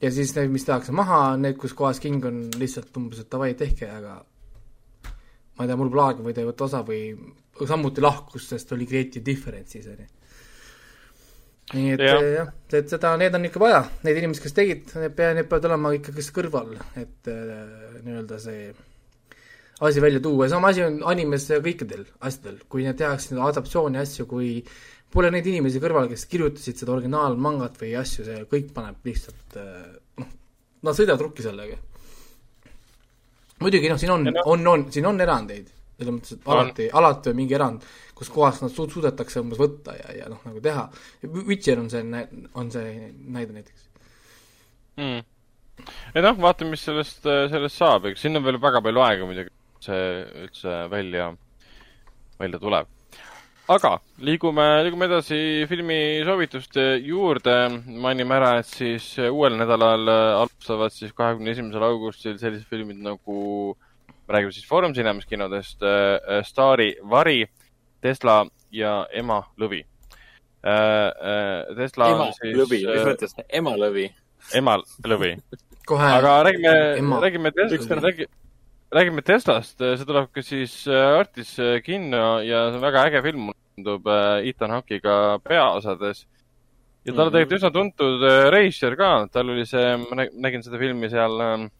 ja siis need, mis tehakse maha, need, kus kohas King on lihtsalt umbes, et davai, tehke, aga ma ei tea, mul pole aega või ta ei võta osa või samuti lahkus, sest oli creative difference siis, on ju nii et ja. jah, et seda, need on ikka vaja, need inimesed, kes tegid, need pea, need peavad olema ikkagi kõrval, et äh, nii-öelda see asi välja tuua. Ja sama asi on animes kõikidel asjadel, kui need tehakse adaptatsiooni asju, kui pole neid inimesi kõrval, kes kirjutasid seda originaalmangat või asju, see kõik paneb lihtsalt äh, noh, nad sõidavad rukki sellega. muidugi noh, siin on, on, on, siin on erandeid, selles mõttes, et alati, alati on mingi erand, kus kohas nad suud-, suudetakse umbes võtta ja, ja noh, nagu teha. Witcher on see, on see näide näiteks mm.. et noh, vaatame, mis sellest, sellest saab, eks siin on veel väga palju aega muidugi, see üldse välja, välja tuleb. Aga liigume, liigume edasi filmisoovituste juurde. mainime ära, et siis uuel nädalal alustavad siis kahekümne esimesel augustil sellised filmid nagu, räägime siis Foorum Cinemas kinodest äh,, Staari vari Tesla ja ema lõvi äh,. Äh, Tesla ema siis, lõvi, mis äh, mõttes, ema lõvi? ema lõvi aga räägime, räägime Teslast, räägi, räägime Teslast, see tuleb ka siis äh, Artis kinno ja see on väga äge film, mulle tundub Ethan Hawke'iga peaosades. ja ta on mm -hmm. tegelikult üsna tuntud reisijal ka, tal oli see, ma nägin seda filmi seal ähm,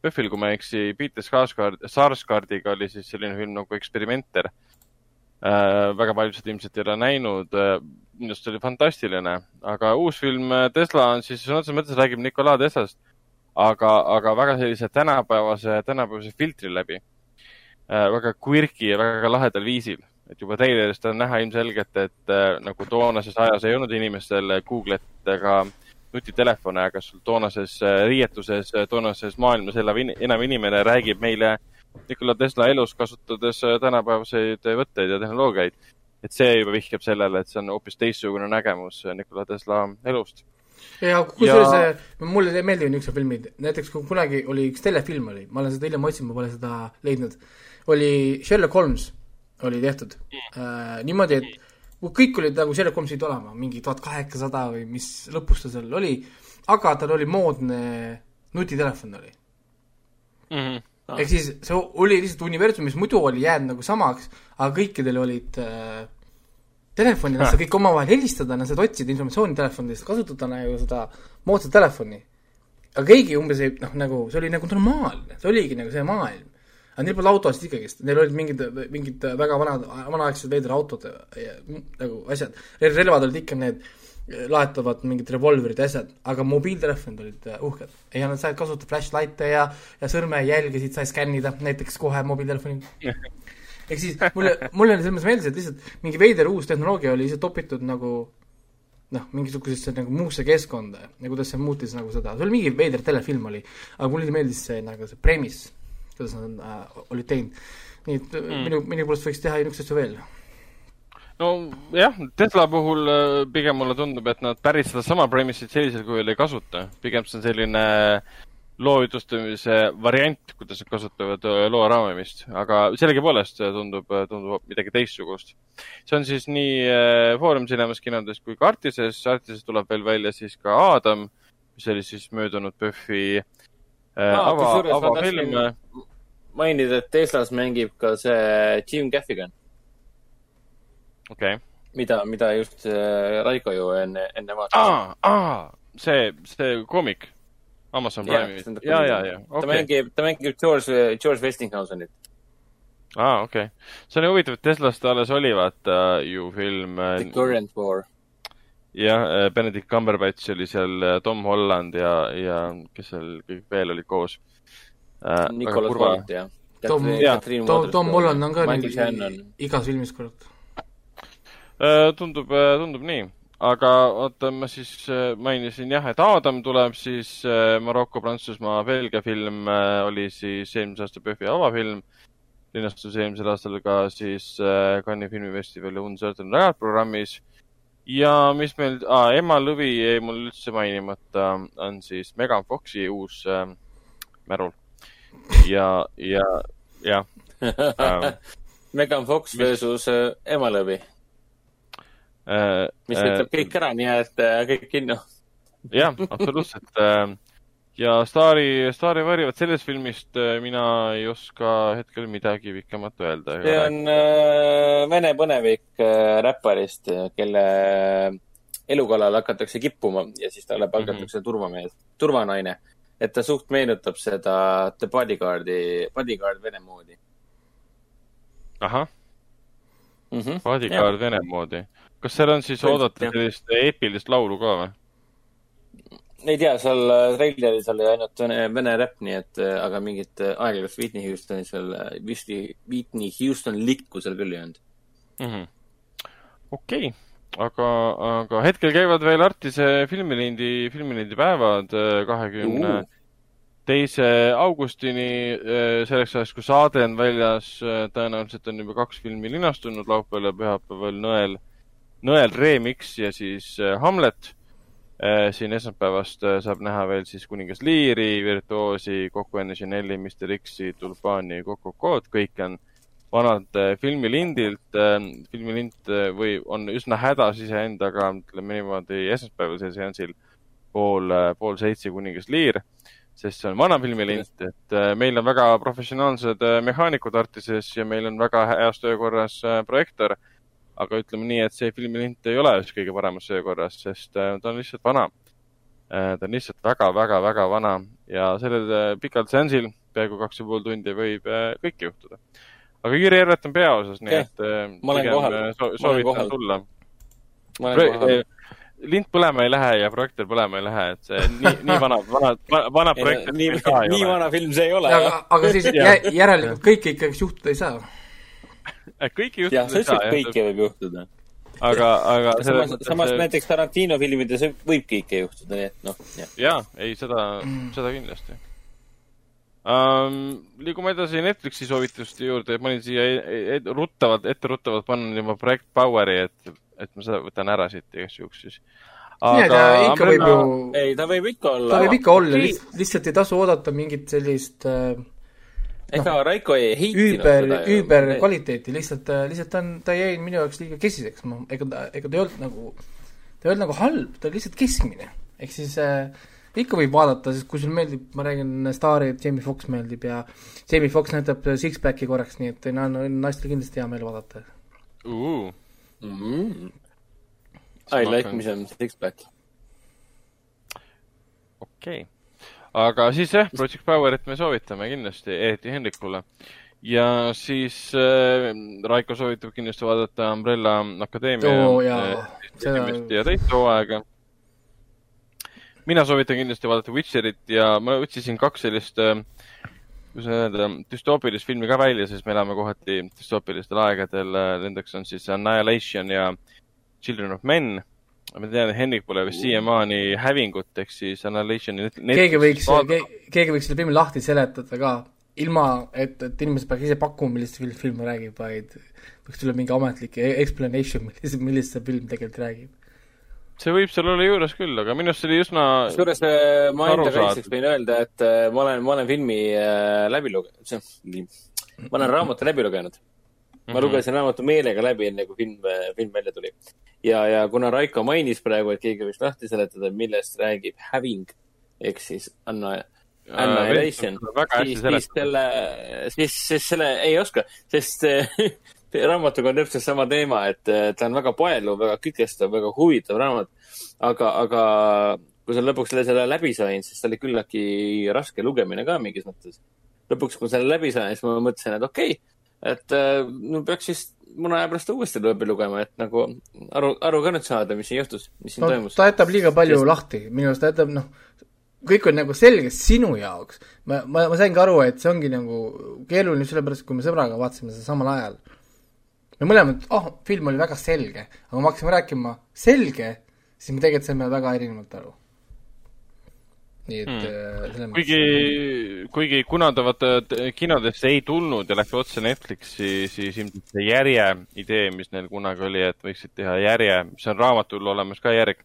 PÖFFil, kui ma ei eksi, Peter Skarsgård, Sarsgaardiga oli siis selline film nagu Eksperimenter äh,. väga paljud seda ilmselt ei ole näinud äh,. minu arust oli fantastiline, aga uus film äh, Tesla on siis sõna otseses mõttes räägib Nikola Teslast, aga, aga väga sellise tänapäevase, tänapäevase filtri läbi äh,. väga quirky ja väga lahedal viisil et juba treilerist on näha ilmselgelt, et äh, nagu toonases ajas ei olnud inimestel Google'it ega nutitelefone, aga sul toonases äh, riietuses, äh, toonases maailmas elav in, enam inimene räägib meile Nikola Tesla elus, kasutades äh, tänapäevaseid võtteid ja tehnoloogiaid. et see juba vihjab sellele, et see on hoopis teistsugune nägemus Nikola Tesla elust. ja kusjuures ja... mulle meeldivad niisugused filmid, näiteks kui kunagi oli üks telefilm oli, ma olen seda hiljem otsinud, ma pole seda leidnud, oli Sherlock Holmes oli tehtud äh, niimoodi, et kõik olid nagu Sherlock Holmes pidi olema, mingi tuhat kaheksasada või mis lõpus ta seal oli, aga tal oli moodne nutitelefon oli mm. -hmm ehk siis see oli lihtsalt universum, mis muidu oli jäänud nagu samaks, aga kõikidel olid äh, telefonid, nad said kõik omavahel helistada, nad said otsida informatsiooni telefonidest, kasutada nagu seda moodsat telefoni. aga keegi umbes ei, noh, nagu see oli nagu normaalne, see oligi nagu see maailm. Aga neil polnud autosid ikkagist, neil olid mingid, mingid väga vanad, vanaaegsed veidrad autod ja nagu asjad, relvad olid ikka need laetavad mingid revolverid ja asjad, aga mobiiltelefonid olid äh, uhked. ja nad said kasutada flashlight'e ja, ja sõrmejälgesid sai skännida, näiteks kohe mobiiltelefoni <laughs> ehk siis mulle, mulle selles mõttes meeldis, et lihtsalt mingi veider uus tehnoloogia oli lihtsalt topitud nagu noh, mingisugusesse nagu muusse keskkonda ja kuidas see muutis nagu seda, see oli mingi veider telefilm oli, aga mulle meeldis see nagu see premise, kuidas nad äh, olid teinud. nii et mm. minu, minu poolest võiks teha niisuguseid asju veel nojah, Tesla puhul äh, pigem mulle tundub, et nad päris sedasama premise'it sellisel kujul ei kasuta. pigem see on selline loo jutustamise variant, kuidas nad kasutavad äh, loo raamimist, aga sellegipoolest tundub, tundub midagi teistsugust. see on siis nii Foorum Cinemas kinodes kui ka Artises. Artises tuleb veel välja siis ka Aadam, mis oli siis möödunud PÖFFi äh, ava, avafilm. mainida, et Teslas mängib ka see Jim Gaffigan okei okay.. mida, mida just äh, Raiko ju enne, enne vaatas. aa, aa, see, see koomik Amazon Prime'is. ja, ja, ja ta mängib, ta mängib George, George Westinghousenit. aa, okei okay.. see on huvitav, et Teslast alles oli vaata ju film. Äh, The Current War. Jah, äh, Benedict Cumberbatch oli seal, Tom Holland ja, ja kes seal kõik veel olid koos äh,. Nicolas Holt, jah. Tom, Tom, Tom Holland on ka igas filmis, kurat Äh, tundub, äh, tundub nii. aga oota, ma siis äh, mainisin jah, et Aadam tuleb siis Maroko, Prantsusmaa, Belgia film oli siis eelmise aasta PÖFFi avafilm. linastus eelmisel aastal ka siis Cannes'i filmifestivali Uncertain Rajad programmis. Ja mis meil ah,, Emma Lõvi jäi mul üldse mainimata, on siis Megan Foxi uus äh, märul. ja, ja, jah ähm, <laughs> Megan Fox versus mis... Emma Lõvi Äh, mis äh, ütleb kõik ära, nii et äh, kõik kinno. jah, absoluutselt. Ja staari, staari varjuvad sellest filmist mina ei oska hetkel midagi pikemat öelda. see on äh, vene põnevik äh, räpparist, kelle elu kallal hakatakse kippuma ja siis talle palgatakse mm -hmm. turvamees, turvanaine. et ta suht meenutab seda The Bodyguardi, Bodyguard Vene moodi. ahah mm -hmm.. Bodyguard Vene moodi kas seal on siis oodata sellist eepilist laulu ka või? Ei tea, seal äh, treileris oli ainult vene, vene räpp, nii et, äh, aga mingit äh, aeglast Whitney Houstoni seal, Whitney, Houston likku seal küll ei olnud mm -hmm.. okei okay., aga, aga hetkel käivad veel Artise filmilindi, filmilindi päevad kahekümne teise augustini, selleks ajaks, kui saade on väljas, tõenäoliselt on juba kaks filmi linastunud, laupäeval ja pühapäeval Nõel nõel Remix ja siis Hamlet. Äh, siin esmaspäevast äh, saab näha veel siis kuningas Leari, Virtuoosi, Coco N Chanel'i, Mr X-i, Tulpani, Coco Co'd, kõik on vanad filmilindilt, filmilind või on üsna hädas iseendaga, ütleme niimoodi, esmaspäevasel seansil pool, pool seitse kuningas Lear, sest see on vana filmilint, et meil on väga professionaalsed mehaanikud Artises ja meil on väga heas töökorras projektor aga ütleme nii, et see filmilint ei ole just kõige paremas söökorras, sest äh, ta on lihtsalt vana. Äh, ta on lihtsalt väga-väga-väga vana ja sellel äh, pikal seansil, peaaegu kaks ja pool tundi, võib kõike juhtuda. aga Jüri Järvet on peaosas, nii et pigem soovitan tulla. lint põlema ei lähe ja projektor põlema ei lähe, et see nii, nii vana, vana, vana projekt. nii, nii vana film see ei ole. aga, aga siis järelikult kõike ikkagi juhtuda ei saa <laughs> kõike juhtuda jah, sa ütlesid, et kõike võib juhtuda. aga, aga samas, samas see... näiteks Tarantino filmides võib kõike juhtuda, nii et noh, jah. jaa, ei, seda, seda kindlasti um,. liigume edasi Netflixi soovituste juurde, ma olin siia e-, e-, ruttavalt, etteruttavalt pannud juba Project Poweri, et, et ma seda võtan ära siit igaks juhuks siis aga ja, ikka võib ju ei, ta võib ikka olla. ta võib ikka olla, lihtsalt ei tasu oodata mingit sellist äh, ega no, Raiko ei heitinud üüber, üüber kvaliteeti, lihtsalt, lihtsalt ta on, ta jäi minu jaoks liiga kesiseks, ma, ega ta, ega ta ei olnud nagu, ta ei olnud nagu halb, ta oli lihtsalt keskmine. ehk siis äh, ikka võib vaadata, sest kui sulle meeldib, ma räägin, staari Jamie Foxx meeldib ja Jamie Foxx näitab six-packi korraks, nii et no, no, naistel kindlasti hea meel vaadata uh.. Mm -hmm. I like me some six-pack. okei okay aga siis jah, Project Powerit me soovitame kindlasti Eeti Henrikule. ja siis äh, Raiko soovitab kindlasti vaadata Umbrella Akadeemia äh, Seda- esimest ja teist hooaega. mina soovitan kindlasti vaadata Witcherit ja ma otsisin kaks sellist äh, kuidas öelda, düstoopilist filmi ka välja, sest me elame kohati düstoopilistel aegadel. Nendeks on siis Annihilation ja Children of Men. Ma tean, et Hendrik pole vist siiamaani hävingut ehk siis Annihilationi net- keegi võiks keegi võiks selle filmi lahti seletada ka, ilma et, et inimesed peaks ise pakkuma, millest film, film räägib, vaid võiks tulla mingi ametlik e- explanation, millest, millest see film tegelikult räägib. see võib seal olla juures küll, aga minu arust see oli üsna kusjuures äh, ma enda kaitseks võin öelda, et äh, ma olen, ma olen filmi äh, läbi lugenud, ma olen raamatu läbi lugenud. Ma Mhm. lugesin raamatu meelega läbi, enne kui film, film välja tuli. ja, ja kuna Raiko mainis praegu, et keegi võiks lahti seletada, millest räägib Having ehk siis Anna, Annihilation, siis, siis selle, siis, siis selle ei oska, sest äh, <laughs> raamatuga on täpselt sama teema, et äh, ta on väga paeluv, väga kükestav, väga huvitav raamat. aga, aga kui sa lõpuks selle, selle läbi sain, siis ta oli küllaltki raske lugemine ka mingis mõttes. lõpuks, kui selle läbi sain, siis ma mõtlesin, et okei okay,, et äh, no peaks siis mõne aja pärast uuesti läbi lugema, et nagu aru, aru ka nüüd saada, mis siin juhtus, mis siin no toimus. ta jätab liiga palju Sest- lahti, minu arust ta jätab noh, kõik on nagu selge sinu jaoks. ma, ma, ma saingi aru, et see ongi nagu keeruline sellepärast, kui me sõbraga vaatasime seda samal ajal. me mõlemad, oh, film oli väga selge, aga kui me hakkasime rääkima selge, siis me tegelikult saime väga erinevalt aru. Nii et Hmm. mm. selles kuigi, kuigi kuna ta vaata t- kinodesse ei tulnud ja läks otse Netflixi, siis ilmselt see järje idee, mis neil kunagi oli, et võiksid teha järje, mis on raamatul olemas ka järg,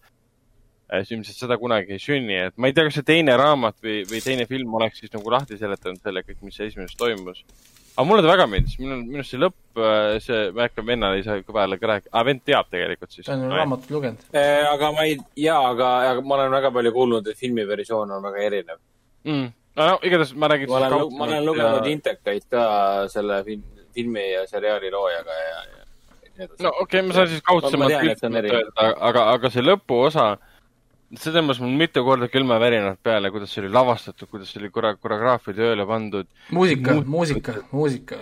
siis ilmselt seda kunagi ei sünni, et ma ei tea, kas see teine raamat või, või teine film oleks siis nagu lahti seletanud selle kõik, mis esimeses toimus. aga mulle ta väga meeldis, minu, minu arust see lõpp, see, ma ei hakka vennale ei saa ka vahele ka rääkida, aa vend teab tegelikult siis. ta on raamatut lugenud. Äh, aga ma ei, jaa, aga, aga ma olen väga palju kuulnud, et filmiversioon on väga erinev. mm.. no igatahes ma räägin. ma olen, ma olen lugenud intekaid ka selle film, filmi ja seriaali loojaga ja, ja nii edasi. no okei okay,, ma saan siis kaudsemalt öelda, aga, aga see lõpuosa, see tõmbas mul mitu korda külmavärinad peale, kuidas see oli lavastatud, kuidas see oli kore-, koreograafia tööle pandud, muusika Muus-, muusika, muusika.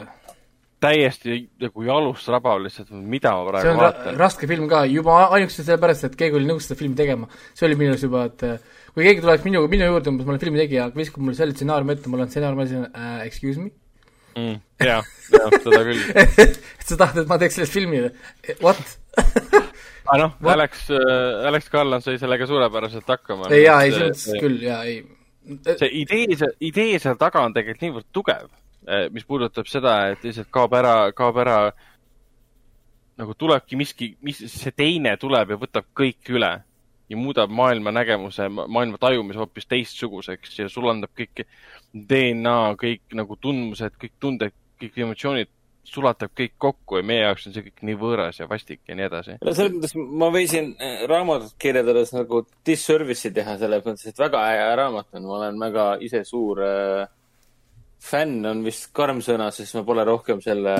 täiesti nagu jalust rabav lihtsalt, mida ma see praegu on ra vaatan. raske film ka, juba ainuüksi sellepärast, et keegi oli nõus seda filmi tegema. see oli minu arust juba, et äh, kui keegi tuleks minu, minu juurde umbes, ma olen filmi tegija, viskab mulle selle stsenaariumi ette, mul on stsenaarium, ma ütlesin äh, excuse me Mm, jaa, jaa, seda küll. <laughs> et sa tahad, et ma teeks sellest filmi või? What? <laughs> aga noh, What? Alex, Alex Garland sai sellega suurepäraselt hakkama. ei jaa, ei selles mõttes küll, jaa, ei. see idee, see idee seal taga on tegelikult niivõrd tugev, mis puudutab seda, et lihtsalt kaob ära, kaob ära nagu tulebki miski, mis see teine tuleb ja võtab kõik üle ja muudab maailma nägemuse, maailma tajumise hoopis teistsuguseks ja sulandab kõik DNA, kõik nagu tundmused, kõik tunded, kõik emotsioonid, sulatab kõik kokku ja meie jaoks on see kõik nii võõras ja vastik ja nii edasi. no selles mõttes ma võisin äh, raamatut kirjeldades nagu disservice'i teha selles mõttes, et väga hea raamat on, ma olen väga ise suur äh, fänn on vist karm sõna, sest ma pole rohkem selle,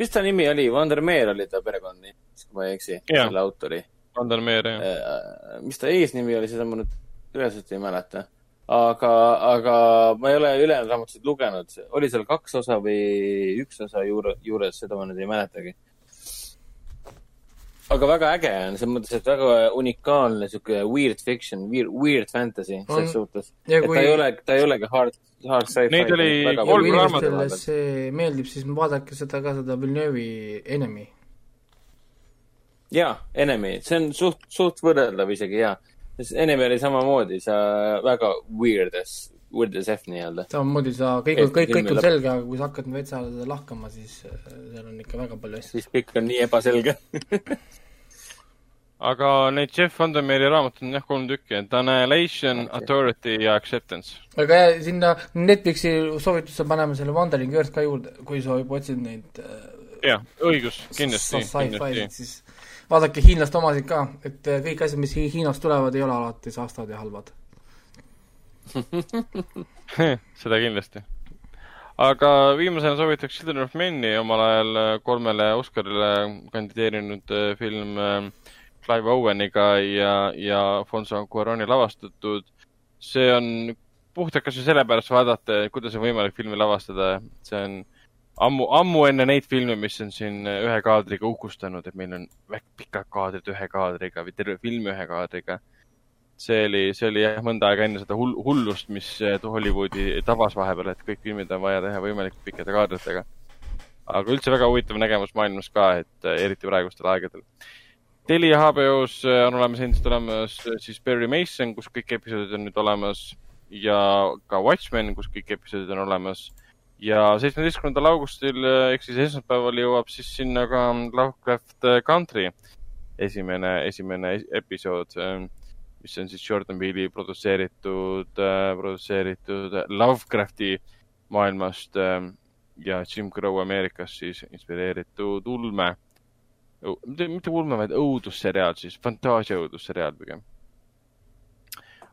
mis ta nimi oli, Vandermeer oli ta perekonnanimi, kui ma ei eksi, selle autori Vandal Meer, jah. äh, mis ta eesnimi oli, seda ma nüüd üheselt ei mäleta. aga, aga ma ei ole ülejäänud raamatuid lugenud, oli seal kaks osa või üks osa juure, juures, seda ma nüüd ei mäletagi. aga väga äge on, selles mõttes, et väga unikaalne sihuke weird fiction, weird, weird fantasy On. selles suhtes. et kui ta ei ole, ta ei olegi hard, hard sci-fi. Neid oli kolm raamatut see meeldib, siis vaadake seda ka, seda Villeneuve'i Enemy. jaa, Enemy, see on suht, suht võrreldav isegi jaa. Sest Enemy oli samamoodi, sa väga weird as, weird as F nii-öelda. samamoodi sa, kõik, kõik, kõik on selge, aga kui sa hakkad seda lahkama, siis äh, seal on ikka väga palju asju. siis kõik on nii ebaselge <laughs> aga neid Jeff Vandermeeri raamatuid on jah kolm tükki, et Annihilation okay., Authority ja Acceptance. aga jah, sinna Netflixi soovitusse paneme selle Wandering Earth ka juurde, kui sa juba otsid neid äh, jah, õigus, kindlasti, kindlasti. siis vaadake hiinlaste omasid ka, et äh, kõik asjad, mis Hi- Hiinast tulevad, ei ole alati saastavad ja halvad. <laughs> seda kindlasti. aga viimasena soovitaks Children of Men'i omal ajal äh, kolmele Oscarile kandideerinud äh, film äh, Clive Oweniga ja, ja Fonso Cuaroni lavastatud. see on puhtalt kas või sellepärast vaadata, kuidas on võimalik filmi lavastada, see on ammu, ammu enne neid filme, mis on siin ühe kaadriga uhkustanud, et meil on pikad kaadrid ühe kaadriga või terve film ühe kaadriga. see oli, see oli jah, mõnda aega enne seda hull, hullust, mis Hollywoodi tabas vahepeal, et kõik filmid on vaja teha võimalikult pikkade kaadritega. aga üldse väga huvitav nägemus maailmas ka, et eriti praegustel aegadel Telia HBO-s äh, on olemas endiselt olemas äh, siis Barry Mason, kus kõik episoodid on nüüd olemas ja ka Watchmen, kus kõik episoodid on olemas. Ja seitsmeteistkümnendal augustil äh, ehk siis esmaspäeval jõuab siis sinna ka Lovecraft Country esimene, esimene episood, mis on siis Jordan Peele'i produtseeritud, produtseeritud Lovecrafti maailmast ja Jim Crow Ameerikast siis inspireeritud ulme mitte, mitte ulme, vaid õudusseriaal siis, fantaasia õudusseriaal pigem.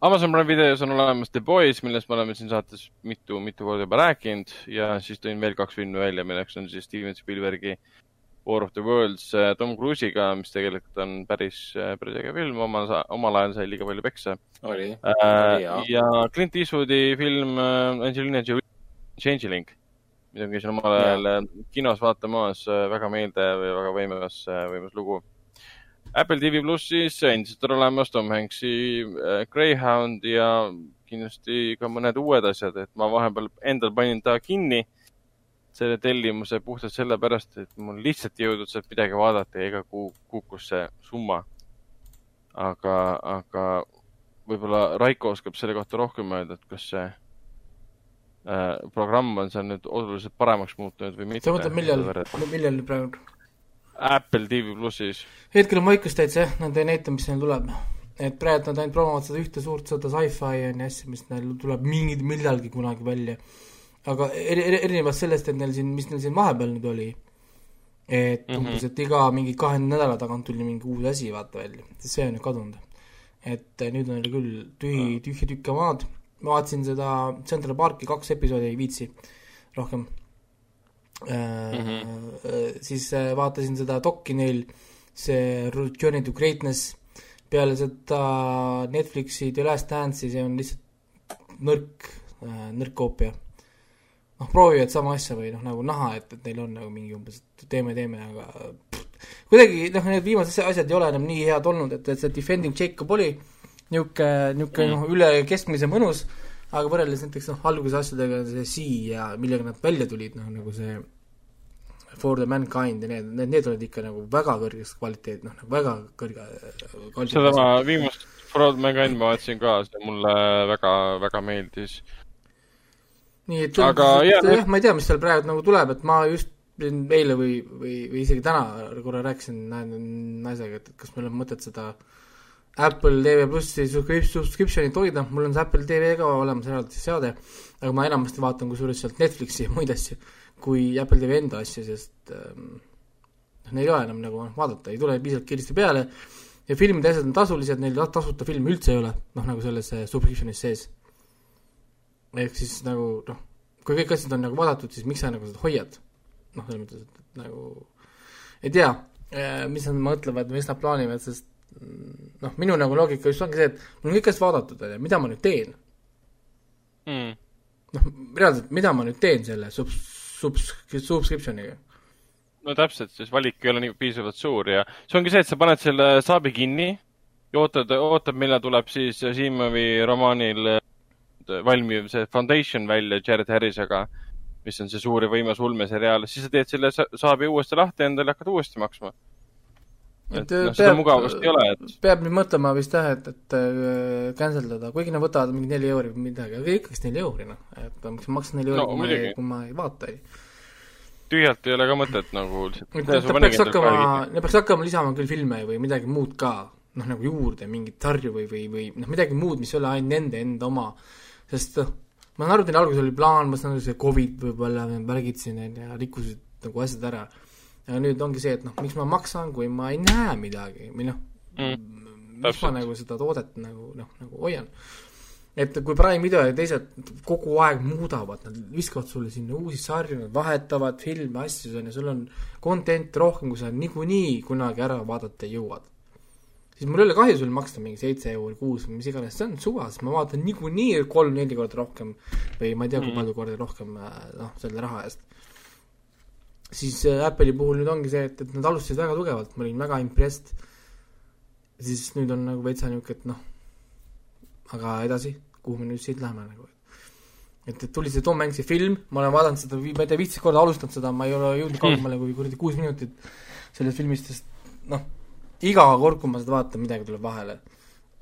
Amazon Prime videos on olemas The Boys, millest me oleme siin saates mitu, mitu korda juba rääkinud ja siis tõin veel kaks filmi välja, milleks on siis Steven Spielbergi War of the Worlds äh, Tom Cruise'iga, mis tegelikult on päris, äh, päris äge film, omal, omal ajal sai liiga palju peksa. oli äh,. ja Clint Eastwoodi film äh, Angelina Jolie Changeling mida ma käisin omal ajal kinos vaatamas, väga meeldiv ja väga võimas, võimas lugu. Apple TV plussis endiselt on olemas Tom Hanks'i Greyhound ja kindlasti ka mõned uued asjad, et ma vahepeal endal panin ta kinni, selle tellimuse puhtalt sellepärast, et mul lihtsalt ei jõudnud sealt midagi vaadata ja iga kuu kukkus see summa. aga, aga võib-olla Raiko oskab selle kohta rohkem öelda, et kas see Äh, programm on seal nüüd oluliselt paremaks muutunud või mitte. sa mõtled, millal, millal praegu? Apple TV plussis. hetkel on vaikus täitsa jah, nad ei näita, mis neil tuleb. et praegu nad ainult promovad seda ühte suurt, seda sci-fi on ju asja, mis neil tuleb mingid, millalgi kunagi välja. aga erinevalt sellest, et neil siin, mis neil siin vahepeal nüüd oli, et mm -hmm. umbes, et iga mingi kahe nädala tagant tuli mingi uus asi vaata välja, see on ju kadunud. et nüüd on neil küll tühi, tühja tükk maad ma vaatasin seda Central Parki kaks episoodi, ei viitsi rohkem mm. -hmm. siis äh, vaatasin seda dokki neil, see Journey to Greatness, peale seda Netflixi The Last Dance'i, see on lihtsalt nõrk, nõrk koopia. noh, proovivad sama asja või noh, nagu näha, et, et neil on nagu mingi umbes, et teeme, teeme, aga kuidagi noh, need viimased asjad ei ole enam nii head olnud, et, et see Defending Jacob oli niisugune, niisugune noh, üle keskmise mõnus, aga võrreldes näiteks noh, alguse asjadega, see Sea ja millega nad välja tulid, noh nagu see For the Mankind ja need, need, need olid ikka nagu väga kõrges kvaliteet, noh nagu väga kõrge seda ma viimast For the Mankind ma vaatasin ka, see mulle väga, väga meeldis. nii et aga jah, jah, ma ei tea, mis seal praegu nagu tuleb, et ma just eile või, või, või isegi täna korra rääkisin naisega, et kas meil on mõtet seda Apple TV plussi subscription'it hoida, mul on see Apple TV ka olemas eraldi seade, aga ma enamasti vaatan kusjuures sealt Netflixi ja muid asju kui Apple TV enda asju, sest ähm, noh neid ei ole enam nagu vaadata, ei tule piisavalt kiiresti peale ja filmide asjad on tasulised, neil tasuta filme üldse ei ole, noh nagu selles äh, subscription'is sees. ehk siis nagu noh, kui kõik asjad on nagu vaadatud, siis miks sa nagu seda hoiad? noh, selles mõttes, et, nagu ei tea, äh, mis nad mõtlevad, mis nad plaanivad, sest noh, minu nagu loogika just ongi see, et mul on kõik asjad vaadatud, on ju, mida ma nüüd teen mm.? noh, reaalselt, mida ma nüüd teen selle sub-, sub-, subscription'iga? no täpselt, siis valik ei ole nii piisavalt suur ja see ongi see, et sa paned selle saabi kinni ja ootad, ootad, millal tuleb siis Simovi romaanil valmiv see Foundation välja Jared Harrisega, mis on see suur ja võimas ulmeseriaal, siis sa teed selle saabi uuesti lahti endale ja hakkad uuesti maksma et noh, seda mugavust ei ole, et peab nüüd mõtlema vist jah, et, et äh, cancel dada, kuigi nad võtavad mingi neli euri või midagi, aga ikkagist neli euri, noh, et miks ma maksan neli euri no,, kui, ma ei, kui ma ei vaata, ei. tühjalt ei ole ka mõtet nagu lihtsalt ta peaks hakkama, nad peaks hakkama lisama küll filme või midagi muud ka, noh, nagu juurde, mingeid sarju või, või, või noh, midagi muud, mis ei ole ainult nende enda oma, sest noh, ma saan aru, et neil alguses oli plaan, ma saan aru, see Covid võib-olla, värgid siin, on ju, rikkusid nagu asjad ära aga nüüd ongi see, et noh, miks ma maksan, kui ma ei näe midagi või noh mm,, miks ma nagu seda toodet nagu noh, nagu hoian. et kui Prime Video ja teised kogu aeg muudavad, nad viskavad sulle sinna uusi sarju, nad vahetavad filme, asju, on ju, sul on content'i rohkem, kui sa niikuinii kunagi ära vaadata jõuad. siis mul ei ole kahju sul maksta mingi seitse euri kuus või mis iganes, see on suva, sest ma vaatan niikuinii kolm-neli korda rohkem või ma ei tea, kui mm. palju kordi rohkem noh, selle raha eest siis äh, Apple'i puhul nüüd ongi see, et, et nad alustasid väga tugevalt, ma olin väga impressed, siis nüüd on nagu veitsa niisugune, et noh, aga edasi, kuhu me nüüd siit läheme nagu, et, et tuli see Tom Hanks'i film, ma olen vaadanud seda, ma ei tea, viisteist korda alustanud seda, ma ei ole jõudnud kaugemale kui kuradi kuus minutit sellest filmist, sest noh, iga kord, kui ma seda vaatan, midagi tuleb vahele.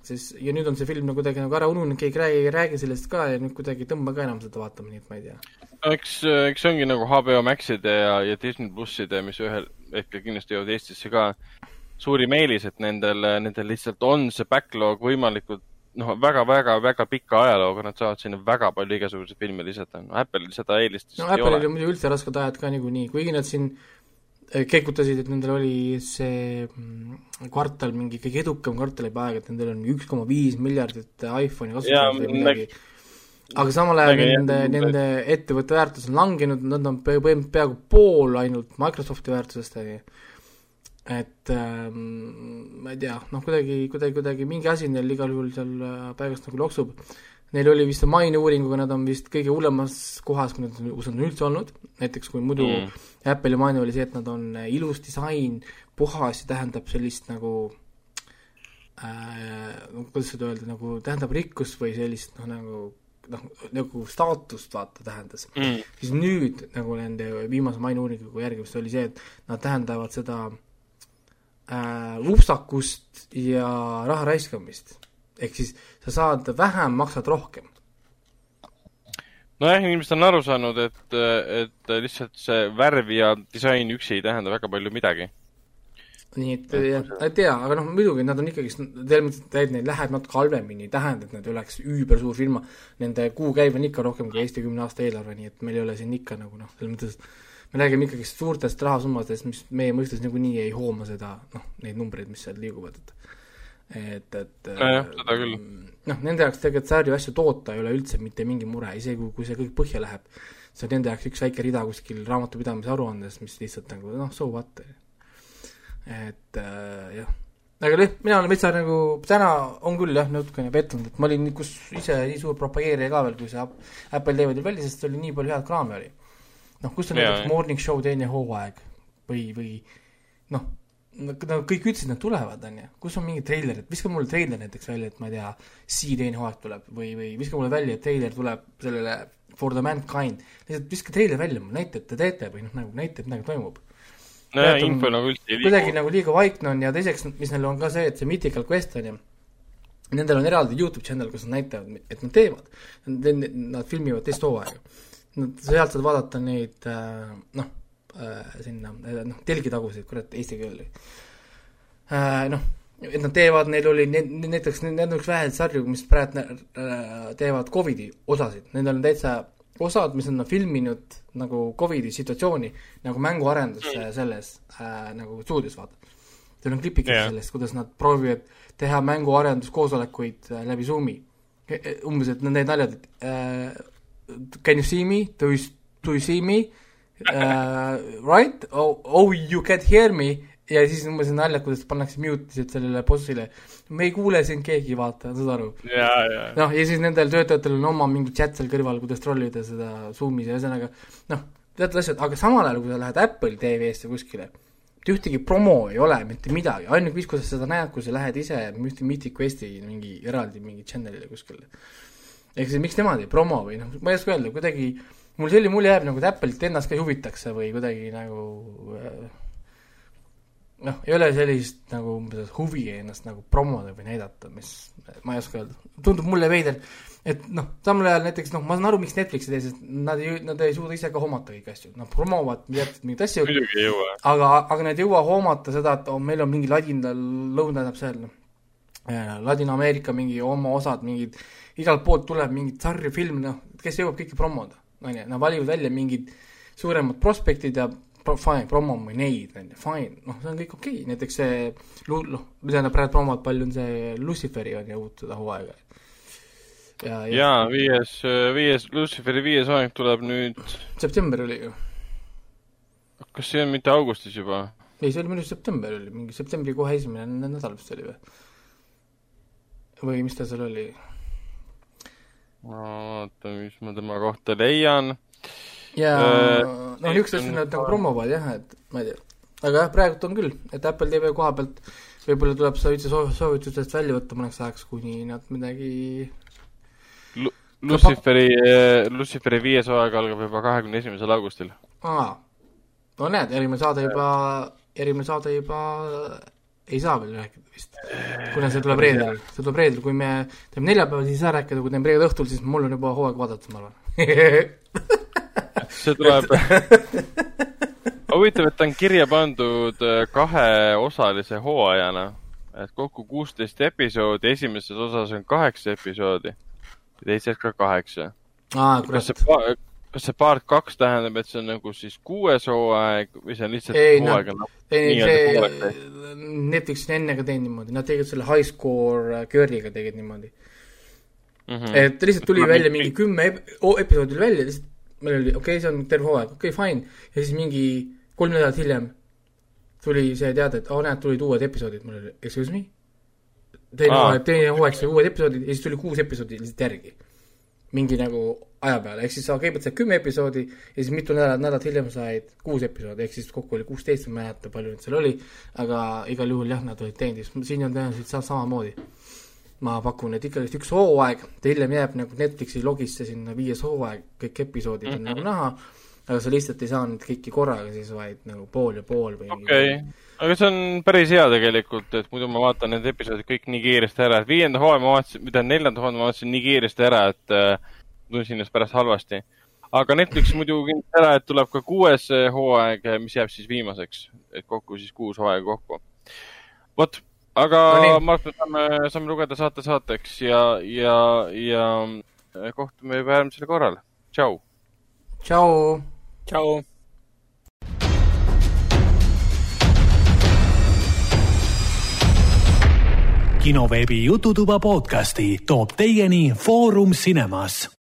siis, ja nüüd on see film nagu kuidagi nagu ära ununenud, keegi räägi, ei räägi sellest ka ja nüüd kuidagi ei tõmba ka enam seda vaatama, nii et ma ei tea. Eks, eks see ongi nagu HBO Maxide ja, ja Disney plusside, mis ühel hetkel kindlasti jõuavad Eestisse ka, suurim eelis, et nendel, nendel lihtsalt on see backlog võimalikult noh, väga-väga-väga pika ajalooga, nad saavad sinna väga palju igasuguseid filme lisada no,. Apple'il seda eelist no Apple'il on muidu üldse rasked ajad ka niikuinii, kuigi nad siin keikutasid, et nendel oli see mm, kvartal mingi kõige edukam kvartal juba aeg, et nendel on üks koma viis miljardit iPhone'i kasutajat või midagi. Aga samal ajal nende, nende ettevõtte väärtus on langenud, nad on põhimõtteliselt peaaegu pool ainult Microsofti väärtusest, on ju. et ähm, ma ei tea, noh, kuidagi, kuidagi, kuidagi mingi asi neil igal juhul seal äh, paigast nagu loksub Neil oli vist maine uuringuga, nad on vist kõige hullemas kohas, kus nad, kus nad on üldse olnud, näiteks kui muidu mm. Apple'i maine oli see, et nad on äh, ilus disain, puhas ja tähendab sellist nagu äh, kuidas seda öelda, nagu tähendab rikkust või sellist noh, nagu noh, nagu staatust vaata tähendas mm.. siis nüüd nagu nende viimase maine uuringu järgi vist oli see, et nad tähendavad seda äh, upsakust ja raha raiskamist ehk siis sa saad vähem, maksad rohkem. nojah, inimesed on aru saanud, et, et lihtsalt see värv ja disain üksi ei tähenda väga palju midagi. Nii et jah, ei tea, aga noh, muidugi nad on ikkagi, selles mõttes, et neil läheb natuke halvemini, ei tähenda, et nad oleks üübersuur firma, nende kuukäive on ikka rohkem kui Eesti kümne aasta eelarve, nii et meil ei ole siin ikka nagu noh, selles mõttes me räägime ikkagi suurtest rahasummadest, mis meie mõistes niikuinii ei hooma seda, noh, neid numbreid, mis seal liiguvad, et et, et nojah, seda küll. noh, nende jaoks tegelikult sarju asju toota ei ole üldse mitte mingi mure, isegi kui, kui see kõik põhja läheb, see on nende jaoks üks väike rida kuskil raamatupidamise aruandes, mis lihtsalt nagu noh, so what. Et äh, jah, aga noh, mina olen veitsa nagu, täna on küll jah, natukene pettunud, et ma olin kus ise nii suur propageerija ka veel, kui see Apple TV tuli välja, sest oli nii palju head kraami oli. noh, kus on näiteks Morning Show teine hooaeg või, või noh Nad kõik ütlesid, nad tulevad, on ju, kus on mingid treilerid, viska mulle treiler näiteks välja, et ma ei tea, Sea teine hooaeg tuleb või, või viska mulle välja, et treiler tuleb sellele For the Mankind, lihtsalt viska treiler välja, näita, et te teete või noh, nagu näita, et midagi toimub. Nojah, info nagu üldse ei liigu. kuidagi nagu liiga vaikne on ja teiseks, mis neil on ka see, et see Mythical Quest on ju, nendel on eraldi Youtube channel, kus nad näitavad, et nad teevad, nad filmivad teist hooaega. Nad, sealt saad vaadata neid äh, noh äh, sinna, äh, noh, telgitaguseid, kurat, eesti keel äh,. noh, et nad teevad, neil oli näiteks, need on üks väheseid sarju, mis praegu teevad Covidi osasid, nendel on täitsa osad, mis on filminud nagu Covidi situatsiooni nagu mänguarendus mm. selles äh, nagu stuudios, vaata. Teil on klipikesed yeah. sellest, kuidas nad proovivad teha mänguarenduskoosolekuid äh, läbi Zoomi. E, umbes, et need naljad, et äh, can you see me, do you, do you see me uh, <laughs> right, oh, oh you can't hear me ja siis umbes naljad, kuidas pannakse mute'id sellele bossile. me ei kuule sind keegi, vaata, saad aru? noh, ja siis nendel töötajatel on oma mingi chat seal kõrval, kuidas trollida seda Zoomis ja ühesõnaga noh, teatud asjad, aga samal ajal, kui sa lähed Apple TV-sse kuskile, mitte ühtegi promo ei ole, mitte midagi, ainuke viis, kuidas sa seda näed, kui sa lähed ise Mythic Questi mingi eraldi mingi channel'ile kuskile. ehk siis miks nemad ei promo või noh, ma ei oska öelda, kuidagi mul selline mulje jääb nagu, et Apple'it ennast ka ei huvitaks või kuidagi nagu äh, noh, ei ole sellist nagu huvi ennast nagu promoda või näidata, mis, ma ei oska öelda. tundub mulle veider, et noh, samal ajal näiteks noh, ma saan aru, miks Netflix ei tee, sest nad ei, nad ei suuda ise ka hoomata kõiki asju, nad promovad teatud mingeid asju, aga, aga nad ei jõua hoomata seda, et oh, meil on mingi ladina, lõuna tähendab seal noh, äh, Ladina-Ameerika mingi oma osad, mingid, igalt poolt tuleb mingit sarju, filme, noh, kes jõuab kõike promoda on ju, nad valivad välja mingid suuremad prospektid ja fine, promome neid, on ju, fine, noh, see on kõik okei okay., näiteks see noh, tähendab praegu promod, palju on see Luciferi on ju uut seda hooaega. ja, ja, ja viies, viies, Luciferi viies hooaeg tuleb nüüd september oli ju. kas see on mitte augustis juba? ei, see oli minu arust september oli, mingi septembri kohe esimene nädal vist oli või? või mis ta seal oli? ma vaatan, mis ma tema kohta leian. Ja uh, noh, niisugused asjad nad nagu promovad jah, et ma ei tea. aga jah, praegult on küll, et Apple TV koha pealt võib-olla tuleb see üldse soovitustest välja võtta mõneks ajaks, kuni nad midagi L Luciferi, Luciferi viies hooaeg algab juba kahekümne esimesel augustil. aa, no näed, järgmine saade juba, järgmine saade juba ei saa veel rääkida vist. kuna see tuleb reedel, see tuleb reedel, kui me teeme neljapäeval, siis ei saa rääkida, kui teeme reede õhtul, siis mul on juba hooaeg vaadata, ma arvan <laughs> see tuleb <laughs> huvitav, et ta on kirja pandud äh, kaheosalise hooajana, et kokku kuusteist episoodi, esimeses osas on kaheksa episoodi ja teises ka kaheksa. kas see, kas see part kaks tähendab, et see on nagu siis kuues hooaeg või see on lihtsalt ei, hooaeg on noh, ei, see, Netflix on enne ka teinud niimoodi, nad tegid selle High Score Girliga tegid niimoodi mm. -hmm. et lihtsalt tuli välja mingi kümme ep episoodi välja, lihtsalt meil oli, okei okay,, see on terve hooaeg, okei okay,, fine, ja siis mingi kolm nädalat hiljem tuli see teade, et aa oh, näed, tulid uued episoodid, mul oli excuse me? teine hooaeg, teine hooaeg sai uued episoodid ja siis tuli kuus episoodi lihtsalt järgi. mingi nagu aja peale, ehk siis sa kõigepealt said kümme episoodi ja siis mitu nädalat, nädalat hiljem said kuus episoodi, ehk siis kokku oli kuusteist, ma ei mäleta, palju neid seal oli, aga igal juhul jah, nad olid teinud, siin on tõenäoliselt samamoodi. Ma pakun, et ikkagist üks hooaeg, ta hiljem jääb nagu Netflixi logisse sinna viies hooaeg, kõik episoodid on mm -hmm. nagu näha aga sa lihtsalt ei saa neid kõiki korraga siis, vaid nagu pool ja pool või okei okay., aga see on päris hea tegelikult, et muidu ma vaatan need episoodid kõik nii kiiresti ära, et viienda hooaja ma vaatasin, mida neljanda hooaja ma vaatasin nii kiiresti ära, et äh, tundsin ennast pärast halvasti. aga Netflix muidu kinnitas ära, et tuleb ka kuues äh, hooaeg, mis jääb siis viimaseks, et kokku siis kuus hooaega kokku. vot, aga no, ma arvan, et saame, saame lugeda saate saateks ja, ja, ja äh, kohtume juba järgmisel korral. tšau. tšau. tšau. kinoveebi Jututuba podcasti toob teieni Foorum Cinemas